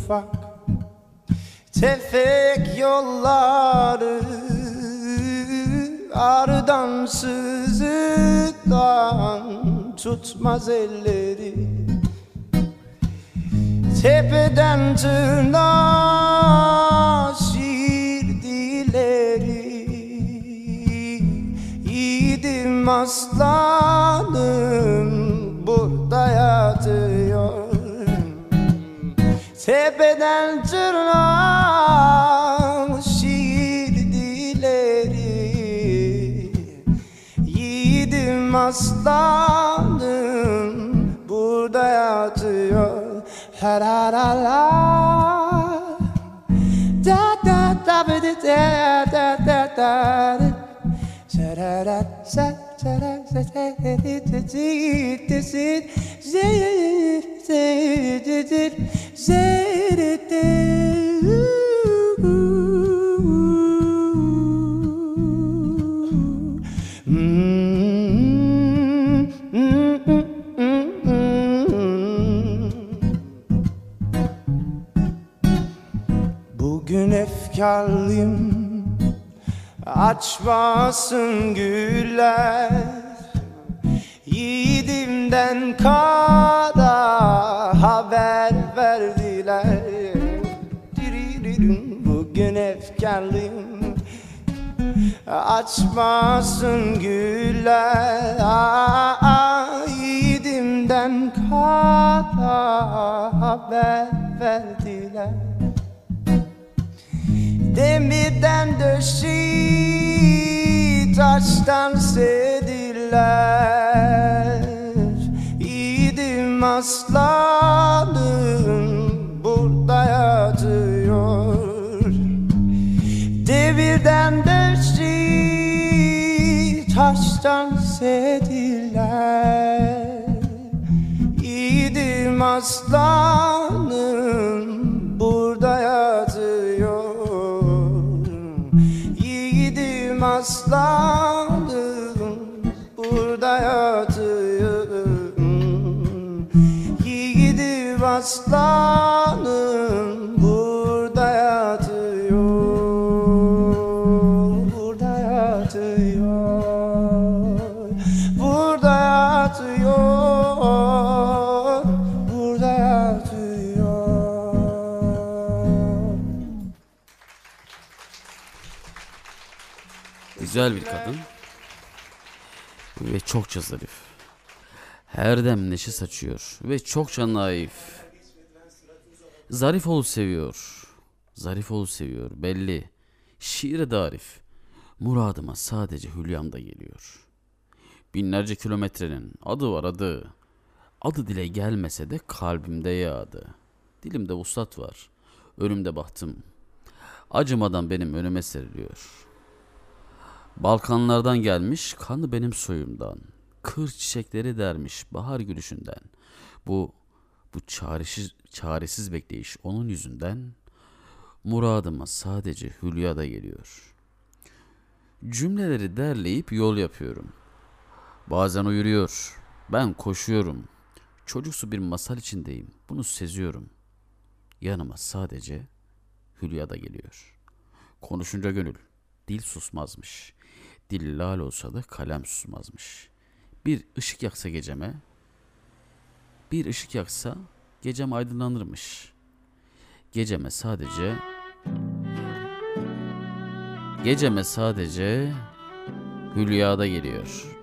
Speaker 7: fuck. Ten thirty. Bugün efkarlıyım açmasın güller. Yiğidimden kada haber verdiler. Bugün efkarlıyım. Açmasın güller. Yiğidimden kada haber verdiler. Demirden döşi taştan sediler İyiydim aslanım burada yatıyor. Demirden döşi taştan sediler İyiydim aslanım burada Aslanım burada yatıyor Yiğidim aslanım
Speaker 4: Güzel bir kadın. Ve çokça zarif. Her dem neşe saçıyor ve çokça naif. Zarif ol seviyor. Zarif ol seviyor belli. Şiire darif. Muradıma sadece hülyamda geliyor. Binlerce kilometrenin adı var adı. Adı dile gelmese de kalbimde yağdı. Dilimde vuslat var. Önümde bahtım. Acımadan benim önüme seriliyor. Balkanlardan gelmiş kanı benim soyumdan. Kır çiçekleri dermiş bahar gülüşünden. Bu bu çaresiz, çaresiz bekleyiş onun yüzünden muradıma sadece hülya da geliyor. Cümleleri derleyip yol yapıyorum. Bazen o yürüyor, ben koşuyorum. Çocuksu bir masal içindeyim, bunu seziyorum. Yanıma sadece hülya da geliyor. Konuşunca gönül, dil susmazmış. Dil lal olsa da kalem susmazmış. Bir ışık yaksa geceme, bir ışık yaksa gecem aydınlanırmış. Geceme sadece Geceme sadece Hülya'da geliyor.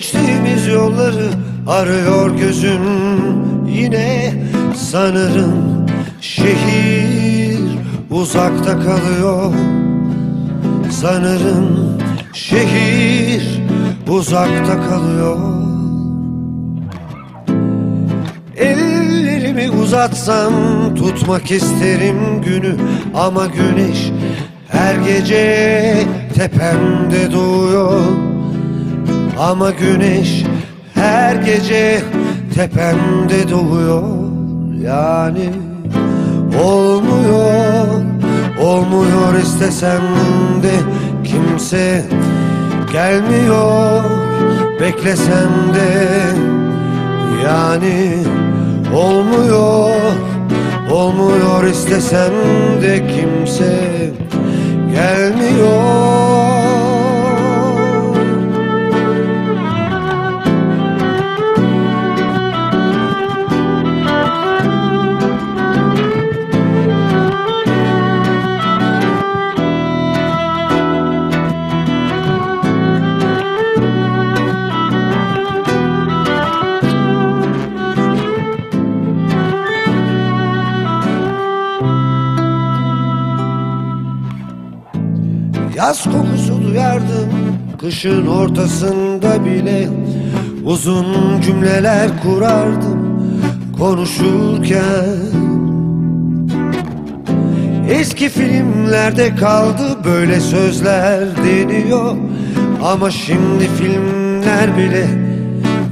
Speaker 25: Geçtiğimiz yolları arıyor gözüm Yine sanırım şehir uzakta kalıyor. Sanırım şehir uzakta kalıyor. Ellerimi uzatsam tutmak isterim günü. Ama güneş her gece tepemde doğuyor ama güneş her gece tepemde doğuyor. Yani olmuyor, olmuyor istesem de kimse gelmiyor. Beklesem de yani olmuyor, olmuyor istesem de kimse gelmiyor Yaz kokusu duyardım kışın ortasında bile. Uzun cümleler kurardım konuşurken. Eski filmlerde kaldı böyle sözler deniyor. Ama şimdi filmler bile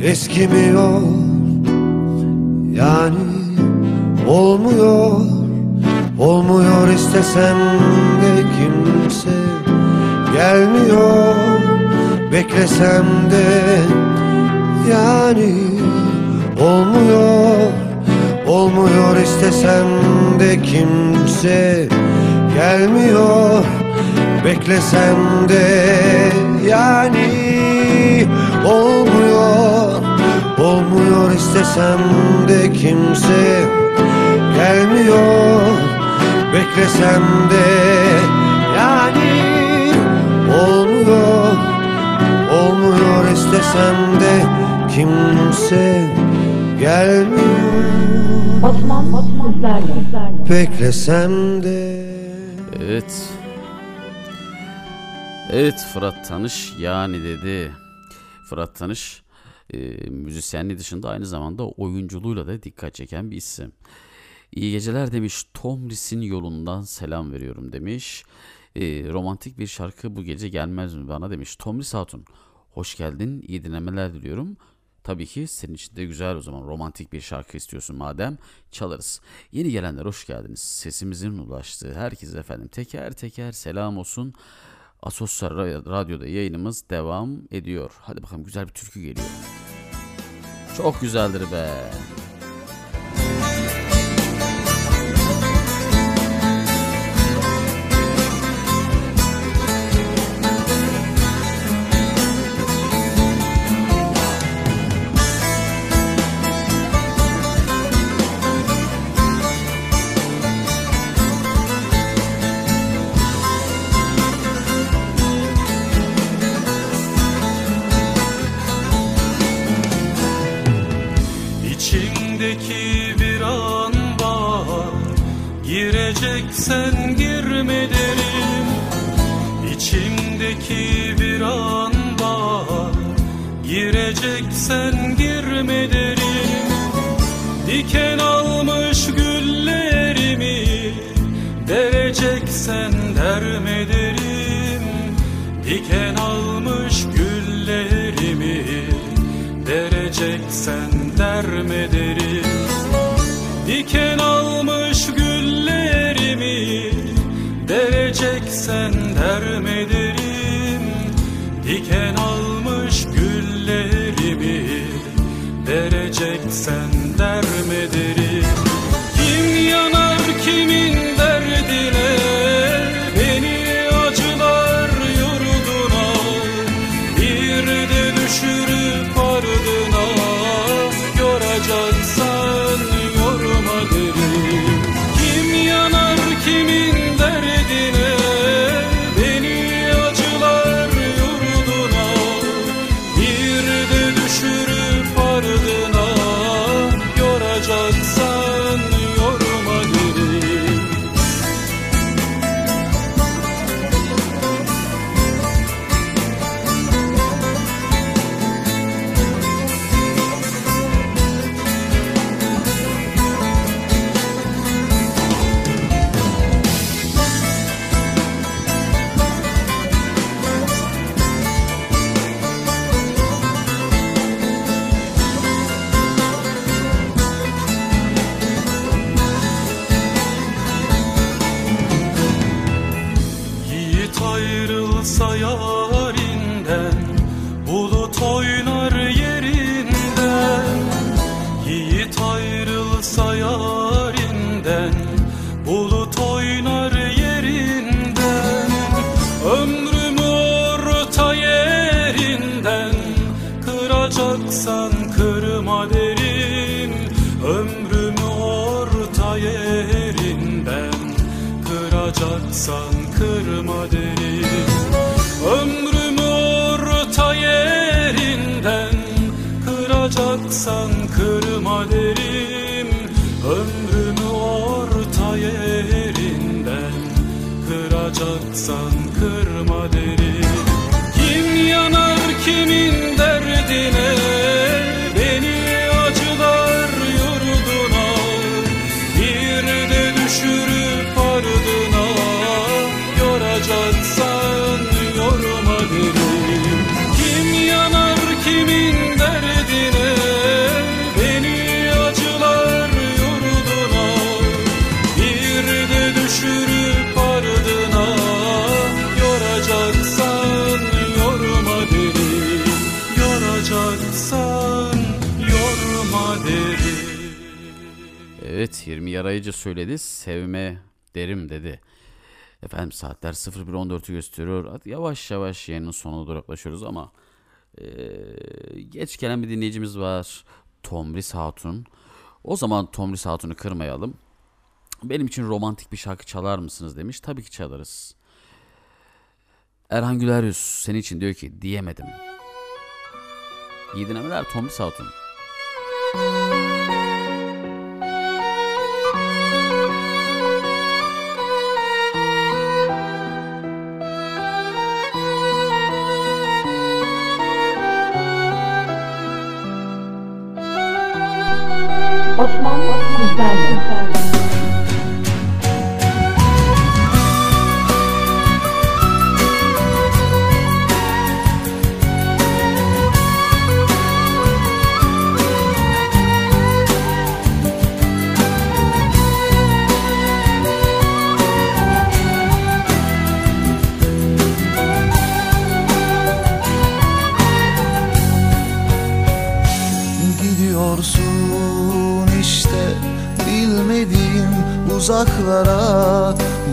Speaker 25: eskimiyor. Yani olmuyor Olmuyor istesem de kimse gelmiyor. Beklesem de yani olmuyor. Olmuyor istesem de kimse gelmiyor. Beklesem de yani olmuyor. Olmuyor istesem de kimse gelmiyor. Beklesem de istesem de kimse gelmiyor
Speaker 3: Osman Osman sizlerle.
Speaker 26: beklesem de
Speaker 4: Evet. Evet Fırat Tanış yani dedi. Fırat Tanış e, müzisyenliği dışında aynı zamanda oyunculuğuyla da dikkat çeken bir isim. İyi geceler demiş. Tomris'in yolundan selam veriyorum demiş. E, romantik bir şarkı bu gece gelmez mi bana demiş. Tomris Hatun hoş geldin. İyi dinlemeler diliyorum. Tabii ki senin için de güzel o zaman romantik bir şarkı istiyorsun madem çalarız. Yeni gelenler hoş geldiniz. Sesimizin ulaştığı herkese efendim teker teker selam olsun. Asosyal Radyo'da yayınımız devam ediyor. Hadi bakalım güzel bir türkü geliyor. Çok güzeldir be.
Speaker 13: Girme derim İçimdeki bir an bahar Gireceksen girme derim. Diken almış güllerimi Dereceksen derme Dereceksen
Speaker 4: 20 yarayıcı söyledi sevme derim dedi. Efendim saatler 01.14'ü gösteriyor. Yavaş yavaş yayının sonuna doğru yaklaşıyoruz ama eee, geç gelen bir dinleyicimiz var. Tomris Hatun. O zaman Tomris Hatun'u kırmayalım. Benim için romantik bir şarkı çalar mısınız demiş. Tabii ki çalarız. Erhan Güleryüz senin için diyor ki diyemedim. İyi dinlemeler Tomris Hatun.
Speaker 3: Sizlerle.
Speaker 17: Gidiyorsun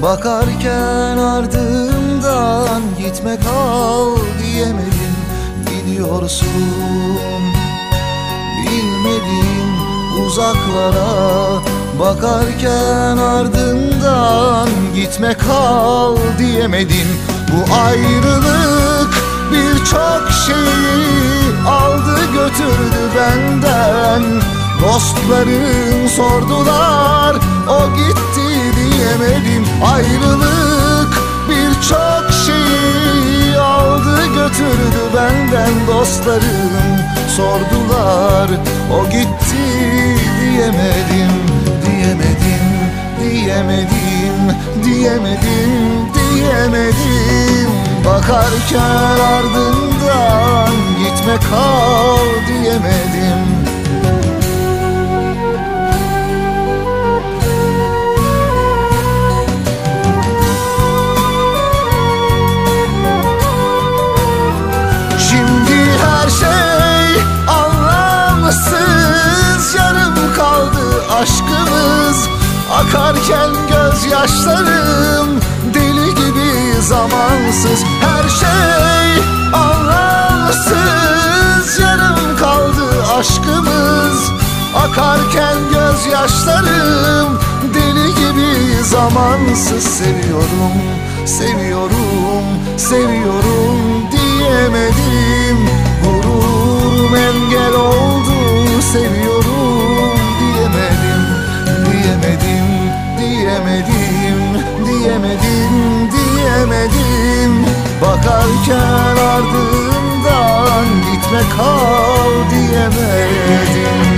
Speaker 17: Bakarken ardımdan gitme kal diyemedim. Gidiyorsun. Bilmediğim uzaklara. Bakarken ardından gitme kal diyemedim. Bu ayrılık birçok şeyi aldı götürdü benden. Dostlarım sordular o gitti diyemedim. Ayrılık birçok şeyi aldı götürdü benden Dostlarım. Sordular o gitti diyemedim Diyemedim, diyemedim, diyemedim, diyemedim. Bakarken ardından gitme kal diyemedim Akarken gözyaşlarım Deli gibi zamansız. Her şey anlamsız. Yarım kaldı aşkımız. Akarken gözyaşlarım Deli gibi zamansız. Seviyorum, seviyorum, seviyorum diyemedim. Gururum engel oldu Seviyorum diyemedim, diyemedim Bakarken ardından gitme kal diyemedim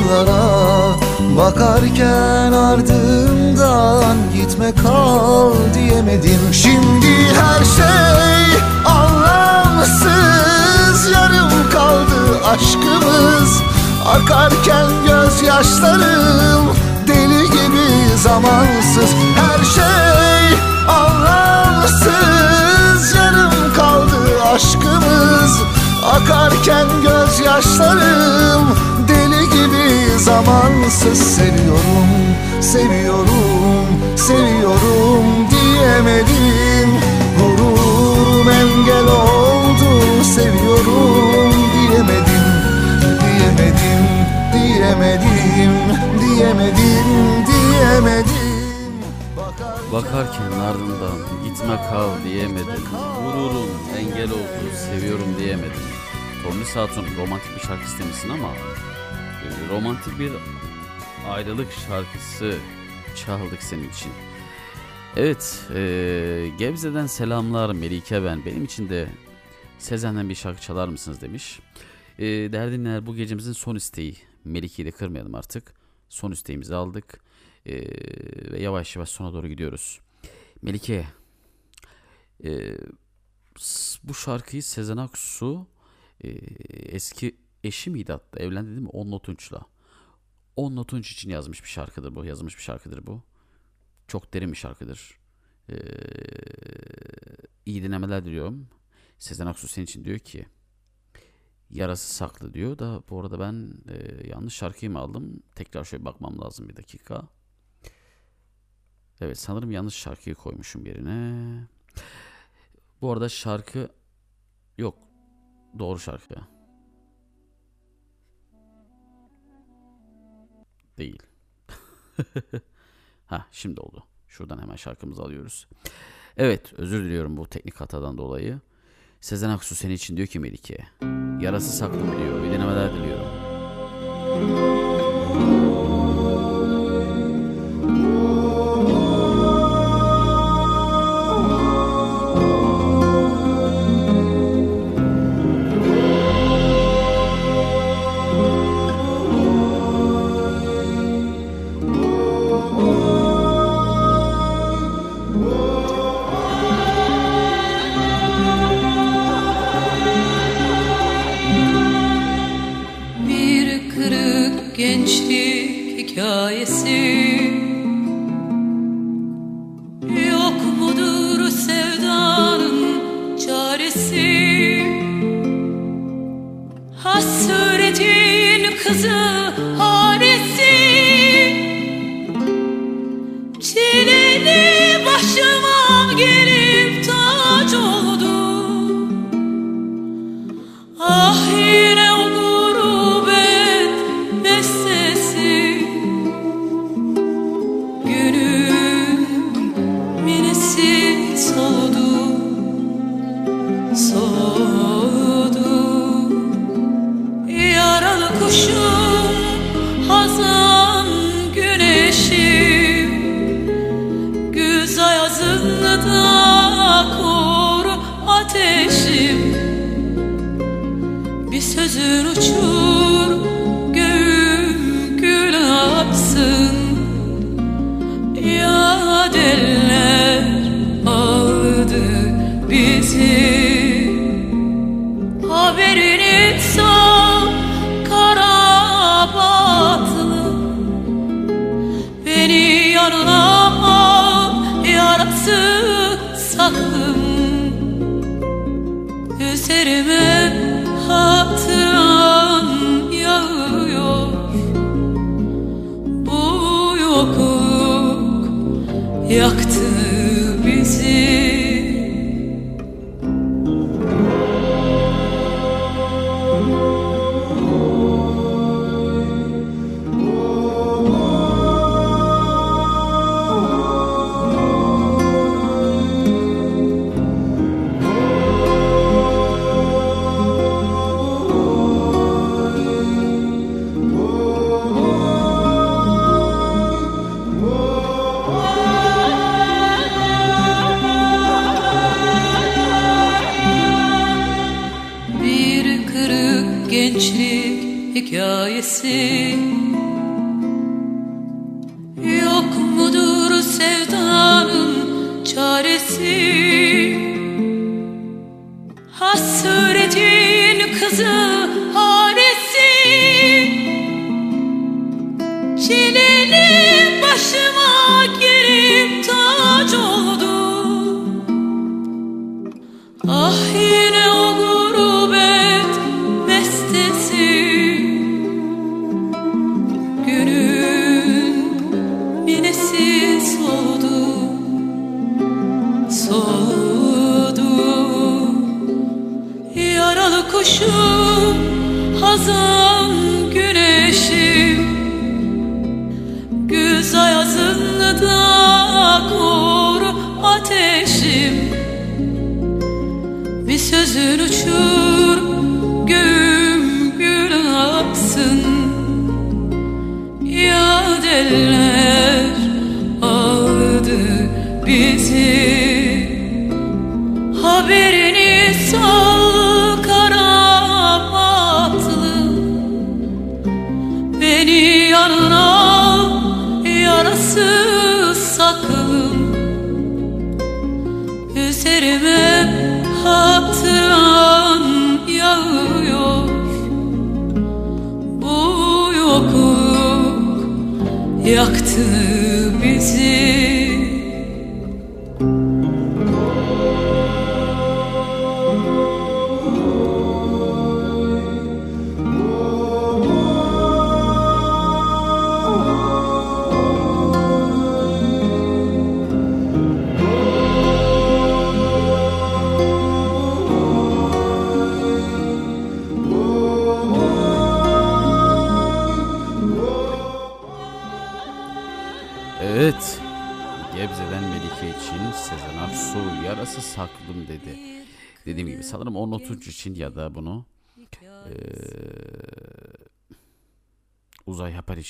Speaker 17: uzaklara Bakarken ardımdan gitme kal diyemedim. Şimdi her şey anlamsız Yarım kaldı aşkımız. Akarken gözyaşlarım Deli gibi zamansız. Her şey anlamsız Yarım kaldı aşkımız. Akarken gözyaşlarım zamansız Seviyorum, seviyorum, seviyorum diyemedim. Gururum engel oldu Seviyorum diyemedim Diyemedim, diyemedim, diyemedim, diyemedim.
Speaker 4: Bakarken ardından gitme kal diyemedim. Gururum engel oldu seviyorum diyemedim. Tommy Hatun romantik bir şarkı istemişsin ama Romantik bir ayrılık şarkısı çaldık senin için. Evet e, Gebze'den selamlar Melike ben. Benim için de Sezen'den bir şarkı çalar mısınız demiş. E, Değerli dinleyenler bu gecemizin son isteği. Melike'yi de kırmayalım artık. Son isteğimizi aldık. E, Ve yavaş yavaş sona doğru gidiyoruz. Melike e, Bu şarkıyı Sezen Aksu e, Eski eşi miydi hatta evlendi değil mi Onno Tunç'la Onno Tunç için yazmış bir şarkıdır bu yazılmış bir şarkıdır bu Çok derin bir şarkıdır ee, iyi dinlemeler diliyorum Sezen Aksu senin için diyor ki yarası saklı diyor da bu arada ben e, yanlış şarkıyı mı aldım? Tekrar şöyle bakmam lazım bir dakika. Evet sanırım yanlış şarkıyı koymuşum yerine. Bu arada şarkı yok. Doğru şarkı. Değil. (laughs) ha şimdi oldu. Şuradan hemen şarkımızı alıyoruz. Evet özür diliyorum bu teknik hatadan dolayı. Sezen Aksu senin için diyor ki Melike. Yarası saklım diyor. İyi denemeler diliyorum.
Speaker 6: Gençlik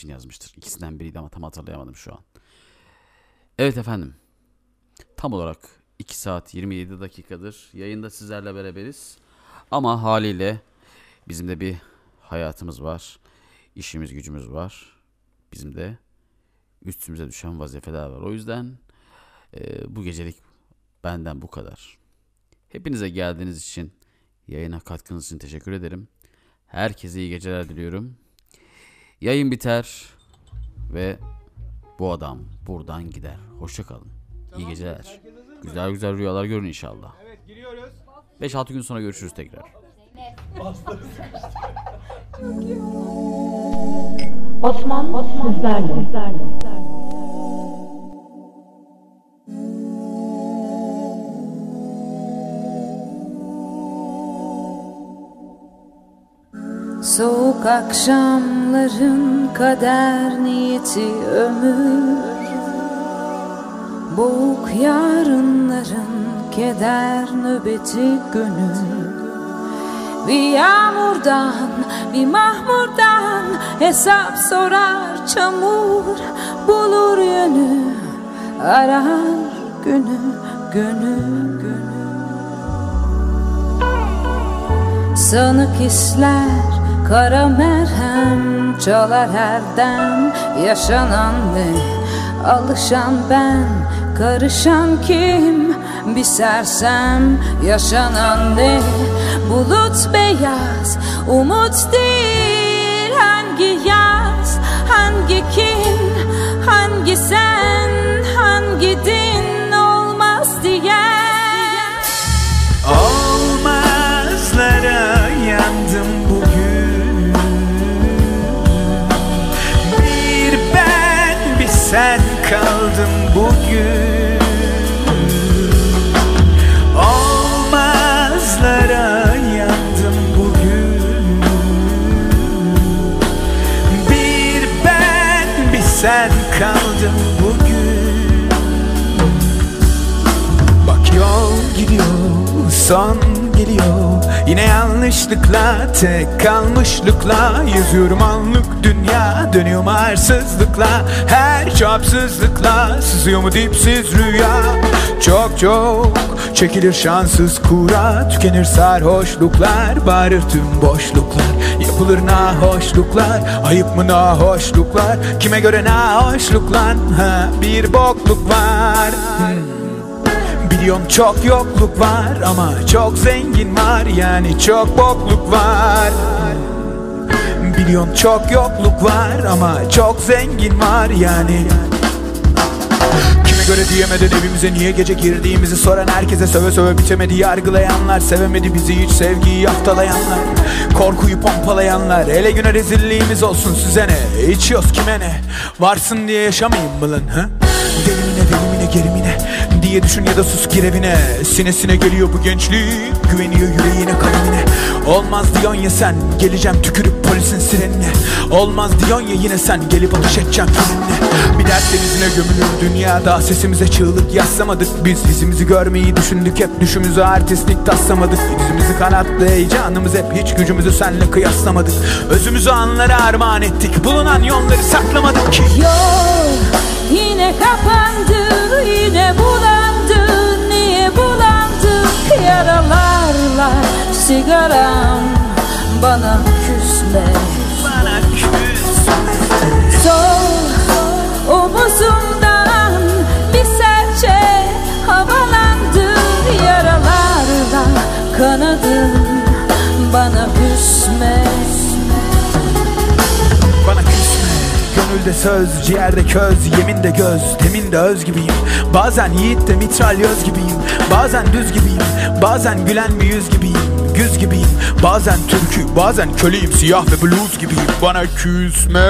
Speaker 4: için yazmıştır. İkisinden biriydi ama tam hatırlayamadım şu an. Evet efendim. Tam olarak 2 saat 27 dakikadır yayında sizlerle beraberiz. Ama haliyle bizim de bir hayatımız var. İşimiz gücümüz var. Bizim de üstümüze düşen vazifeler var. O yüzden e, bu gecelik benden bu kadar. Hepinize geldiğiniz için, yayına katkınız için teşekkür ederim. Herkese iyi geceler diliyorum. Yayın biter ve bu adam buradan gider. Hoşçakalın. İyi geceler. Güzel güzel rüyalar görün inşallah.
Speaker 14: Evet giriyoruz.
Speaker 4: 5-6 gün sonra görüşürüz tekrar.
Speaker 3: Osman, Osman sizlerle.
Speaker 27: Soğuk akşamların kader niyeti ömür. Boğuk yarınların keder nöbeti gönül Bir yağmurdan bir mahmurdan hesap sorar çamur. Bulur yönü arar günü gönül gönül Sanık hisler kara merhem çalar herden Yaşanan ne? Alışan ben. Karışan kim? Bir sersem. Yaşanan ne? Bulut beyaz umut değil. Hangi yaz? Hangi kim? Hangi sen? Hangi din
Speaker 28: kaldım bugün. Olmazlara yandım bugün. Bir ben bir sen kaldım bugün. Bak yol gidiyor son geliyor Yine yanlışlıkla tek kalmışlıkla Yüzüyorum anlık dünya. Dönüyor arsızlıkla Her çapsızlıkla. Sızıyor mu dipsiz rüya? Çok çok çekilir şanssız kura. Tükenir sarhoşluklar bağırır tüm boşluklar. Yapılır nahoşluklar ayıp mı nahoşluklar? Kime göre nahoşluklar ha, bir bokluk var. Hmm. Biliyorum çok yokluk var ama çok zengin var yani çok bokluk var. Biliyorum çok yokluk var ama çok zengin var yani. Kime göre diyemeden evimize niye gece girdiğimizi soran herkese söve söve bitemedi yargılayanlar Sevemedi bizi hiç sevgiyi yaftalayanlar. Korkuyu pompalayanlar ele güne rezilliğimiz olsun size ne? İçiyoruz kime ne? Varsın diye yaşamayayım mı lan ha? Delimine delimine gerimine diye düşün ya da sus gir Sinesine geliyor bu gençlik güveniyor yüreğine kalemine. Olmaz diyorsun ya sen geleceğim tükürüp polisin sirenine. Olmaz diyorsun ya yine sen gelip ateş edeceğim seninle Bir dert denizine gömülür dünyada sesimize çığlık yaslamadık Biz. İzimizi görmeyi düşündük hep düşümüzü artistlik taslamadık. Yüzümüzü kanattı heyecanımız hep hiç gücümüzü senle kıyaslamadık. Özümüzü anlara armağan ettik bulunan yolları saklamadık. Ki
Speaker 27: Yol yine kapandı yine bulandı yaralarla sigaram bana küsme.
Speaker 28: Bana küsme
Speaker 27: Sol omuzumdan bir serçe havalandı. Yaralarla kanadım bana küsme
Speaker 28: Gönülde söz, ciğerde köz, yeminde göz, teminde öz gibiyim. Bazen yiğit de mitralyöz gibiyim. Bazen düz gibiyim, bazen gülen bir yüz gibiyim Güz gibiyim, bazen türkü, bazen köleyim Siyah ve blues gibiyim, bana küsme.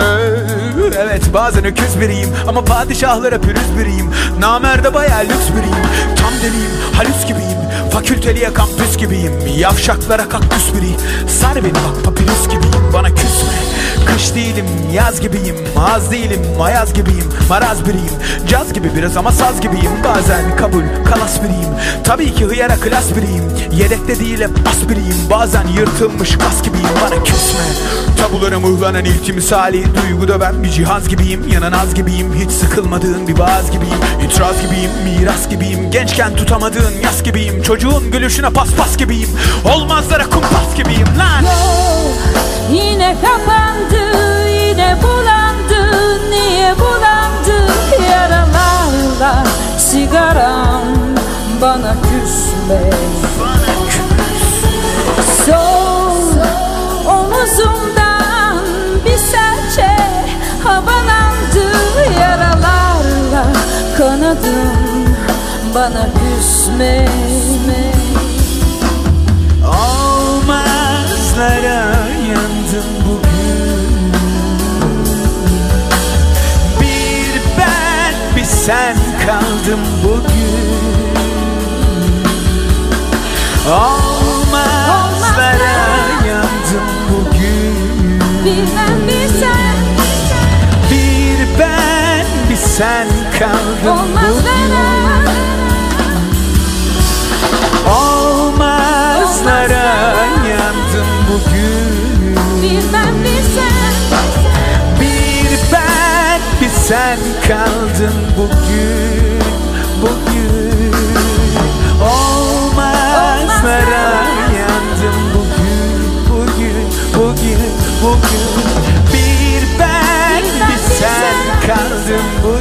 Speaker 28: Evet bazen öküz biriyim ama padişahlara pürüz biriyim. Namerde bayağı lüks biriyim, tam deliyim, halüs gibiyim. Fakülteliye kampüs gibiyim, yavşaklara kaktüs biriyim Sar beni bak papirüs gibiyim, bana küsme Kış değilim Yaz gibiyim. Az değilim Ayaz gibiyim. Maraz biriyim. Caz gibi biraz ama saz gibiyim. Bazen kabul kalas biriyim. Tabii ki hıyara klas biriyim. Yedekte değil hep bas biriyim. Bazen yırtılmış kas gibiyim. Bana küsme. Tabulara mıhlanan ilk misali. Duygu döven bir cihaz gibiyim. Yananaz gibiyim. Hiç sıkılmadığın bir baz gibiyim. İtiraz gibiyim miras gibiyim. Gençken tutamadığın yas gibiyim. Çocuğun gülüşüne paspas gibiyim. Olmazlara kumpas gibiyim lan.
Speaker 27: Yine kapandı, yine bulandı Niye bulandı yaralarla Sigaram bana küsme. Sol omuzumdan bir serçe Havalandı. Yaralarla Kanadım bana küsme.
Speaker 28: Olmazlara sen kaldım bugün. Olmazlara yandım bugün.
Speaker 27: Bir ben bir sen.
Speaker 28: Bir ben bir sen kaldım
Speaker 27: Olmazlara.
Speaker 28: Olmazlara yandım bugün.
Speaker 27: Bir ben sen
Speaker 28: kaldın bugün Bugün. Olmazlara yandım bugün Bugün, bugün, bugün. Bir ben bir sen kaldın bugün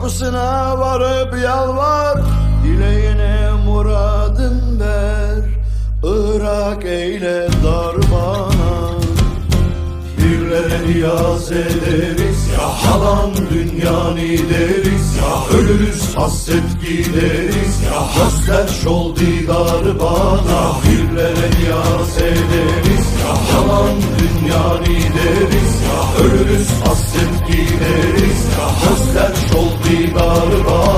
Speaker 29: Kapısına varıp yalvar Dileğine muradın ver Irak eyle dar bana Pirlere niyaz ederiz. Ya halan dünyanı deriz Ya ölürüz hasret gideriz. Ya hasret şol didar bana Pirlere niyaz ederiz Ya halan dünyanı deriz ölürüz hasret gideriz hasret şol didar bana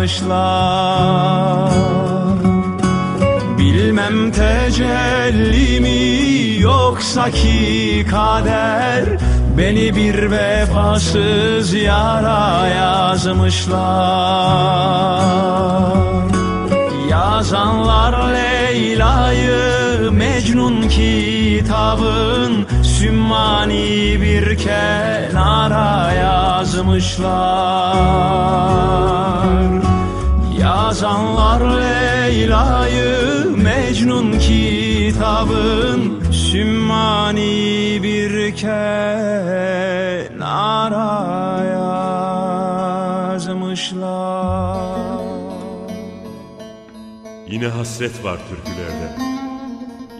Speaker 30: almışlar Bilmem tecelli mi yoksa ki kader Beni bir vefasız yara yazmışlar. Yazanlar Leyla'yı Mecnun kitabın Sümmani bir kenara yazmışlar.
Speaker 31: hasret var türkülerde.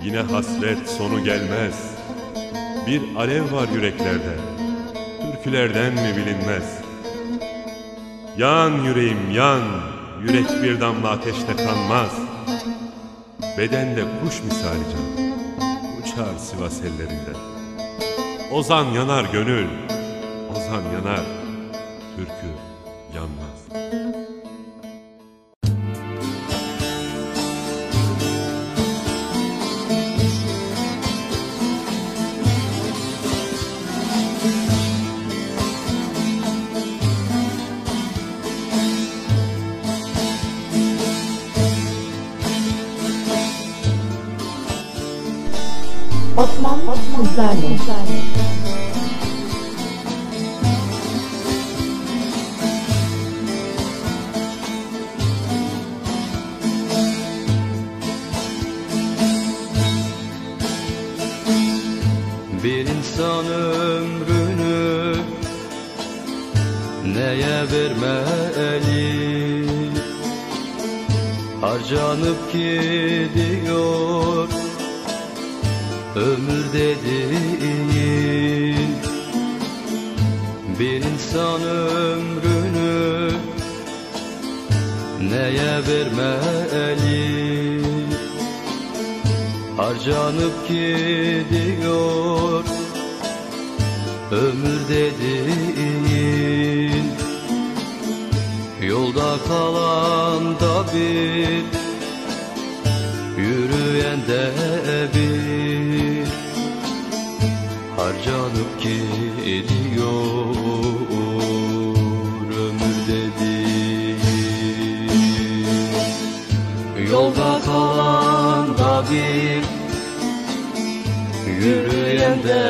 Speaker 31: Yine hasret sonu gelmez. Bir alev var yüreklerde. Türkülerden mi bilinmez. Yan yüreğim yan, yürek bir damla ateşte kanmaz. Beden de kuş misali can, uçar Sivas ellerinde. Ozan yanar gönül, ozan yanar.
Speaker 4: Dediğin Bir insan ömrünü Neye vermeli Harcanıp gidiyor Ömür dediğin. Yolda kalan da bir Yürüyen de bir Harcanıp gidiyor Ömür dediğin Yolda kalan da bir Yürüyen de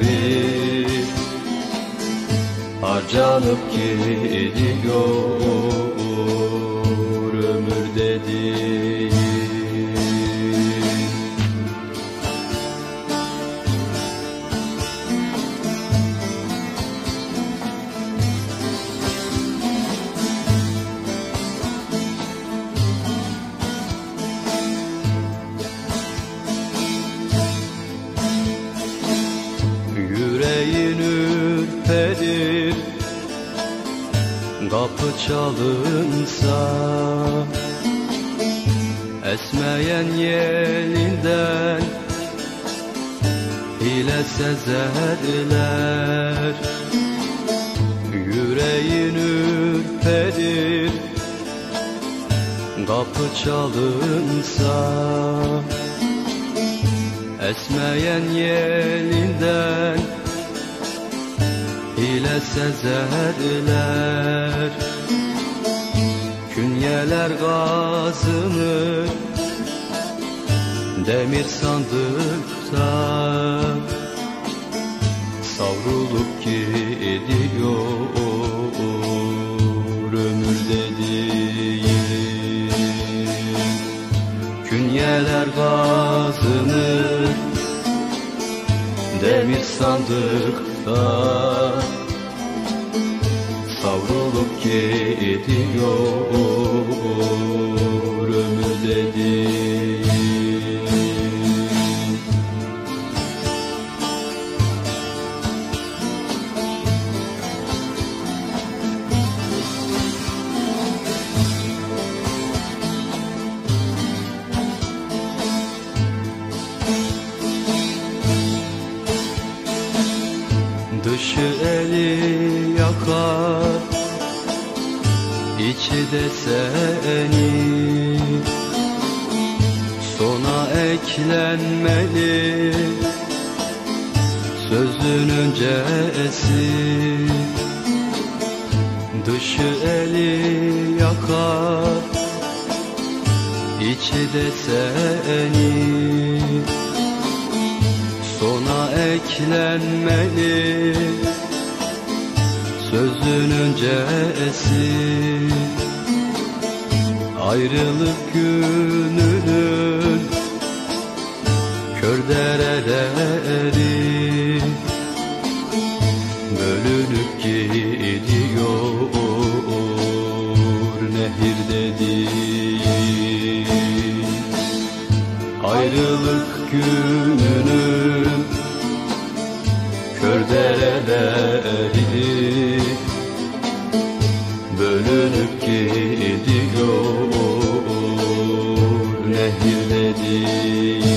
Speaker 4: bir. Harcanıp gidiyor çalınsa Esmeyen yelinden Hile sezerler. Yüreğin ürperir Kapı çalınsa Esmeyen yelinden Hile sezerler Künyeler gazını Demir sandıkta Savrulup gidiyor Ömür dediğin Künyeler gazını Demir sandıkta Savrulup de seni. Sona eklenmeli Sözün öncesi. Dışı eli yakar içi de seni. Sona eklenmeli Sözün öncesi Ayrılık gününün Kör dereleri Bölünüp gidiyor Nehir dediğin Ayrılık gününün Kör dereleri Bölünüp gidiyor Nehir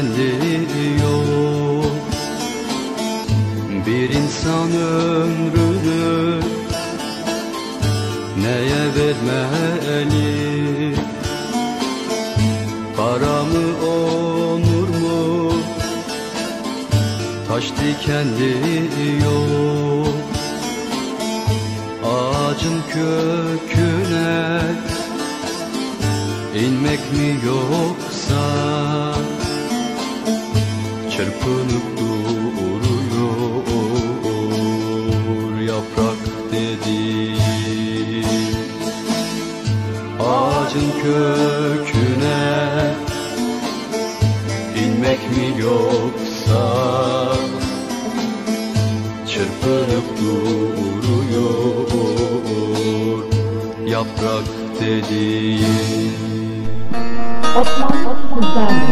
Speaker 4: geliyor Bir insan ömrünü neye vermeli? Para mı onur mu? Taş dikenli yol Ağacın köküne
Speaker 18: inmek mi yok? göküne inmek mi yoksa çırpınıp duruyor yaprak dediğin
Speaker 3: Osman
Speaker 26: Kutlar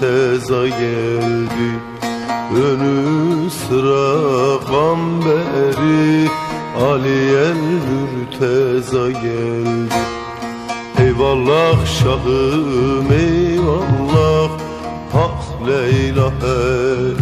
Speaker 26: teza geldi. Önü sıra gamberi Ali el mürteza geldi. Eyvallah şahım eyvallah Hak Leyla el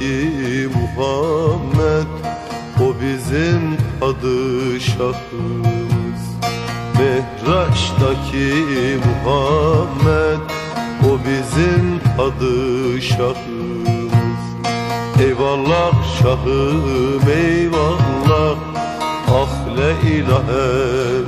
Speaker 26: ki Muhammed O bizim padişahımız Mehraç'taki Muhammed O bizim padişahımız Eyvallah şahım eyvallah Ah la ilahe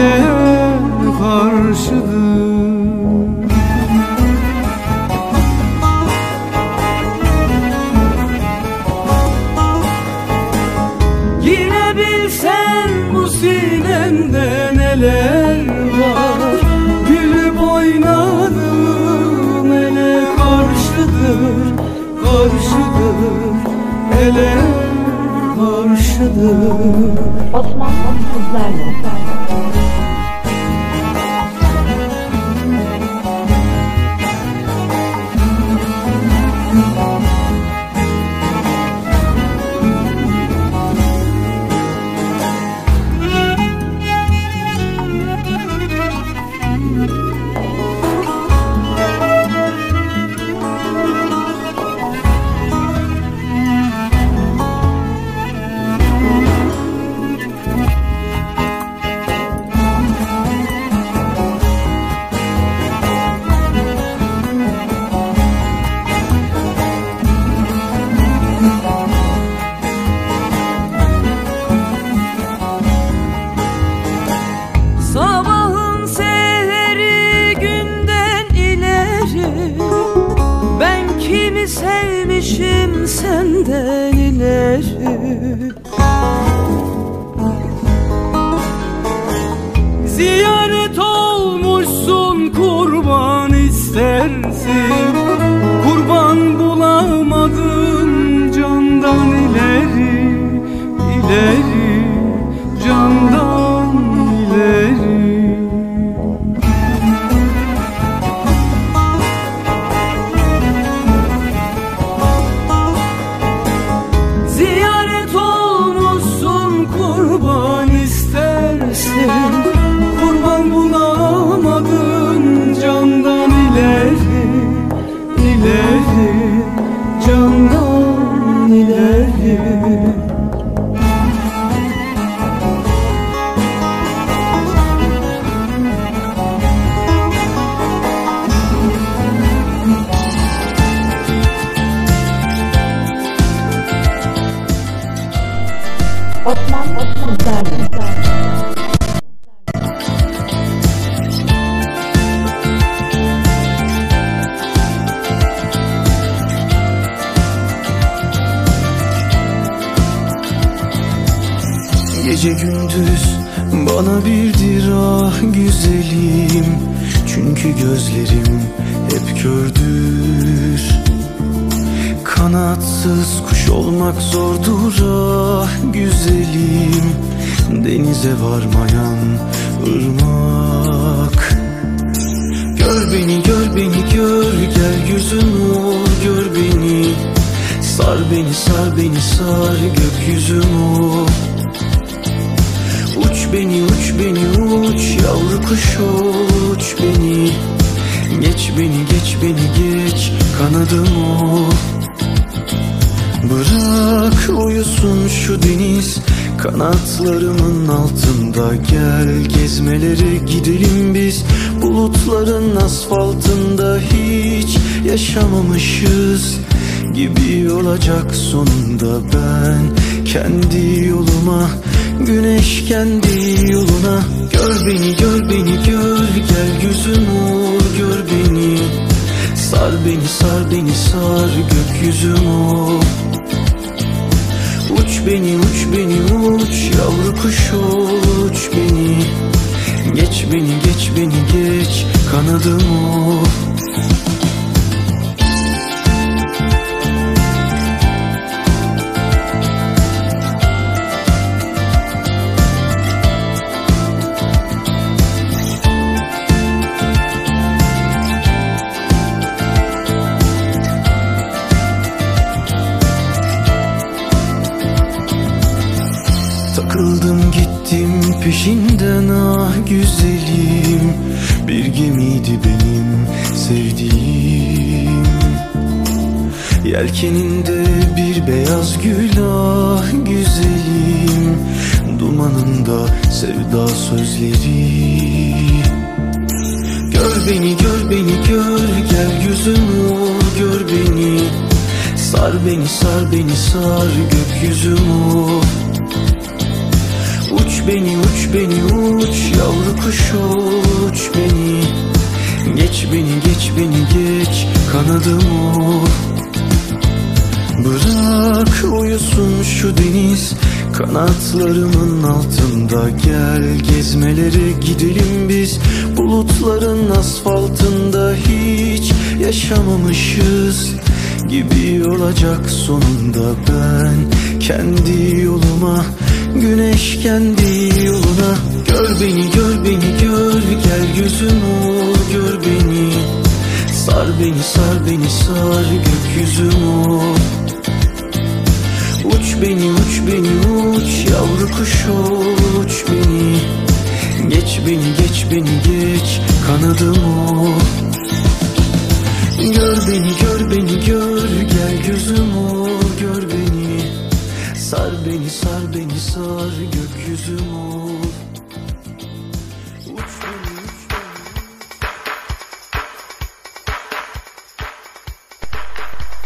Speaker 32: hale karşıdır.
Speaker 6: Girebilsen bu sinemde neler var? Gülüp oynadım ele karşıdır Karşıdır. Ele karşıdır. Osmanlı kızlarla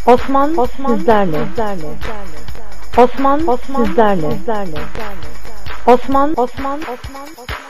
Speaker 33: Osman, Osman sizlerle.
Speaker 3: sizlerle.
Speaker 34: Osman, Osman sizlerle. sizlerle. Osman, Osman, Osman. Osman.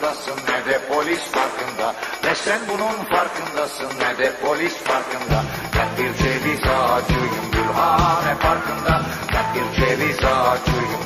Speaker 35: farkındasın ne de polis farkında. Ne sen bunun farkındasın ne de polis farkında. Ben bir ceviz ağacıyım Gülhane farkında.
Speaker 34: Ben bir ceviz ağacıyım.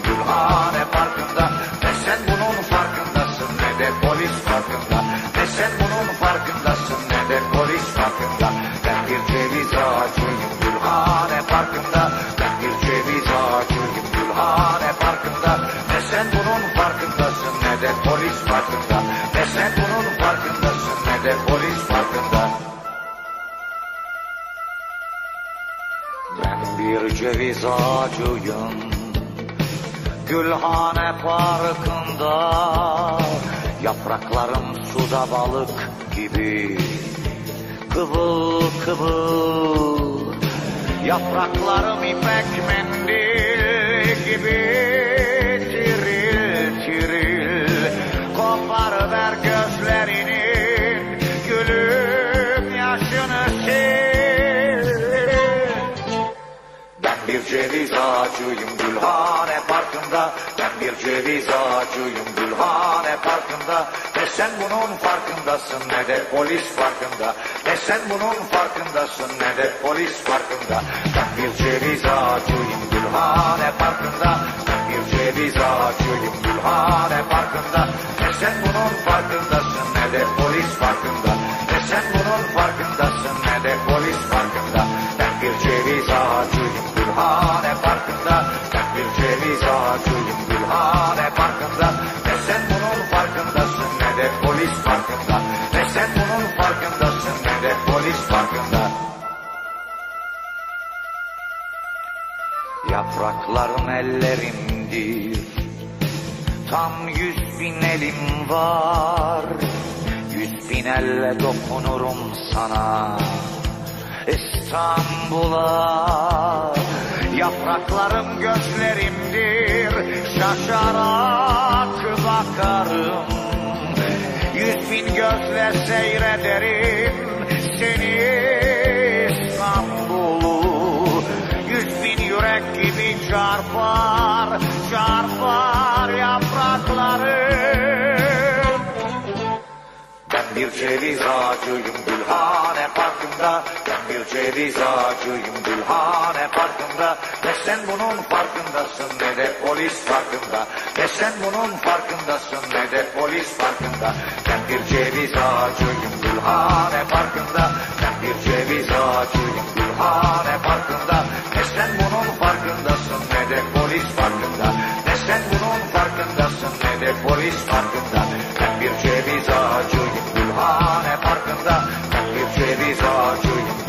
Speaker 34: Balık gibi. Kıvıl kıvıl Yapraklarım Ne sen bunun farkındasın ne de polis farkında. Ne sen bunun farkındasın ne de polis farkında. Ben bir ceviz ağacıyım Gülhane Parkı'nda. Ben bir ceviz ağacıyım Gülhane Parkı'nda. Ne sen bunun farkındasın ne de polis farkında. Ne sen bunun polis farkında. Ne sen bunun farkındasın. Ne de polis farkında. Yapraklarım ellerimdir. Tam yüz bin elim var. Yüz bin elle dokunurum sana. İstanbul'a Yapraklarım gözlerimdir. Şaşarak bakarım bin gözle seyrederim Seni İstanbul'u. Yüz bin yürek gibi çarpar Çarpar yapraklarım ben bir ceviz ağacıyım Gülhane Parkı'nda bir ceviz ağacıyım Gülhane Parkı'nda Ne sen bunun farkındasın. Ne de polis farkında Ne sen bunun farkındasın. Ne de polis farkında Ben bir ceviz ağacıyım Gülhane Parkı'nda. Ben bir ceviz ağacıyım Gülhane Parkı'nda Ne sen bunun farkındasın. Ne de polis farkında Ne sen bunun farkındasın. Ne de polis farkında Ben bir ceviz ağacıyım Gülhane Parkı'nda. Ben ceviz ağacıyım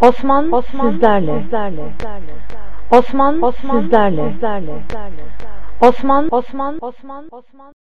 Speaker 3: Osman, sizlerle. Osman, sizlerle. Osman, Osman, Osman, Osman.